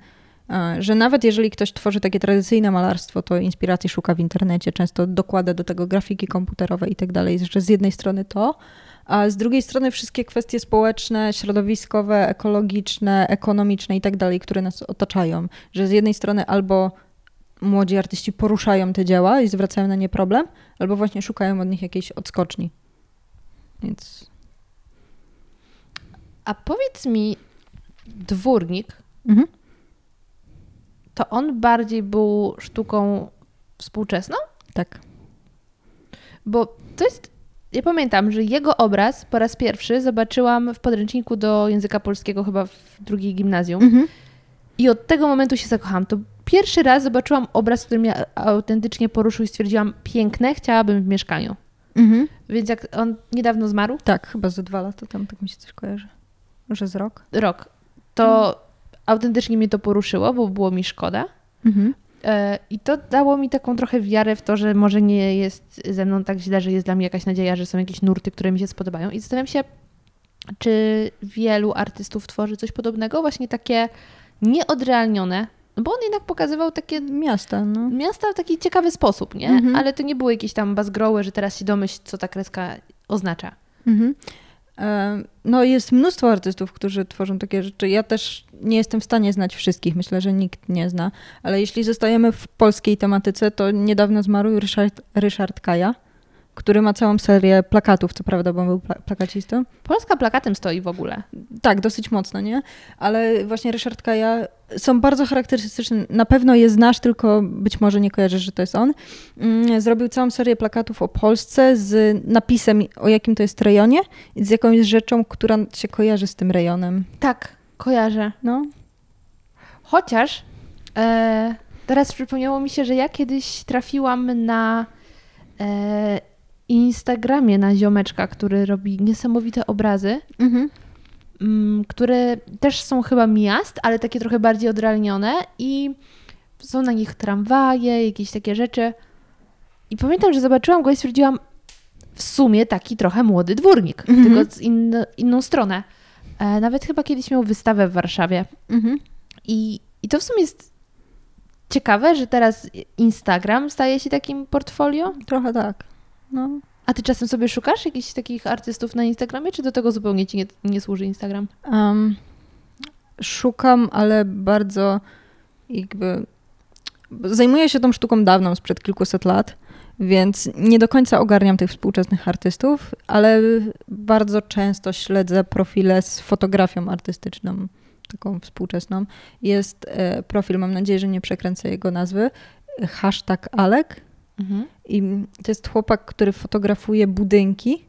e, że nawet jeżeli ktoś tworzy takie tradycyjne malarstwo, to inspiracji szuka w internecie, często dokłada do tego grafiki komputerowe i tak dalej, że z jednej strony to, a z drugiej strony wszystkie kwestie społeczne, środowiskowe, ekologiczne, ekonomiczne i tak dalej, które nas otaczają, że z jednej strony albo młodzi artyści poruszają te dzieła i zwracają na nie problem, albo właśnie szukają od nich jakiejś odskoczni. Więc A powiedz mi, dwórnik, mhm. to on bardziej był sztuką współczesną? tak. Bo to jest. Ja pamiętam, że jego obraz po raz pierwszy zobaczyłam w podręczniku do języka polskiego, chyba w drugiej gimnazjum. Mhm. I od tego momentu się zakochałam. To pierwszy raz zobaczyłam obraz, który mnie autentycznie poruszył i stwierdziłam, piękne, chciałabym w mieszkaniu. Mhm. Więc jak on niedawno zmarł, Tak, chyba ze dwa lata temu, tak mi się coś kojarzy. Może z rok? rok, to autentycznie mnie to poruszyło, bo było mi szkoda. Mhm. E, I to dało mi taką trochę wiarę w to, że może nie jest ze mną tak źle, że jest dla mnie jakaś nadzieja, że są jakieś nurty, które mi się spodobają. I zastanawiam się, czy wielu artystów tworzy coś podobnego, właśnie takie nieodrealnione, no bo on jednak pokazywał takie Miasta, no. miasta w taki ciekawy sposób, nie? Mhm. Ale to nie było jakieś tam bazgroły, że teraz się domyśl, co ta kreska oznacza. Mhm. No jest mnóstwo artystów, którzy tworzą takie rzeczy. Ja też nie jestem w stanie znać wszystkich, myślę, że nikt nie zna, ale jeśli zostajemy w polskiej tematyce, to niedawno zmarł Ryszard, Ryszard Kaja, który ma całą serię plakatów, co prawda, bo on był pla- plakacistą. Polska plakatem stoi w ogóle. Tak, dosyć mocno, nie? Ale właśnie Ryszard Kaja są bardzo charakterystyczne. Na pewno je znasz, tylko być może nie kojarzysz, że to jest on. Mm, Zrobił całą serię plakatów o Polsce z napisem, o jakim to jest rejonie i z jakąś rzeczą, która się kojarzy z tym rejonem. Tak, kojarzę. No, Chociaż e, teraz przypomniało mi się, że ja kiedyś trafiłam na e, Instagramie na ziomeczka, który robi niesamowite obrazy, mhm. Mm, które też są chyba miast, ale takie trochę bardziej odrealnione i są na nich tramwaje, jakieś takie rzeczy. I pamiętam, że zobaczyłam go i stwierdziłam, w sumie taki trochę młody dwórnik, Mhm. tylko z inno, inną stronę. E, nawet chyba kiedyś miał wystawę w Warszawie. Mhm. I, I to w sumie jest ciekawe, że teraz Instagram staje się takim portfolio. Trochę tak. No. A ty czasem sobie szukasz jakichś takich artystów na Instagramie, czy do tego zupełnie ci nie, nie służy Instagram? Um, szukam, ale bardzo jakby. Zajmuję się tą sztuką dawną, sprzed kilkuset lat, więc nie do końca ogarniam tych współczesnych artystów, ale bardzo często śledzę profile z fotografią artystyczną, taką współczesną. Jest e, profil, mam nadzieję, że nie przekręcę jego nazwy, hashtag Alek. Mhm. I to jest chłopak, który fotografuje budynki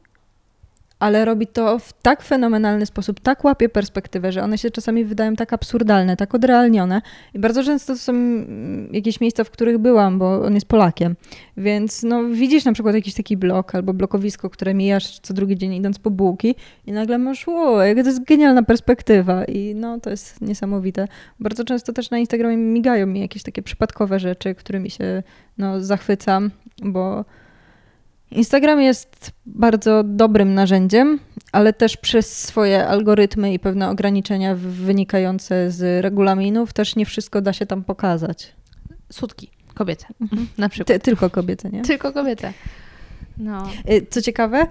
ale robi to w tak fenomenalny sposób, tak łapie perspektywę, że one się czasami wydają tak absurdalne, tak odrealnione. I bardzo często to są mm, jakieś miejsca, w których byłam, bo on jest Polakiem. Więc no, widzisz na przykład jakiś taki blok albo blokowisko, które mijasz co drugi dzień idąc po bułki i nagle masz, wow, jaka to jest genialna perspektywa. I no, to jest niesamowite. Bardzo często też na Instagramie migają mi jakieś takie przypadkowe rzeczy, którymi się no, zachwycam, bo Instagram jest bardzo dobrym narzędziem, ale też przez swoje algorytmy i pewne ograniczenia wynikające z regulaminów też nie wszystko da się tam pokazać. Sutki, kobiece mhm. na przykład. Ty, tylko kobiece, nie? Tylko kobiece. No. Y, co ciekawe,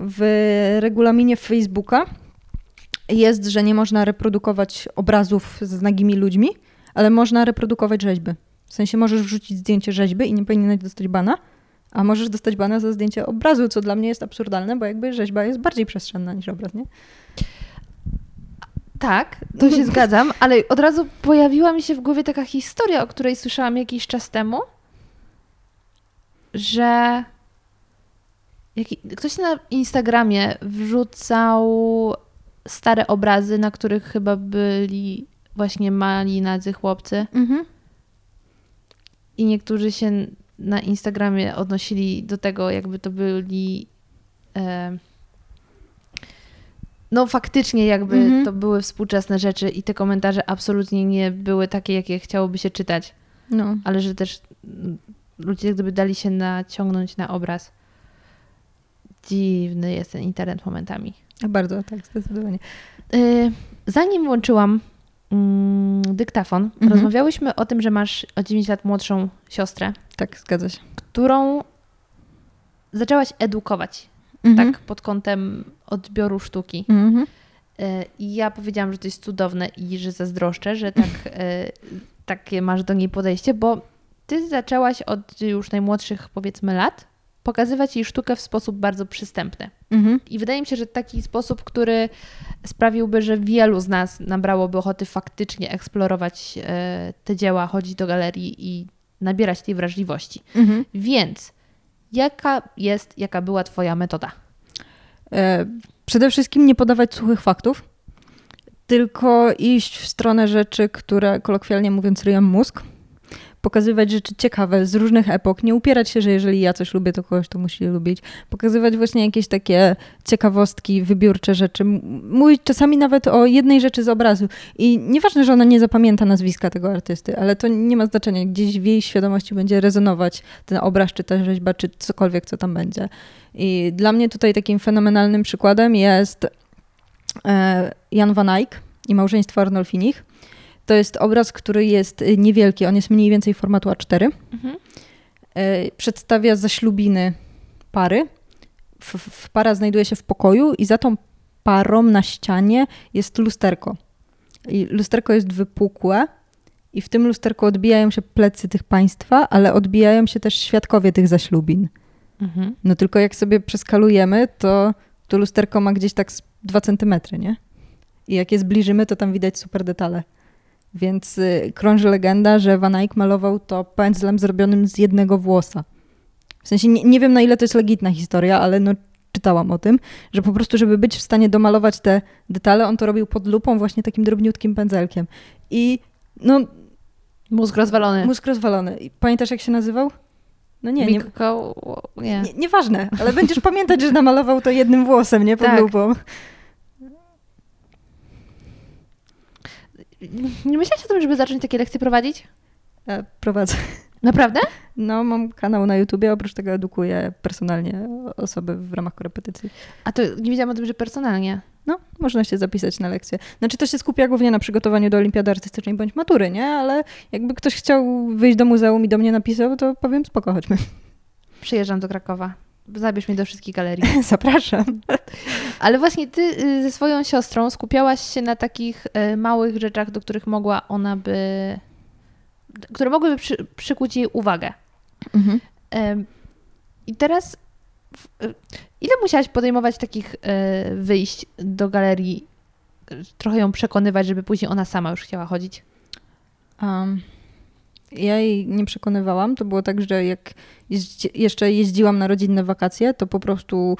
w regulaminie Facebooka jest, że nie można reprodukować obrazów z nagimi ludźmi, ale można reprodukować rzeźby. W sensie możesz wrzucić zdjęcie rzeźby i nie powinieneś dostać bana, a możesz dostać bana za zdjęcie obrazu, co dla mnie jest absurdalne, bo jakby rzeźba jest bardziej przestrzenna niż obraz, nie? Tak, to się zgadzam, ale od razu pojawiła mi się w głowie taka historia, o której słyszałam jakiś czas temu, że ktoś na Instagramie wrzucał stare obrazy, na których chyba byli właśnie mali nadzy chłopcy. Mhm. I niektórzy się na Instagramie odnosili do tego, jakby to byli. E, no, faktycznie, jakby mm -hmm. to były współczesne rzeczy, i te komentarze absolutnie nie były takie, jakie chciałoby się czytać. No. Ale że też ludzie, gdyby dali się naciągnąć na obraz. Dziwny jest ten internet momentami. Bardzo, tak, zdecydowanie. E, zanim włączyłam mm, dyktafon, mhm. rozmawiałyśmy o tym, że masz o 9 lat młodszą siostrę. Tak, zgadza się. Którą zaczęłaś edukować, mhm. tak, pod kątem odbioru sztuki. Mhm. E, I ja powiedziałam, że to jest cudowne i że zazdroszczę, że tak, e, takie masz do niej podejście, bo ty zaczęłaś od już najmłodszych, powiedzmy, lat pokazywać jej sztukę w sposób bardzo przystępny. Mhm. I wydaje mi się, że taki sposób, który sprawiłby, że wielu z nas nabrałoby ochoty faktycznie eksplorować e, te dzieła, chodzić do galerii i nabierać tej wrażliwości. Mhm. Więc jaka jest, jaka była Twoja metoda? E, przede wszystkim nie podawać suchych faktów, tylko iść w stronę rzeczy, które kolokwialnie mówiąc ryją mózg pokazywać rzeczy ciekawe z różnych epok, nie upierać się, że jeżeli ja coś lubię, to kogoś to musi lubić. Pokazywać właśnie jakieś takie ciekawostki, wybiórcze rzeczy. Mówić czasami nawet o jednej rzeczy z obrazu. I nieważne, że ona nie zapamięta nazwiska tego artysty, ale to nie ma znaczenia. Gdzieś w jej świadomości będzie rezonować ten obraz, czy ta rzeźba, czy cokolwiek, co tam będzie. I dla mnie tutaj takim fenomenalnym przykładem jest e, Jan van Eyck i małżeństwo Arnolfinich to jest obraz, który jest y, niewielki, on jest mniej więcej formatu A4. Mhm. E, przedstawia zaślubiny pary. W, w, para znajduje się w pokoju i za tą parą na ścianie jest lusterko. I lusterko jest wypukłe i w tym lusterku odbijają się plecy tych państwa, ale odbijają się też świadkowie tych zaślubin. Mhm. No tylko jak sobie przeskalujemy, to to lusterko ma gdzieś tak 2 centymetry, nie? I jak je zbliżymy, to tam widać super detale. Więc y, krąży legenda, że Van Eyck malował to pędzlem zrobionym z jednego włosa. W sensie nie, nie wiem na ile to jest legitna historia, ale no czytałam o tym, że po prostu, żeby być w stanie domalować te detale, on to robił pod lupą właśnie takim drobniutkim pędzelkiem. I no... Mózg rozwalony. Mózg rozwalony. Pamiętasz jak się nazywał? No nie, nie, nie. nie. Nieważne, ale będziesz pamiętać, że namalował to jednym włosem, nie? Pod tak. lupą. Nie myślałaś o tym, żeby zacząć takie lekcje prowadzić? E, prowadzę. Naprawdę? No, mam kanał na YouTubie, oprócz tego edukuję personalnie osoby w ramach korepetycji. A to nie wiedziałam o tym, że personalnie. No, można się zapisać na lekcję. Znaczy to się skupia głównie na przygotowaniu do olimpiady artystycznej bądź matury, nie? Ale jakby ktoś chciał wyjść do muzeum i do mnie napisał, to powiem spoko, chodźmy. Przyjeżdżam do Krakowa. zabierz mnie do wszystkich galerii. Zapraszam. Ale właśnie ty y, ze swoją siostrą skupiałaś się na takich y, małych rzeczach, do których mogła ona by. które mogłyby przy, przykuć jej uwagę. Mhm. I teraz. y, Ile musiałaś podejmować takich wyjść do galerii, trochę ją przekonywać, żeby później ona sama już chciała chodzić? Um, ja jej nie przekonywałam. To było tak, że jak jeszcze jeździłam na rodzinne wakacje, to po prostu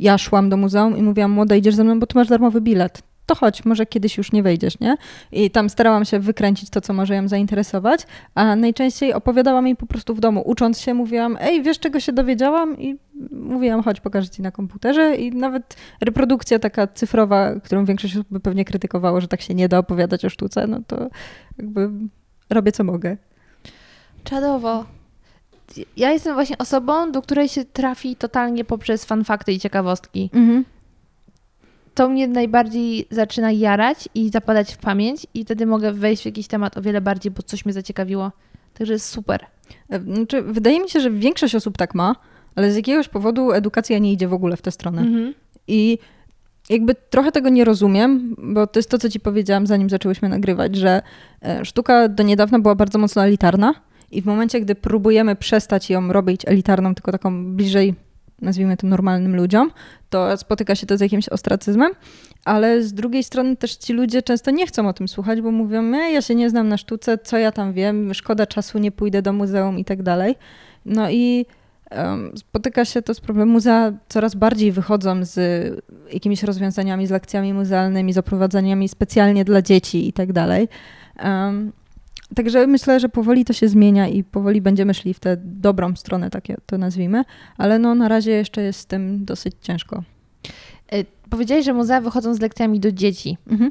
ja szłam do muzeum i mówiłam, młoda, idziesz ze mną, bo ty masz darmowy bilet. To chodź, może kiedyś już nie wejdziesz, nie? I tam starałam się wykręcić to, co może ją zainteresować, a najczęściej opowiadałam jej po prostu w domu. Ucząc się, mówiłam, ej, wiesz, czego się dowiedziałam? I mówiłam, chodź, pokażę ci na komputerze. I nawet reprodukcja taka cyfrowa, którą większość osób by pewnie krytykowało, że tak się nie da opowiadać o sztuce, no to jakby robię, co mogę. Czadowo. Ja jestem właśnie osobą, do której się trafi totalnie poprzez fanfakty i ciekawostki. Mhm. To mnie najbardziej zaczyna jarać i zapadać w pamięć i wtedy mogę wejść w jakiś temat o wiele bardziej, bo coś mnie zaciekawiło. Także jest super. E, Znaczy, wydaje mi się, że większość osób tak ma, ale z jakiegoś powodu edukacja nie idzie w ogóle w tę stronę. Mhm. I jakby trochę tego nie rozumiem, bo to jest to, co ci powiedziałam, zanim zaczęłyśmy nagrywać, że e, sztuka do niedawna była bardzo mocno elitarna i w momencie, gdy próbujemy przestać ją robić elitarną, tylko taką bliżej, nazwijmy to normalnym ludziom, to spotyka się to z jakimś ostracyzmem, ale z drugiej strony też ci ludzie często nie chcą o tym słuchać, bo mówią, e, ja się nie znam na sztuce, co ja tam wiem, szkoda czasu, nie pójdę do muzeum i tak dalej. No i spotyka się to z problemem. Muzea coraz bardziej wychodzą z jakimiś rozwiązaniami, z lekcjami muzealnymi, z oprowadzaniami specjalnie dla dzieci i tak dalej. Także myślę, że powoli to się zmienia i powoli będziemy szli w tę dobrą stronę, tak to nazwijmy, ale no na razie jeszcze jest z tym dosyć ciężko. Y, Powiedziałeś, że muzea wychodzą z lekcjami do dzieci. Mhm.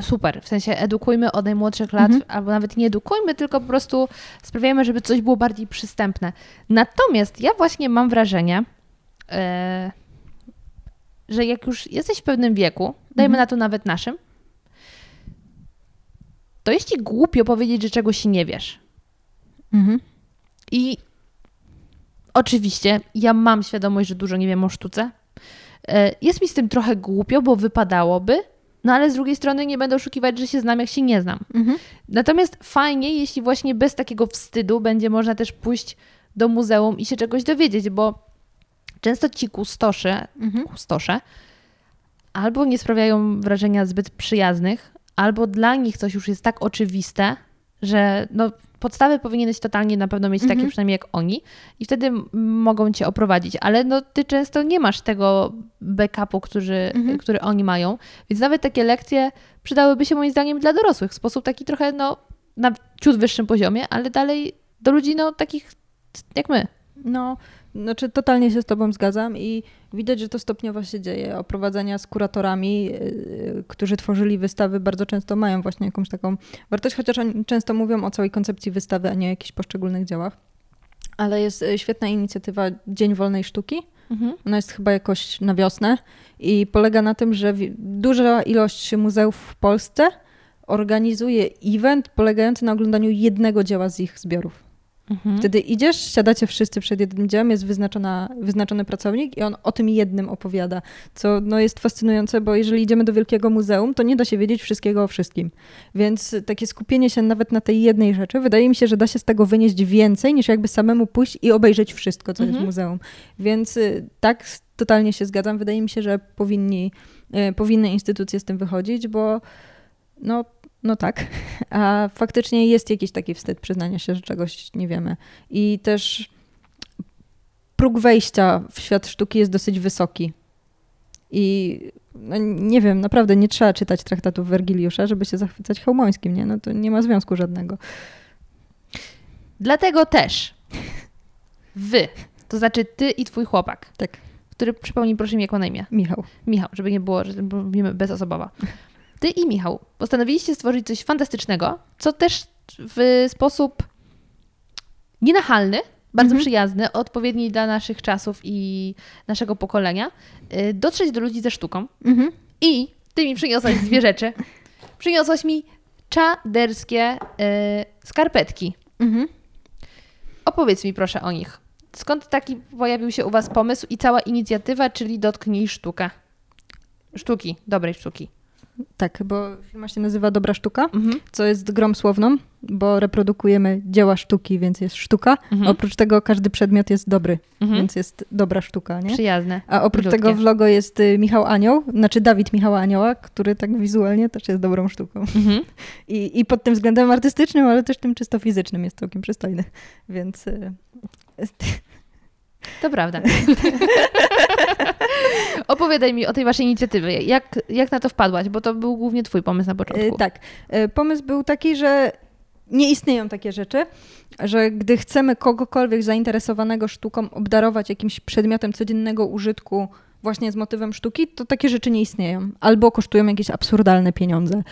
Super, w sensie edukujmy od najmłodszych lat, Mhm. albo nawet nie edukujmy, tylko po prostu sprawiajmy, żeby coś było bardziej przystępne. Natomiast ja właśnie mam wrażenie, e, że jak już jesteś w pewnym wieku, dajmy Mhm. na to nawet naszym, to jest ci głupio powiedzieć, że czegoś nie wiesz. Mhm. I oczywiście ja mam świadomość, że dużo nie wiem o sztuce. E, Jest mi z tym trochę głupio, bo wypadałoby, no ale z drugiej strony nie będę oszukiwać, że się znam, jak się nie znam. Mhm. Natomiast fajnie, jeśli właśnie bez takiego wstydu będzie można też pójść do muzeum i się czegoś dowiedzieć, bo często ci kustosze, Mhm. kustosze albo nie sprawiają wrażenia zbyt przyjaznych, albo dla nich coś już jest tak oczywiste, że no, podstawy powinieneś totalnie na pewno mieć takie Mhm. przynajmniej jak oni i wtedy mogą cię oprowadzić, ale no, ty często nie masz tego backupu, który, Mhm. który oni mają, więc nawet takie lekcje przydałyby się moim zdaniem dla dorosłych w sposób taki trochę no, na ciut wyższym poziomie, ale dalej do ludzi no, takich jak my. No, znaczy totalnie się z tobą zgadzam i widać, że to stopniowo się dzieje. Oprowadzenia z kuratorami, yy, którzy tworzyli wystawy, bardzo często mają właśnie jakąś taką wartość, chociaż oni często mówią o całej koncepcji wystawy, a nie o jakichś poszczególnych dziełach. Ale jest yy, świetna inicjatywa Dzień Wolnej Sztuki. Ona jest chyba jakoś na wiosnę i polega na tym, że duża ilość muzeów w Polsce organizuje event polegający na oglądaniu jednego dzieła z ich zbiorów. Mhm. Wtedy idziesz, siadacie wszyscy przed jednym dziełem, jest wyznaczona, wyznaczony pracownik i on o tym jednym opowiada, co no, jest fascynujące, bo jeżeli idziemy do Wielkiego Muzeum, to nie da się wiedzieć wszystkiego o wszystkim. Więc takie skupienie się nawet na tej jednej rzeczy, wydaje mi się, że da się z tego wynieść więcej, niż jakby samemu pójść i obejrzeć wszystko, co jest Mhm. w muzeum. Więc y, tak, totalnie się zgadzam. Wydaje mi się, że powinni, y, powinny instytucje z tym wychodzić, bo no, no tak. A faktycznie jest jakiś taki wstyd przyznania się, że czegoś nie wiemy. I też próg wejścia w świat sztuki jest dosyć wysoki. I no, nie wiem, naprawdę nie trzeba czytać traktatów Wergiliusza, żeby się zachwycać Chełmońskim, nie? No to nie ma związku żadnego. Dlatego też wy, to znaczy ty i twój chłopak, Tak, który przypomnij proszę mi jak ma na imię. Michał. Michał, żeby nie było, że mówimy bezosobowa. Ty i Michał postanowiliście stworzyć coś fantastycznego, co też w sposób nienachalny, bardzo Mhm. przyjazny, odpowiedni dla naszych czasów i naszego pokolenia, y, dotrzeć do ludzi ze sztuką. Mhm. I ty mi przyniosłaś dwie rzeczy. Przyniosłaś mi czaderskie y, skarpetki. Mhm. Opowiedz mi proszę o nich. skąd taki pojawił się u Was pomysł i cała inicjatywa, czyli Dotknij Sztukę? Sztuki, dobrej sztuki. Tak, bo firma się nazywa Dobra Sztuka, Mhm. co jest grą słowną, bo reprodukujemy dzieła sztuki, więc jest sztuka. Mhm. Oprócz tego każdy przedmiot jest dobry, Mhm. więc jest dobra sztuka, nie? Przyjazne. A oprócz tego w logo jest y, Michał Anioł, znaczy Dawid Michała Anioła, który tak wizualnie też jest dobrą sztuką. Mhm. I, I pod tym względem artystycznym, ale też tym czysto fizycznym jest całkiem przystojny. Więc y, To prawda. Opowiadaj mi o tej waszej inicjatywie. Jak, jak na to wpadłaś? Bo to był głównie twój pomysł na początku. y, tak, y, pomysł był taki, że nie istnieją takie rzeczy, że gdy chcemy kogokolwiek zainteresowanego sztuką obdarować jakimś przedmiotem codziennego użytku właśnie z motywem sztuki, to takie rzeczy nie istnieją. Albo kosztują jakieś absurdalne pieniądze.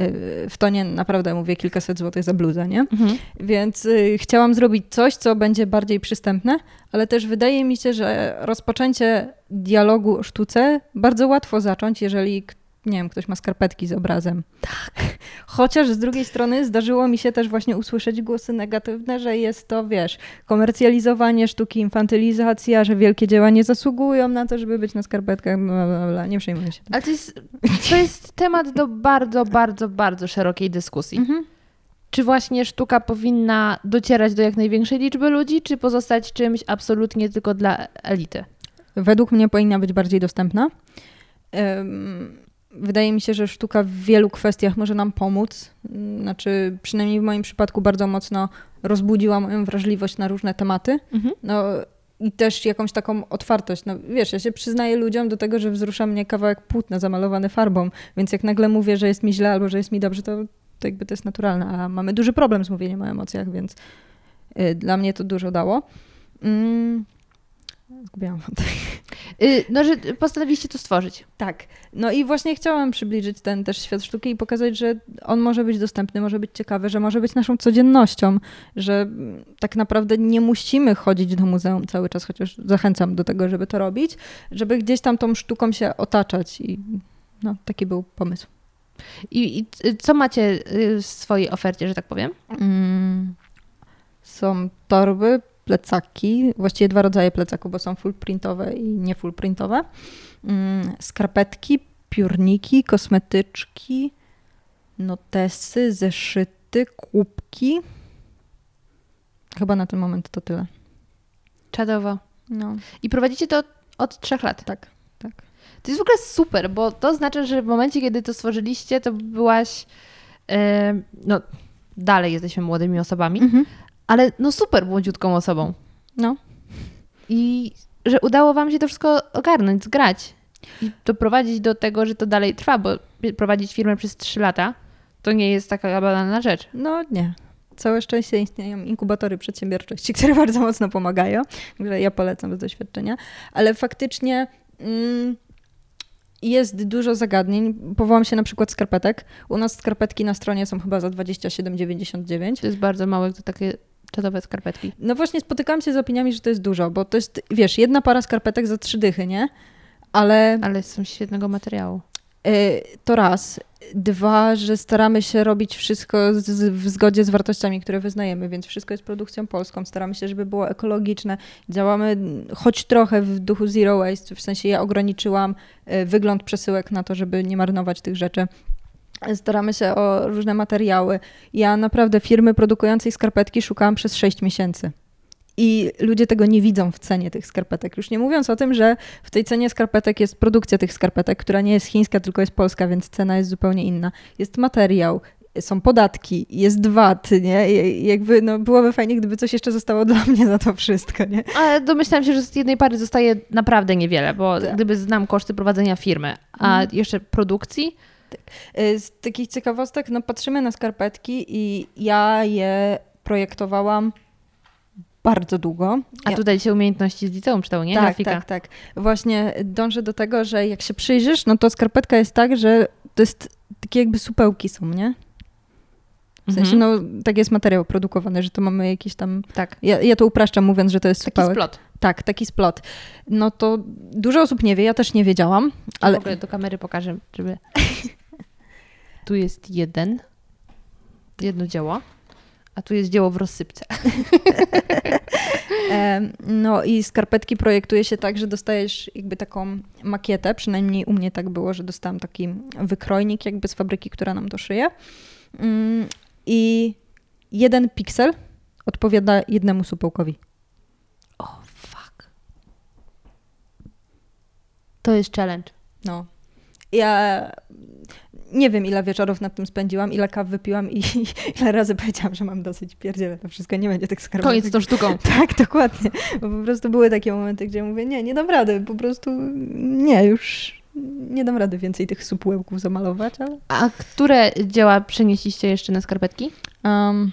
Y, W to nie naprawdę mówię kilkaset złotych za bluzę, nie? Mhm. Więc y, chciałam zrobić coś, co będzie bardziej przystępne, ale też wydaje mi się, że rozpoczęcie dialogu o sztuce bardzo łatwo zacząć, jeżeli k- nie wiem, ktoś ma skarpetki z obrazem. Tak. Chociaż z drugiej strony zdarzyło mi się też właśnie usłyszeć głosy negatywne, że jest to, wiesz, komercjalizowanie sztuki, infantylizacja, że wielkie dzieła nie zasługują na to, żeby być na skarpetkach, bla, bla, bla. nie przejmuję się. tym. Ale to jest, to jest temat do bardzo, bardzo, bardzo szerokiej dyskusji. Mhm. Czy właśnie sztuka powinna docierać do jak największej liczby ludzi, czy pozostać czymś absolutnie tylko dla elity? Według mnie powinna być bardziej dostępna. Em, Wydaje mi się, że sztuka w wielu kwestiach może nam pomóc. Znaczy, przynajmniej w moim przypadku bardzo mocno rozbudziła moją wrażliwość na różne tematy. Mhm. No i też jakąś taką otwartość. No wiesz, ja się przyznaję ludziom do tego, że wzrusza mnie kawałek płótna zamalowany farbą, więc jak nagle mówię, że jest mi źle albo że jest mi dobrze, to, to jakby to jest naturalne. A mamy duży problem z mówieniem o emocjach, więc y, dla mnie to dużo dało. Mm. Zgubiłam wątek. Y, no, że postanowiliście to stworzyć. Tak. No i właśnie chciałam przybliżyć ten też świat sztuki i pokazać, że on może być dostępny, może być ciekawy, że może być naszą codziennością, że tak naprawdę nie musimy chodzić do muzeum cały czas, chociaż zachęcam do tego, żeby to robić, żeby gdzieś tam tą sztuką się otaczać i no, taki był pomysł. I, i co macie y, w swojej ofercie, że tak powiem? Mm, są torby, plecaki, właściwie dwa rodzaje plecaków, bo są full printowe i nie full printowe. Mm, skarpetki, piórniki, kosmetyczki, notesy, zeszyty, kubki. Chyba na ten moment to tyle. Czadowo. No, I prowadzicie to od, od trzech lat. tak, tak. To jest w ogóle super, bo to znaczy, że w momencie, kiedy to stworzyliście, to byłaś. e, no, dalej jesteśmy młodymi osobami, Mhm. Ale no super młodziutką osobą. No, I że udało Wam się to wszystko ogarnąć, zgrać i doprowadzić do tego, że to dalej trwa, bo prowadzić firmę przez trzy lata to nie jest taka banalna rzecz. no nie. Całe szczęście istnieją inkubatory przedsiębiorczości, które bardzo mocno pomagają. Także ja polecam z doświadczenia. Ale faktycznie mm, jest dużo zagadnień. Powołam się na przykład skarpetek. U nas skarpetki na stronie są chyba za 27,99. To jest bardzo małe, to takie czatowe skarpetki. No właśnie spotykałam się z opiniami, że to jest dużo, bo to jest, wiesz, jedna para skarpetek za trzy dychy, nie? Ale Ale są świetnego materiału. y, to raz. Dwa, że staramy się robić wszystko z, w zgodzie z wartościami, które wyznajemy, więc wszystko jest produkcją polską. Staramy się, żeby było ekologiczne. Działamy choć trochę w duchu zero waste, w sensie ja ograniczyłam y, wygląd przesyłek na to, żeby nie marnować tych rzeczy. Staramy się o różne materiały. Ja naprawdę firmy produkującej skarpetki szukałam przez 6 miesięcy. I ludzie tego nie widzą w cenie tych skarpetek. Już nie mówiąc o tym, że w tej cenie skarpetek jest produkcja tych skarpetek, która nie jest chińska, tylko jest polska, więc cena jest zupełnie inna. Jest materiał, są podatki, jest VAT, nie? I jakby, no, byłoby fajnie, gdyby coś jeszcze zostało dla mnie za to wszystko, nie? Ale domyślam się, że z jednej pary zostaje naprawdę niewiele, bo Tak. gdyby znam koszty prowadzenia firmy, a Mhm. jeszcze produkcji, Z takich ciekawostek, no patrzymy na skarpetki i ja je projektowałam bardzo długo. a ja, tutaj się umiejętności z liceum czytał, nie? tak, Grafika. tak, tak. Właśnie dążę do tego, że jak się przyjrzysz, no to skarpetka jest tak, że to jest takie jakby supełki są, nie? W sensie, Mhm. no tak jest materiał produkowany, że to mamy jakiś tam... Tak. Ja, ja to upraszczam mówiąc, że to jest Taki splot. Tak, taki splot. No to dużo osób nie wie, ja też nie wiedziałam, Ale... W ogóle do kamery pokażę, żeby... tu jest jeden, jedno dzieło, a tu jest dzieło w rozsypce. No i skarpetki projektuje się tak, że dostajesz jakby taką makietę, przynajmniej u mnie tak było, że dostałam taki wykrojnik jakby z fabryki, która nam to szyje. I jeden piksel odpowiada jednemu supełkowi. O, fuck. To jest challenge. No. Ja nie wiem, ile wieczorów nad tym spędziłam, ile kaw wypiłam i ile razy powiedziałam, że mam dosyć pierdziele, to wszystko nie będzie tak skarbowych. Koniec z tą sztuką. Tak, dokładnie. Bo po prostu były takie momenty, gdzie mówię, nie, nie dam rady, po prostu nie, już nie dam rady więcej tych supłełków zamalować, ale... A które dzieła przenieśliście jeszcze na skarpetki? Um,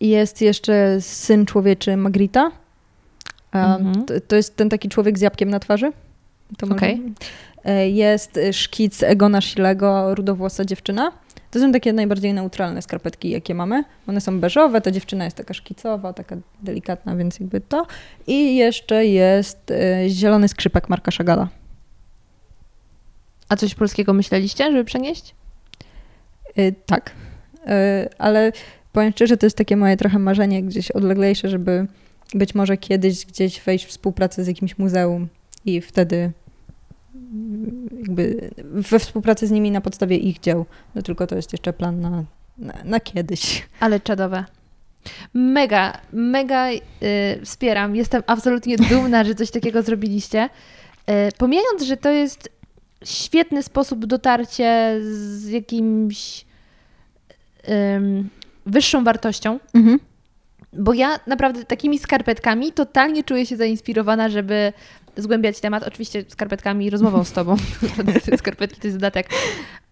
jest jeszcze Syn Człowieczy Magrita. Mhm. to, to jest ten taki człowiek z jabłkiem na twarzy. To może- Okej. E, Jest szkic Egona Szilego, Rudowłosa dziewczyna. To są takie najbardziej neutralne skarpetki, jakie mamy. One są beżowe, ta dziewczyna jest taka szkicowa, taka delikatna, więc jakby to. I jeszcze jest e, zielony skrzypek Marka Szagala. A coś polskiego myśleliście, żeby przenieść? E, Tak, E, ale powiem szczerze, to jest takie moje trochę marzenie gdzieś odleglejsze, żeby być może kiedyś gdzieś wejść w współpracę z jakimś muzeum i wtedy mm, jakby we współpracy z nimi na podstawie ich dzieł. No tylko to jest jeszcze plan na, na, na kiedyś. Ale czadowe. Mega, mega y, wspieram. Jestem absolutnie dumna, że coś takiego zrobiliście. Y, pomijając, że to jest świetny sposób dotarcia z jakimś ym, wyższą wartością, Mhm. bo ja naprawdę takimi skarpetkami totalnie czuję się zainspirowana, żeby zgłębiać temat. Oczywiście skarpetkami i rozmową z tobą. Skarpetki to jest dodatek.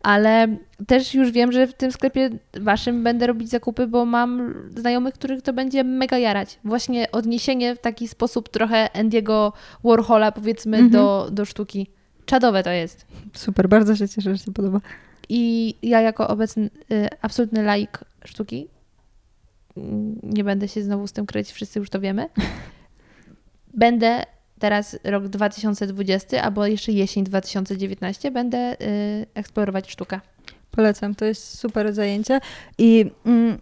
Ale też już wiem, że w tym sklepie waszym będę robić zakupy, bo mam znajomych, których to będzie mega jarać. Właśnie odniesienie w taki sposób trochę Andiego Warhola powiedzmy Mhm. do, do sztuki. Czadowe to jest. Super, bardzo się cieszę, że się podoba. I ja jako obecny y, absolutny laik sztuki, mm, nie będę się znowu z tym kryć, wszyscy już to wiemy, będę teraz rok 2020 albo jeszcze jesień 2019 będę y, eksplorować sztukę. Polecam, to jest super zajęcie i mm,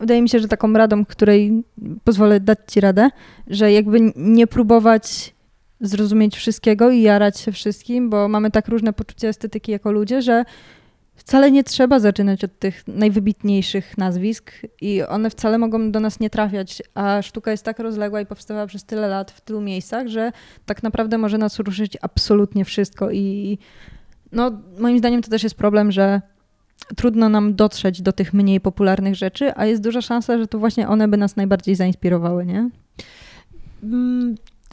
wydaje mi się, że taką radą, której pozwolę dać Ci radę, że jakby nie próbować zrozumieć wszystkiego i jarać się wszystkim, bo mamy tak różne poczucie estetyki jako ludzie, że wcale nie trzeba zaczynać od tych najwybitniejszych nazwisk i one wcale mogą do nas nie trafiać, a sztuka jest tak rozległa i powstała przez tyle lat w tylu miejscach, że tak naprawdę może nas ruszyć absolutnie wszystko i no, moim zdaniem to też jest problem, że trudno nam dotrzeć do tych mniej popularnych rzeczy, a jest duża szansa, że to właśnie one by nas najbardziej zainspirowały, nie?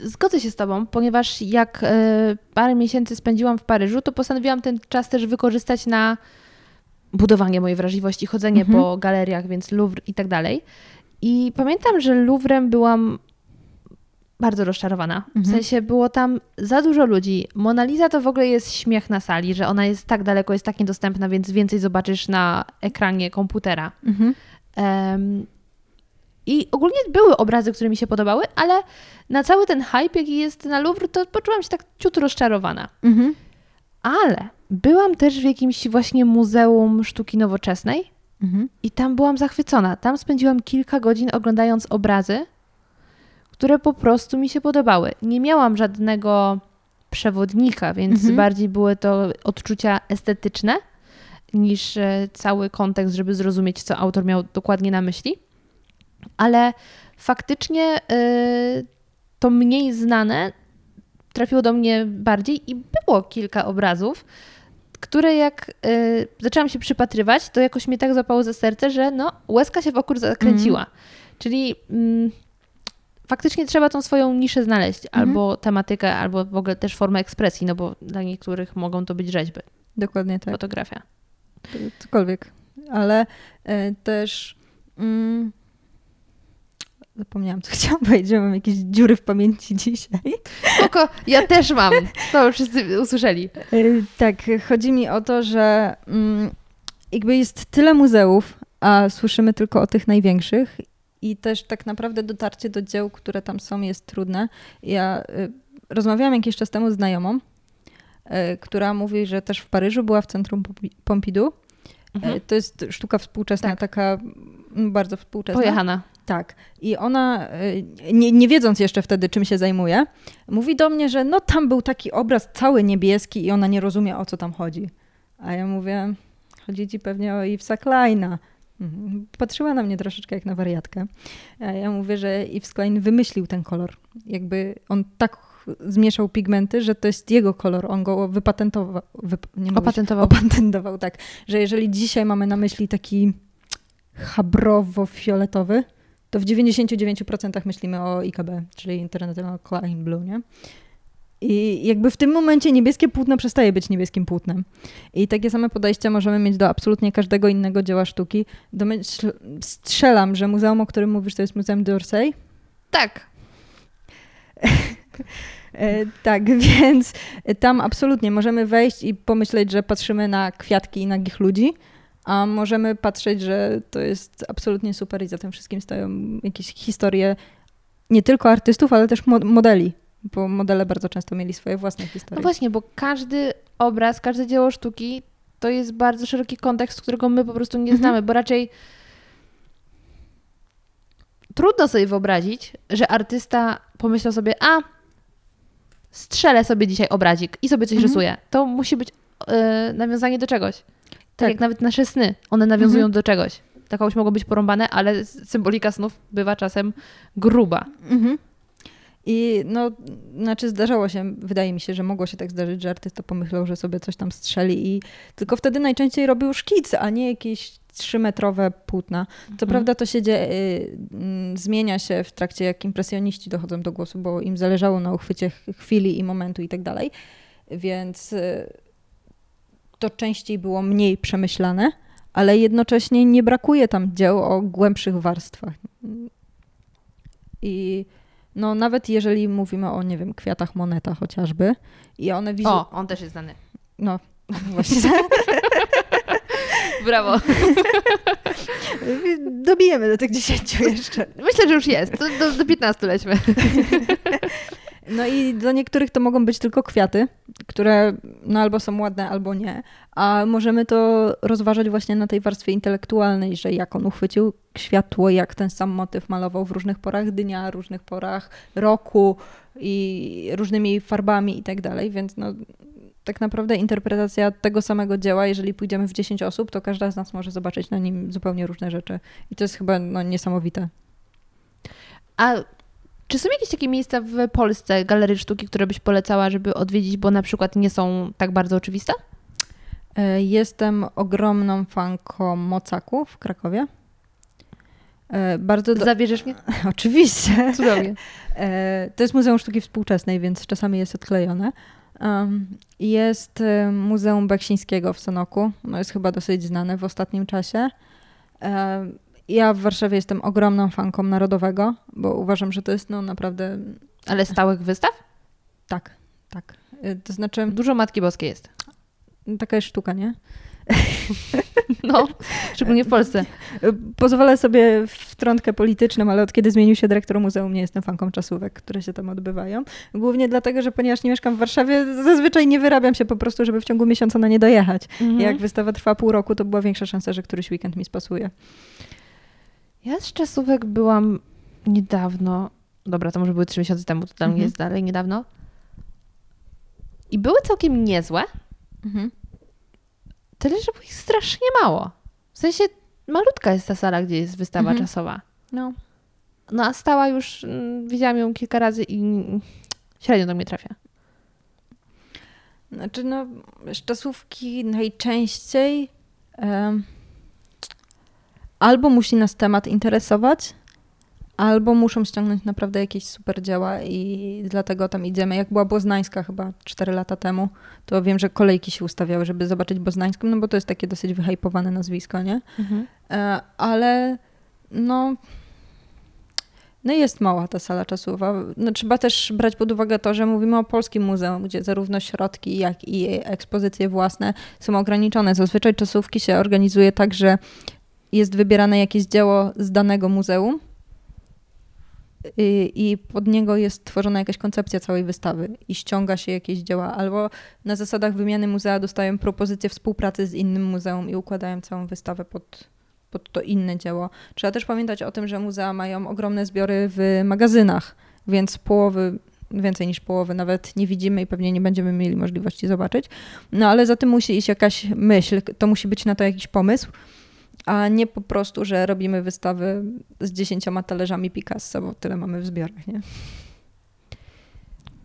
Zgodzę się z Tobą, ponieważ jak y, parę miesięcy spędziłam w Paryżu, to postanowiłam ten czas też wykorzystać na budowanie mojej wrażliwości, chodzenie Mhm. po galeriach, więc Louvre i tak dalej. I pamiętam, że Louvrem byłam bardzo rozczarowana. W Mhm. sensie było tam za dużo ludzi. Mona Lisa to w ogóle jest śmiech na sali, że ona jest tak daleko, jest tak niedostępna, więc więcej zobaczysz na ekranie komputera. Em, I ogólnie były obrazy, które mi się podobały, ale na cały ten hype, jaki jest na Louvre, to poczułam się tak ciut rozczarowana. Mhm. Ale byłam też w jakimś właśnie Muzeum Sztuki Nowoczesnej Mhm. i tam byłam zachwycona. Tam spędziłam kilka godzin oglądając obrazy, które po prostu mi się podobały. Nie miałam żadnego przewodnika, więc Mhm. bardziej były to odczucia estetyczne niż e, cały kontekst, żeby zrozumieć, co autor miał dokładnie na myśli. Ale faktycznie e, to mniej znane trafiło do mnie bardziej i było kilka obrazów, które jak y, zaczęłam się przypatrywać, to jakoś mnie tak złapało za serce, że no, łezka się wokół zakręciła. Czyli mm, faktycznie trzeba tą swoją niszę znaleźć, albo tematykę, albo w ogóle też formę ekspresji, no bo dla niektórych mogą to być rzeźby, Dokładnie tak. fotografia. Cokolwiek. Ale e, też mm, zapomniałam, co chciałam powiedzieć, że mam jakieś dziury w pamięci dzisiaj. Spoko, ja też mam. To wszyscy usłyszeli. E, Tak, chodzi mi o to, że mm, jakby jest tyle muzeów, a słyszymy tylko o tych największych i też tak naprawdę dotarcie do dzieł, które tam są, jest trudne. Ja y, rozmawiałam jakiś czas temu z znajomą, y, która mówi, że też w Paryżu była w centrum Pompi- Pompidou. Mhm. E, To jest sztuka współczesna, Tak. taka mm, bardzo współczesna. Pojechana. Tak. I ona, y, nie, nie wiedząc jeszcze wtedy, czym się zajmuje, mówi do mnie, że no tam był taki obraz cały niebieski i ona nie rozumie, o co tam chodzi. A ja mówię, chodzi ci pewnie o Yvesa Kleina. Mhm. Patrzyła na mnie troszeczkę jak na wariatkę. A ja mówię, że Yves Klein wymyślił ten kolor. Jakby on tak zmieszał pigmenty, że to jest jego kolor. On go wypatentował. Wyp nie mówię, Opatentował. Opatentował, tak. Że jeżeli dzisiaj mamy na myśli taki chabrowo-fioletowy, to w 99% myślimy o IKB, czyli International Klein Blue, nie? I jakby w tym momencie niebieskie płótno przestaje być niebieskim płótnem. I takie same podejście możemy mieć do absolutnie każdego innego dzieła sztuki. Domyśl, strzelam, że muzeum, o którym mówisz, to jest Muzeum d'Orsay. Tak. E, tak, więc tam absolutnie możemy wejść i pomyśleć, że patrzymy na kwiatki i nagich ludzi, a możemy patrzeć, że to jest absolutnie super i za tym wszystkim stoją jakieś historie nie tylko artystów, ale też mo- modeli, bo modele bardzo często mieli swoje własne historie. No właśnie, bo każdy obraz, każde dzieło sztuki to jest bardzo szeroki kontekst, którego my po prostu nie Mhm. znamy, bo raczej trudno sobie wyobrazić, że artysta pomyślał sobie, a strzelę sobie dzisiaj obrazik i sobie coś Mhm. rysuję. To musi być e, nawiązanie do czegoś. Tak, Tak. jak nawet nasze sny, one nawiązują Mhm. do czegoś. Tak komuś mogą być porąbane, ale symbolika snów bywa czasem gruba. Mhm. I no, znaczy zdarzało się, wydaje mi się, że mogło się tak zdarzyć, że artysta pomyślał, że sobie coś tam strzeli i tylko wtedy najczęściej robił szkic, a nie jakieś trzymetrowe płótna. Co Mhm. prawda to się dzie- y, mm, zmienia się w trakcie, jak impresjoniści dochodzą do głosu, bo im zależało na uchwycie ch- chwili i momentu i tak dalej, więc y, to częściej było mniej przemyślane, ale jednocześnie nie brakuje tam dzieł o głębszych warstwach. I no nawet jeżeli mówimy o, nie wiem, kwiatach moneta chociażby i one widzą... O, on też jest znany. No, właśnie. Brawo. Dobijemy do tych 10 jeszcze. Myślę, że już jest. Do, do, do 15 lećmy. No i dla niektórych to mogą być tylko kwiaty, które no albo są ładne, albo nie. A możemy to rozważać właśnie na tej warstwie intelektualnej, że jak on uchwycił światło, jak ten sam motyw malował w różnych porach dnia, różnych porach roku i różnymi farbami i tak dalej, więc no tak naprawdę interpretacja tego samego dzieła, jeżeli pójdziemy w 10 osób, to każda z nas może zobaczyć na nim zupełnie różne rzeczy. I to jest chyba no, niesamowite. A czy są jakieś takie miejsca w Polsce, galerii sztuki, które byś polecała, żeby odwiedzić, bo na przykład nie są tak bardzo oczywiste? E, Jestem ogromną fanką Mocaku w Krakowie. E, Bardzo do... Zawierzysz mnie? Oczywiście. Cudownie. E, To jest Muzeum Sztuki Współczesnej, więc czasami jest odklejone. Jest Muzeum Beksińskiego w Sanoku. No jest chyba dosyć znane w ostatnim czasie. Ja w Warszawie jestem ogromną fanką Narodowego, bo uważam, że to jest no naprawdę Ale stałych wystaw? tak, tak. E, To znaczy Dużo Matki Boskiej jest. taka jest sztuka, nie? No, szczególnie w Polsce. Pozwolę sobie wtrątkę polityczną, ale od kiedy zmienił się dyrektor muzeum, nie jestem fanką czasówek, które się tam odbywają. Głównie dlatego, że ponieważ nie mieszkam w Warszawie, zazwyczaj nie wyrabiam się po prostu, żeby w ciągu miesiąca na nie dojechać. Mhm. Jak wystawa trwa pół roku, to była większa szansa, że któryś weekend mi spasuje. Ja z czasówek byłam niedawno. Dobra, to może były trzy miesiące temu, to dla mnie Mhm. jest dalej niedawno. I były całkiem niezłe, Mhm. tyle, że było ich strasznie mało. W sensie malutka jest ta sala, gdzie jest wystawa Mhm. czasowa. No. No a stała już, mm, widziałam ją kilka razy i średnio do mnie trafia. Znaczy, no, z czasówki najczęściej em, albo musi nas temat interesować, albo muszą ściągnąć naprawdę jakieś super dzieła i dlatego tam idziemy. Jak była Boznańska chyba 4 lata temu, to wiem, że kolejki się ustawiały, żeby zobaczyć Boznańską, no bo to jest takie dosyć wyhypowane nazwisko, nie? E, ale no, no jest mała ta sala czasowa. No, trzeba też brać pod uwagę to, że mówimy o polskim muzeum, gdzie zarówno środki, jak i ekspozycje własne są ograniczone. Zazwyczaj czasówki się organizuje tak, że jest wybierane jakieś dzieło z danego muzeum i, pod niego jest tworzona jakaś koncepcja całej wystawy i ściąga się jakieś dzieła, albo na zasadach wymiany muzea dostają propozycję współpracy z innym muzeum i układają całą wystawę pod, bo to inne dzieło. Trzeba też pamiętać o tym, że muzea mają ogromne zbiory w magazynach, więc połowy więcej niż połowy nawet nie widzimy i pewnie nie będziemy mieli możliwości zobaczyć. No ale za tym musi iść jakaś myśl, to musi być na to jakiś pomysł, a nie po prostu, że robimy wystawy z dziesięcioma talerzami Picasso, bo tyle mamy w zbiorach, nie?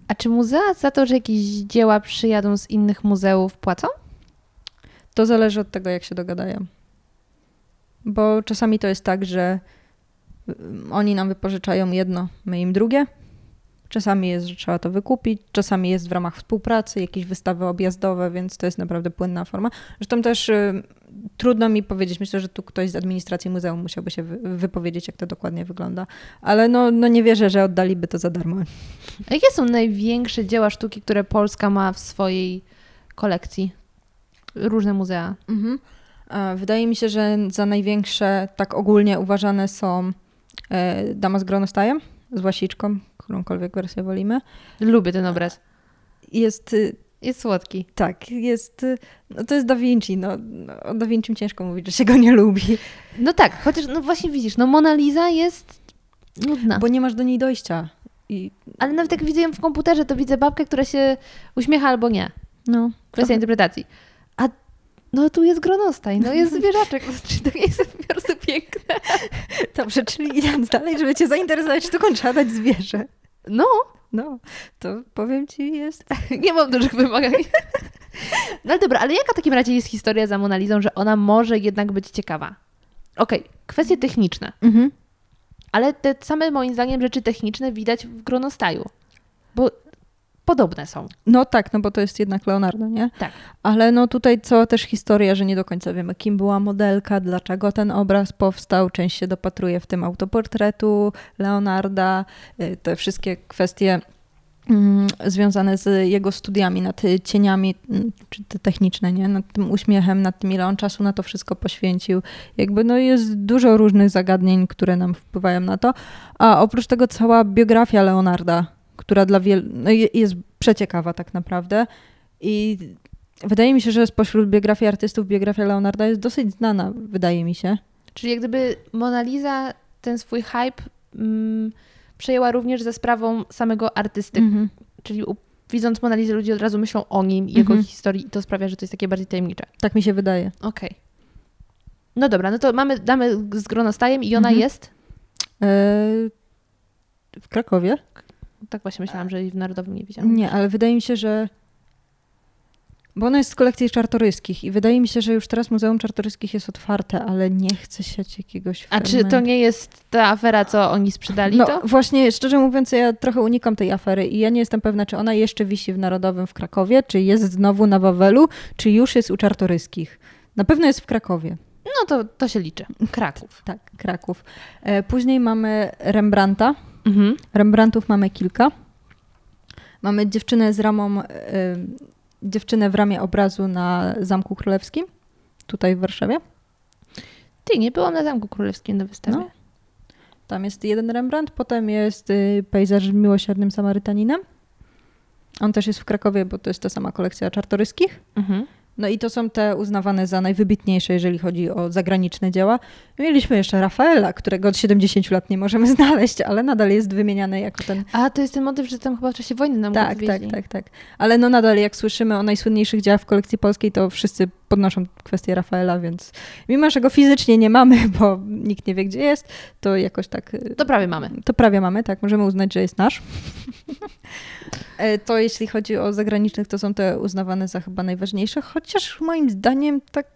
A czy muzea za to, że jakieś dzieła przyjadą z innych muzeów, płacą? To zależy od tego, jak się dogadają. Bo czasami to jest tak, że oni nam wypożyczają jedno, my im drugie. Czasami jest, że trzeba to wykupić, czasami jest w ramach współpracy, jakieś wystawy objazdowe, więc to jest naprawdę płynna forma. Zresztą też trudno mi powiedzieć, myślę, że tu ktoś z administracji muzeum musiałby się wy, wypowiedzieć, jak to dokładnie wygląda, ale no, no nie wierzę, że oddaliby to za darmo. A jakie są największe dzieła sztuki, które Polska ma w swojej kolekcji? Różne muzea. Mhm. Wydaje mi się, że za największe tak ogólnie uważane są e, Dama z gronostajem, z łasiczką, którąkolwiek wersję wolimy. Lubię ten obraz. Jest... Jest słodki. Tak, jest... y, No to jest Da Vinci. No, no, o Da Vinci ciężko mówić, że się go nie lubi, No tak, chociaż no właśnie widzisz, no Mona Lisa jest nudna. bo nie masz do niej dojścia. I Ale nawet jak widzę ją w komputerze, to widzę babkę, która się uśmiecha albo nie. no, Kwestia interpretacji. A no tu jest gronostaj, no jest zwierzaczek. Czy to jest po prostu piękne? Dobrze, czyli idąc dalej, żeby cię zainteresować sztuką, trzeba dać zwierzę. No, No, to powiem ci, jest... nie mam dużych wymagań. No dobra, ale jaka w takim razie jest historia za Monalizą, że ona może jednak być ciekawa? Okej, kwestie techniczne. Mhm. Ale te same moim zdaniem rzeczy techniczne widać w Gronostaju. Bo podobne są. No tak, no bo to jest jednak Leonardo, nie? Tak. Ale no tutaj cała też historia, że nie do końca wiemy, kim była modelka, dlaczego ten obraz powstał. Część się dopatruje w tym autoportretu Leonarda, y, te wszystkie kwestie mm, związane z jego studiami nad cieniami, mm, czy te techniczne, nie? Nad tym uśmiechem, nad tym, ile on czasu na to wszystko poświęcił. Jakby no jest dużo różnych zagadnień, które nam wpływają na to. A oprócz tego cała biografia Leonarda, która dla wielu no je- jest przeciekawa tak naprawdę. I wydaje mi się, że spośród biografii artystów biografia Leonarda jest dosyć znana, wydaje mi się. Czyli jak gdyby Mona Lisa ten swój hype mm, przejęła również za sprawą samego artysty. Mhm. Czyli u, widząc Mona Lisa ludzie od razu myślą o nim i jego Mhm. historii i to sprawia, że to jest takie bardziej tajemnicze. Tak mi się wydaje. Okej. No dobra, no to mamy damy z gronostajem i ona Mhm. jest? E, w Krakowie? Tak właśnie myślałam, że w Narodowym nie widziałam. Nie, ale wydaje mi się, że. Bo ona jest z kolekcji czartoryskich i wydaje mi się, że już teraz Muzeum Czartoryskich jest otwarte, ale nie chce siać jakiegoś. A czy to fermentu. nie jest ta afera, co oni sprzedali No to? właśnie, szczerze mówiąc, ja trochę unikam tej afery i ja nie jestem pewna, czy ona jeszcze wisi w Narodowym w Krakowie, czy jest znowu na Wawelu, czy już jest u Czartoryskich. Na pewno jest w Krakowie. No to, to się liczy. Kraków. Tak, Kraków. E, Później mamy Rembrandta. Mhm. Rembrandtów mamy kilka. Mamy dziewczynę z ramą, e, dziewczynę w ramie obrazu na Zamku Królewskim, tutaj w Warszawie. Ty, nie byłam na Zamku Królewskim na wystawie. No. Tam jest jeden Rembrandt, potem jest y, pejzaż z miłosiernym Samarytaninem. On też jest w Krakowie, bo to jest ta sama kolekcja czartoryskich. Mhm. No i to są te uznawane za najwybitniejsze, jeżeli chodzi o zagraniczne dzieła. Mieliśmy jeszcze Rafaela, którego od 70 lat nie możemy znaleźć, ale nadal jest wymieniany jako ten A, to jest ten motyw, że tam chyba w czasie wojny nam go Tak, tak, tak, tak. Ale no nadal jak słyszymy o najsłynniejszych dziełach w kolekcji polskiej, to wszyscy podnoszą kwestię Rafaela, więc mimo, że go fizycznie nie mamy, bo nikt nie wie, gdzie jest, to jakoś tak... y, To prawie mamy. To prawie mamy, tak. Możemy uznać, że jest nasz. E, to jeśli chodzi o zagranicznych, to są te uznawane za chyba najważniejsze, chociaż moim zdaniem tak...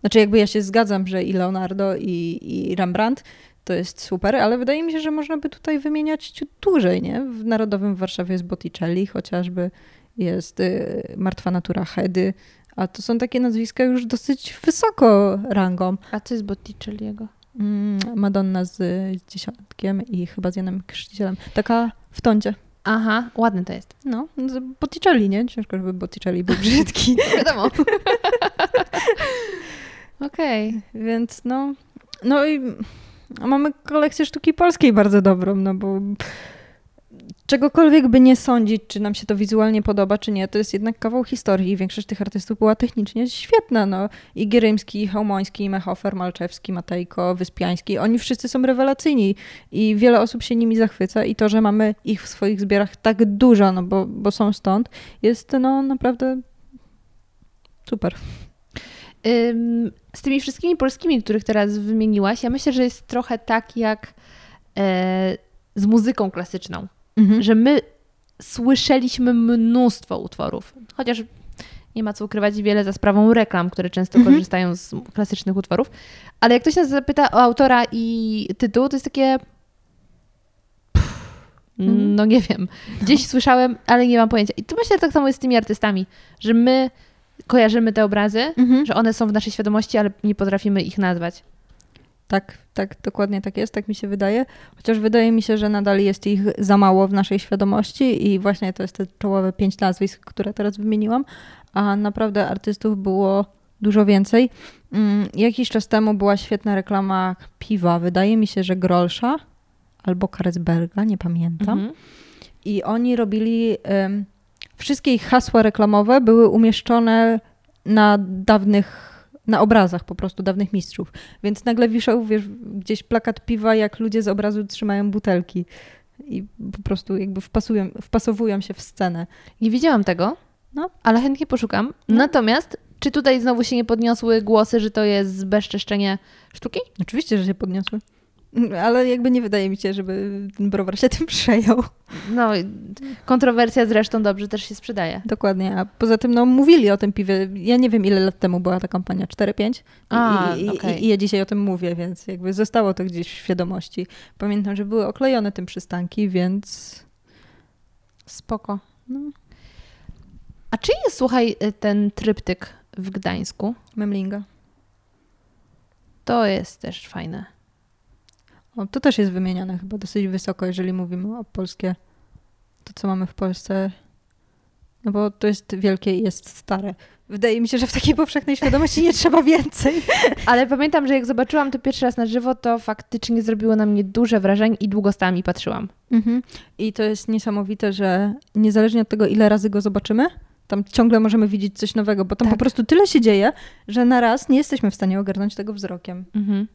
Znaczy jakby ja się zgadzam, że i Leonardo, i, i Rembrandt to jest super, ale wydaje mi się, że można by tutaj wymieniać ciut dłużej, nie? W Narodowym w Warszawie jest Botticelli chociażby, jest y, Martwa Natura Hedy, a to są takie nazwiska już dosyć wysoko rangą. A co jest Botticelliego? Mm, Madonna z, z dziesiątkiem i chyba z Janem Chrzcicielem. Taka w tondzie. Aha, ładny to jest. No, z Botticelli, nie? Ciężko, żeby Botticelli był brzydki. Wiadomo. Okej. Więc no, no i mamy kolekcję sztuki polskiej bardzo dobrą, no bo czegokolwiek by nie sądzić, czy nam się to wizualnie podoba, czy nie, to jest jednak kawał historii i większość tych artystów była technicznie świetna. No. I Gierymski, i Homoński, i Mechofer, Malczewski, Matejko, Wyspiański, oni wszyscy są rewelacyjni i wiele osób się nimi zachwyca i to, że mamy ich w swoich zbiorach tak dużo, no bo, bo są stąd, jest no naprawdę super. Z tymi wszystkimi polskimi, których teraz wymieniłaś, ja myślę, że jest trochę tak jak e, z muzyką klasyczną, Mhm. że my słyszeliśmy mnóstwo utworów, chociaż nie ma co ukrywać wiele za sprawą reklam, które często Mhm. korzystają z klasycznych utworów, ale jak ktoś nas zapyta o autora i tytuł, to jest takie Mhm. no nie wiem, gdzieś słyszałem, ale nie mam pojęcia. I tu myślę, że tak samo jest z tymi artystami, że my kojarzymy te obrazy, Mhm. że one są w naszej świadomości, ale nie potrafimy ich nazwać. Tak, tak, dokładnie tak jest, tak mi się wydaje. Chociaż wydaje mi się, że nadal jest ich za mało w naszej świadomości i właśnie to jest te czołowe pięć nazwisk, które teraz wymieniłam, a naprawdę artystów było dużo więcej. Mm, Jakiś czas temu była świetna reklama piwa, wydaje mi się, że Grolsza albo Carlsberga, nie pamiętam. Mhm. I oni robili. wszystkie ich hasła reklamowe były umieszczone na dawnych. Na obrazach po prostu dawnych mistrzów. Więc nagle wiszał wiesz, gdzieś plakat piwa, jak ludzie z obrazu trzymają butelki. I po prostu jakby wpasują, wpasowują się w scenę. Nie widziałam tego, No. ale chętnie poszukam. No. Natomiast, czy tutaj znowu się nie podniosły głosy, że to jest zbezczeszczenie sztuki? Oczywiście, że się podniosły. Ale jakby nie wydaje mi się, żeby ten browar się tym przejął. No, kontrowersja zresztą dobrze też się sprzedaje. Dokładnie. A poza tym, no, mówili o tym piwie. Ja nie wiem, ile lat temu była ta kampania. 4-5? I, A, i, i, okej. I ja dzisiaj o tym mówię, więc jakby zostało to gdzieś w świadomości. Pamiętam, że były oklejone tym przystanki, więc Spoko. no, A czy jest, słuchaj, ten tryptyk w Gdańsku? memlinga. To jest też fajne. O, to też jest wymieniane chyba dosyć wysoko, jeżeli mówimy o polskie, to co mamy w Polsce. No bo to jest wielkie i jest stare. Wydaje mi się, że w takiej powszechnej świadomości nie trzeba więcej. Ale pamiętam, że jak zobaczyłam to pierwszy raz na żywo, to faktycznie zrobiło na mnie duże wrażenie i długo stałam i patrzyłam. Mhm. I to jest niesamowite, że niezależnie od tego, ile razy go zobaczymy, tam ciągle możemy widzieć coś nowego, bo tam Tak. po prostu tyle się dzieje, że na raz nie jesteśmy w stanie ogarnąć tego wzrokiem. Mhm.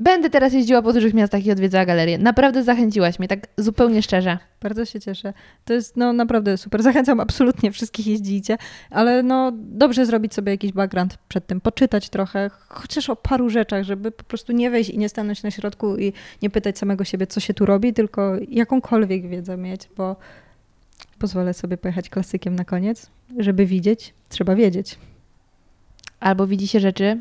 Będę teraz jeździła po dużych miastach i odwiedzała galerię. Naprawdę zachęciłaś mnie, tak zupełnie szczerze. Bardzo się cieszę. To jest no naprawdę super. Zachęcam absolutnie wszystkich jeździcie, ale no dobrze zrobić sobie jakiś background przed tym, poczytać trochę, chociaż o paru rzeczach, żeby po prostu nie wejść i nie stanąć na środku i nie pytać samego siebie, co się tu robi, tylko jakąkolwiek wiedzę mieć, bo pozwolę sobie pojechać klasykiem na koniec. Żeby widzieć, trzeba wiedzieć. Albo widzi się rzeczy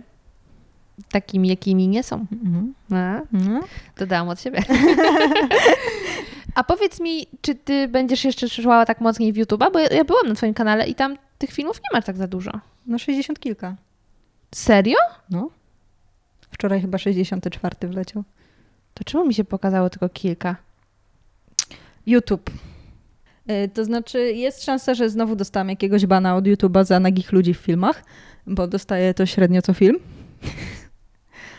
takimi, jakimi nie są. Mhm. A, No. dodałam od siebie. A powiedz mi, czy ty będziesz jeszcze szła tak mocniej w YouTube'a? Bo ja, ja byłam na twoim kanale i tam tych filmów nie ma tak za dużo. no 60 kilka. Serio? No. Wczoraj chyba 64 wleciał. To czemu mi się pokazało tylko kilka? YouTube. Y, To znaczy, jest szansa, że znowu dostałam jakiegoś bana od YouTube'a za nagich ludzi w filmach, bo dostaję to średnio co film.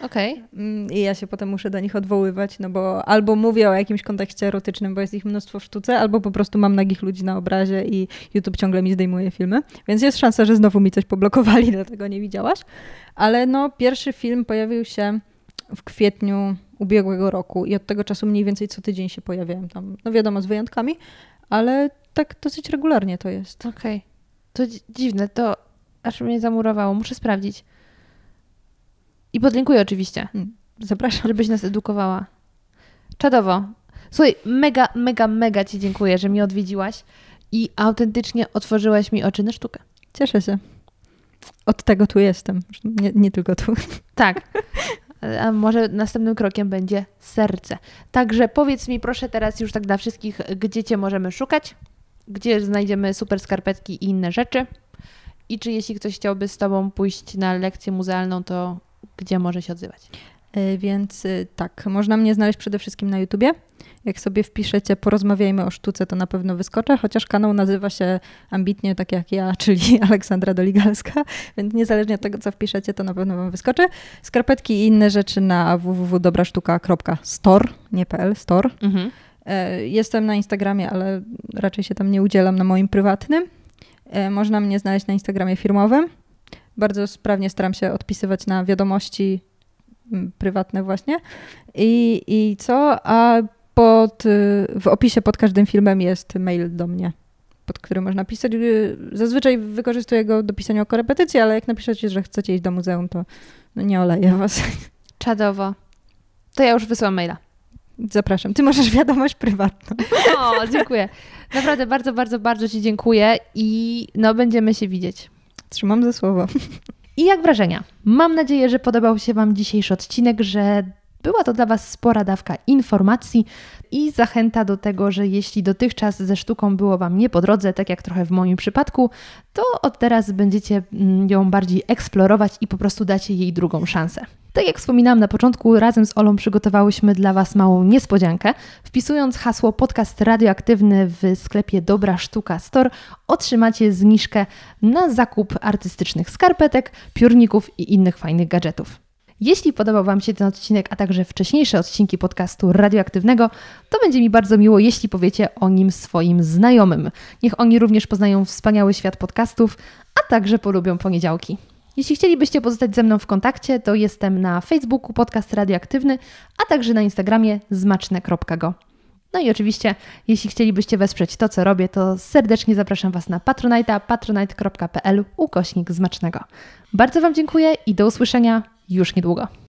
Okej. Mm, I ja się potem muszę do nich odwoływać, no bo albo mówię o jakimś kontekście erotycznym, bo jest ich mnóstwo w sztuce, albo po prostu mam nagich ludzi na obrazie i YouTube ciągle mi zdejmuje filmy. Więc jest szansa, że znowu mi coś poblokowali, dlatego nie widziałaś. Ale no, pierwszy film pojawił się w kwietniu ubiegłego roku i od tego czasu mniej więcej co tydzień się pojawiałem tam. No wiadomo, z wyjątkami, ale tak dosyć regularnie to jest. Okej. To dzi- dziwne, to aż mnie zamurowało. Muszę sprawdzić. I podlinkuję oczywiście, Zapraszam. żebyś nas edukowała. Czadowo. Słuchaj, mega, mega, mega Ci dziękuję, że mnie odwiedziłaś i autentycznie otworzyłaś mi oczy na sztukę. Cieszę się. Od tego tu jestem. Nie, nie tylko tu. Tak. A może następnym krokiem będzie serce. Także powiedz mi proszę teraz już tak dla wszystkich, gdzie Cię możemy szukać, gdzie znajdziemy super skarpetki i inne rzeczy i czy jeśli ktoś chciałby z Tobą pójść na lekcję muzealną, to gdzie może się odzywać? Y, Więc y, tak, można mnie znaleźć przede wszystkim na YouTubie. Jak sobie wpiszecie Porozmawiajmy o sztuce, to na pewno wyskoczę, chociaż kanał nazywa się ambitnie tak jak ja, czyli Aleksandra Doligalska, więc niezależnie od tego, co wpiszecie, to na pewno wam wyskoczy. Skarpetki i inne rzeczy na www.dobrasztuka.store, nie pl, store. Mhm. E, jestem na Instagramie, ale raczej się tam nie udzielam na moim prywatnym. E, można mnie znaleźć na Instagramie firmowym. Bardzo sprawnie staram się odpisywać na wiadomości mm, prywatne właśnie. I, i co? A pod, y, w opisie pod każdym filmem jest mail do mnie, pod który można pisać. Y, Zazwyczaj wykorzystuję go do pisania o korepetycji, ale jak napiszecie, że chcecie iść do muzeum, to no nie oleję was. Czadowo. To ja już wysłałam maila. Zapraszam. Ty możesz wiadomość prywatną. O, dziękuję. Naprawdę bardzo, bardzo, bardzo Ci dziękuję i no będziemy się widzieć. Trzymam za słowo. I jak wrażenia? Mam nadzieję, że podobał się Wam dzisiejszy odcinek, że była to dla Was spora dawka informacji i zachęta do tego, że jeśli dotychczas ze sztuką było Wam nie po drodze, tak jak trochę w moim przypadku, to od teraz będziecie mm, ją bardziej eksplorować i po prostu dacie jej drugą szansę. Tak jak wspominałam na początku, razem z Olą przygotowałyśmy dla Was małą niespodziankę. Wpisując hasło podcast radioaktywny w sklepie Dobra Sztuka Store, otrzymacie zniżkę na zakup artystycznych skarpetek, piórników i innych fajnych gadżetów. Jeśli podobał Wam się ten odcinek, a także wcześniejsze odcinki podcastu radioaktywnego, to będzie mi bardzo miło, jeśli powiecie o nim swoim znajomym. Niech oni również poznają wspaniały świat podcastów, a także polubią poniedziałki. Jeśli chcielibyście pozostać ze mną w kontakcie, to jestem na Facebooku Podcast Radioaktywny, a także na Instagramie zmaczne.go. No i oczywiście, jeśli chcielibyście wesprzeć to, co robię, to serdecznie zapraszam Was na patronite'a patronite.pl ukośnik zmacznego. Bardzo Wam dziękuję i do usłyszenia już niedługo.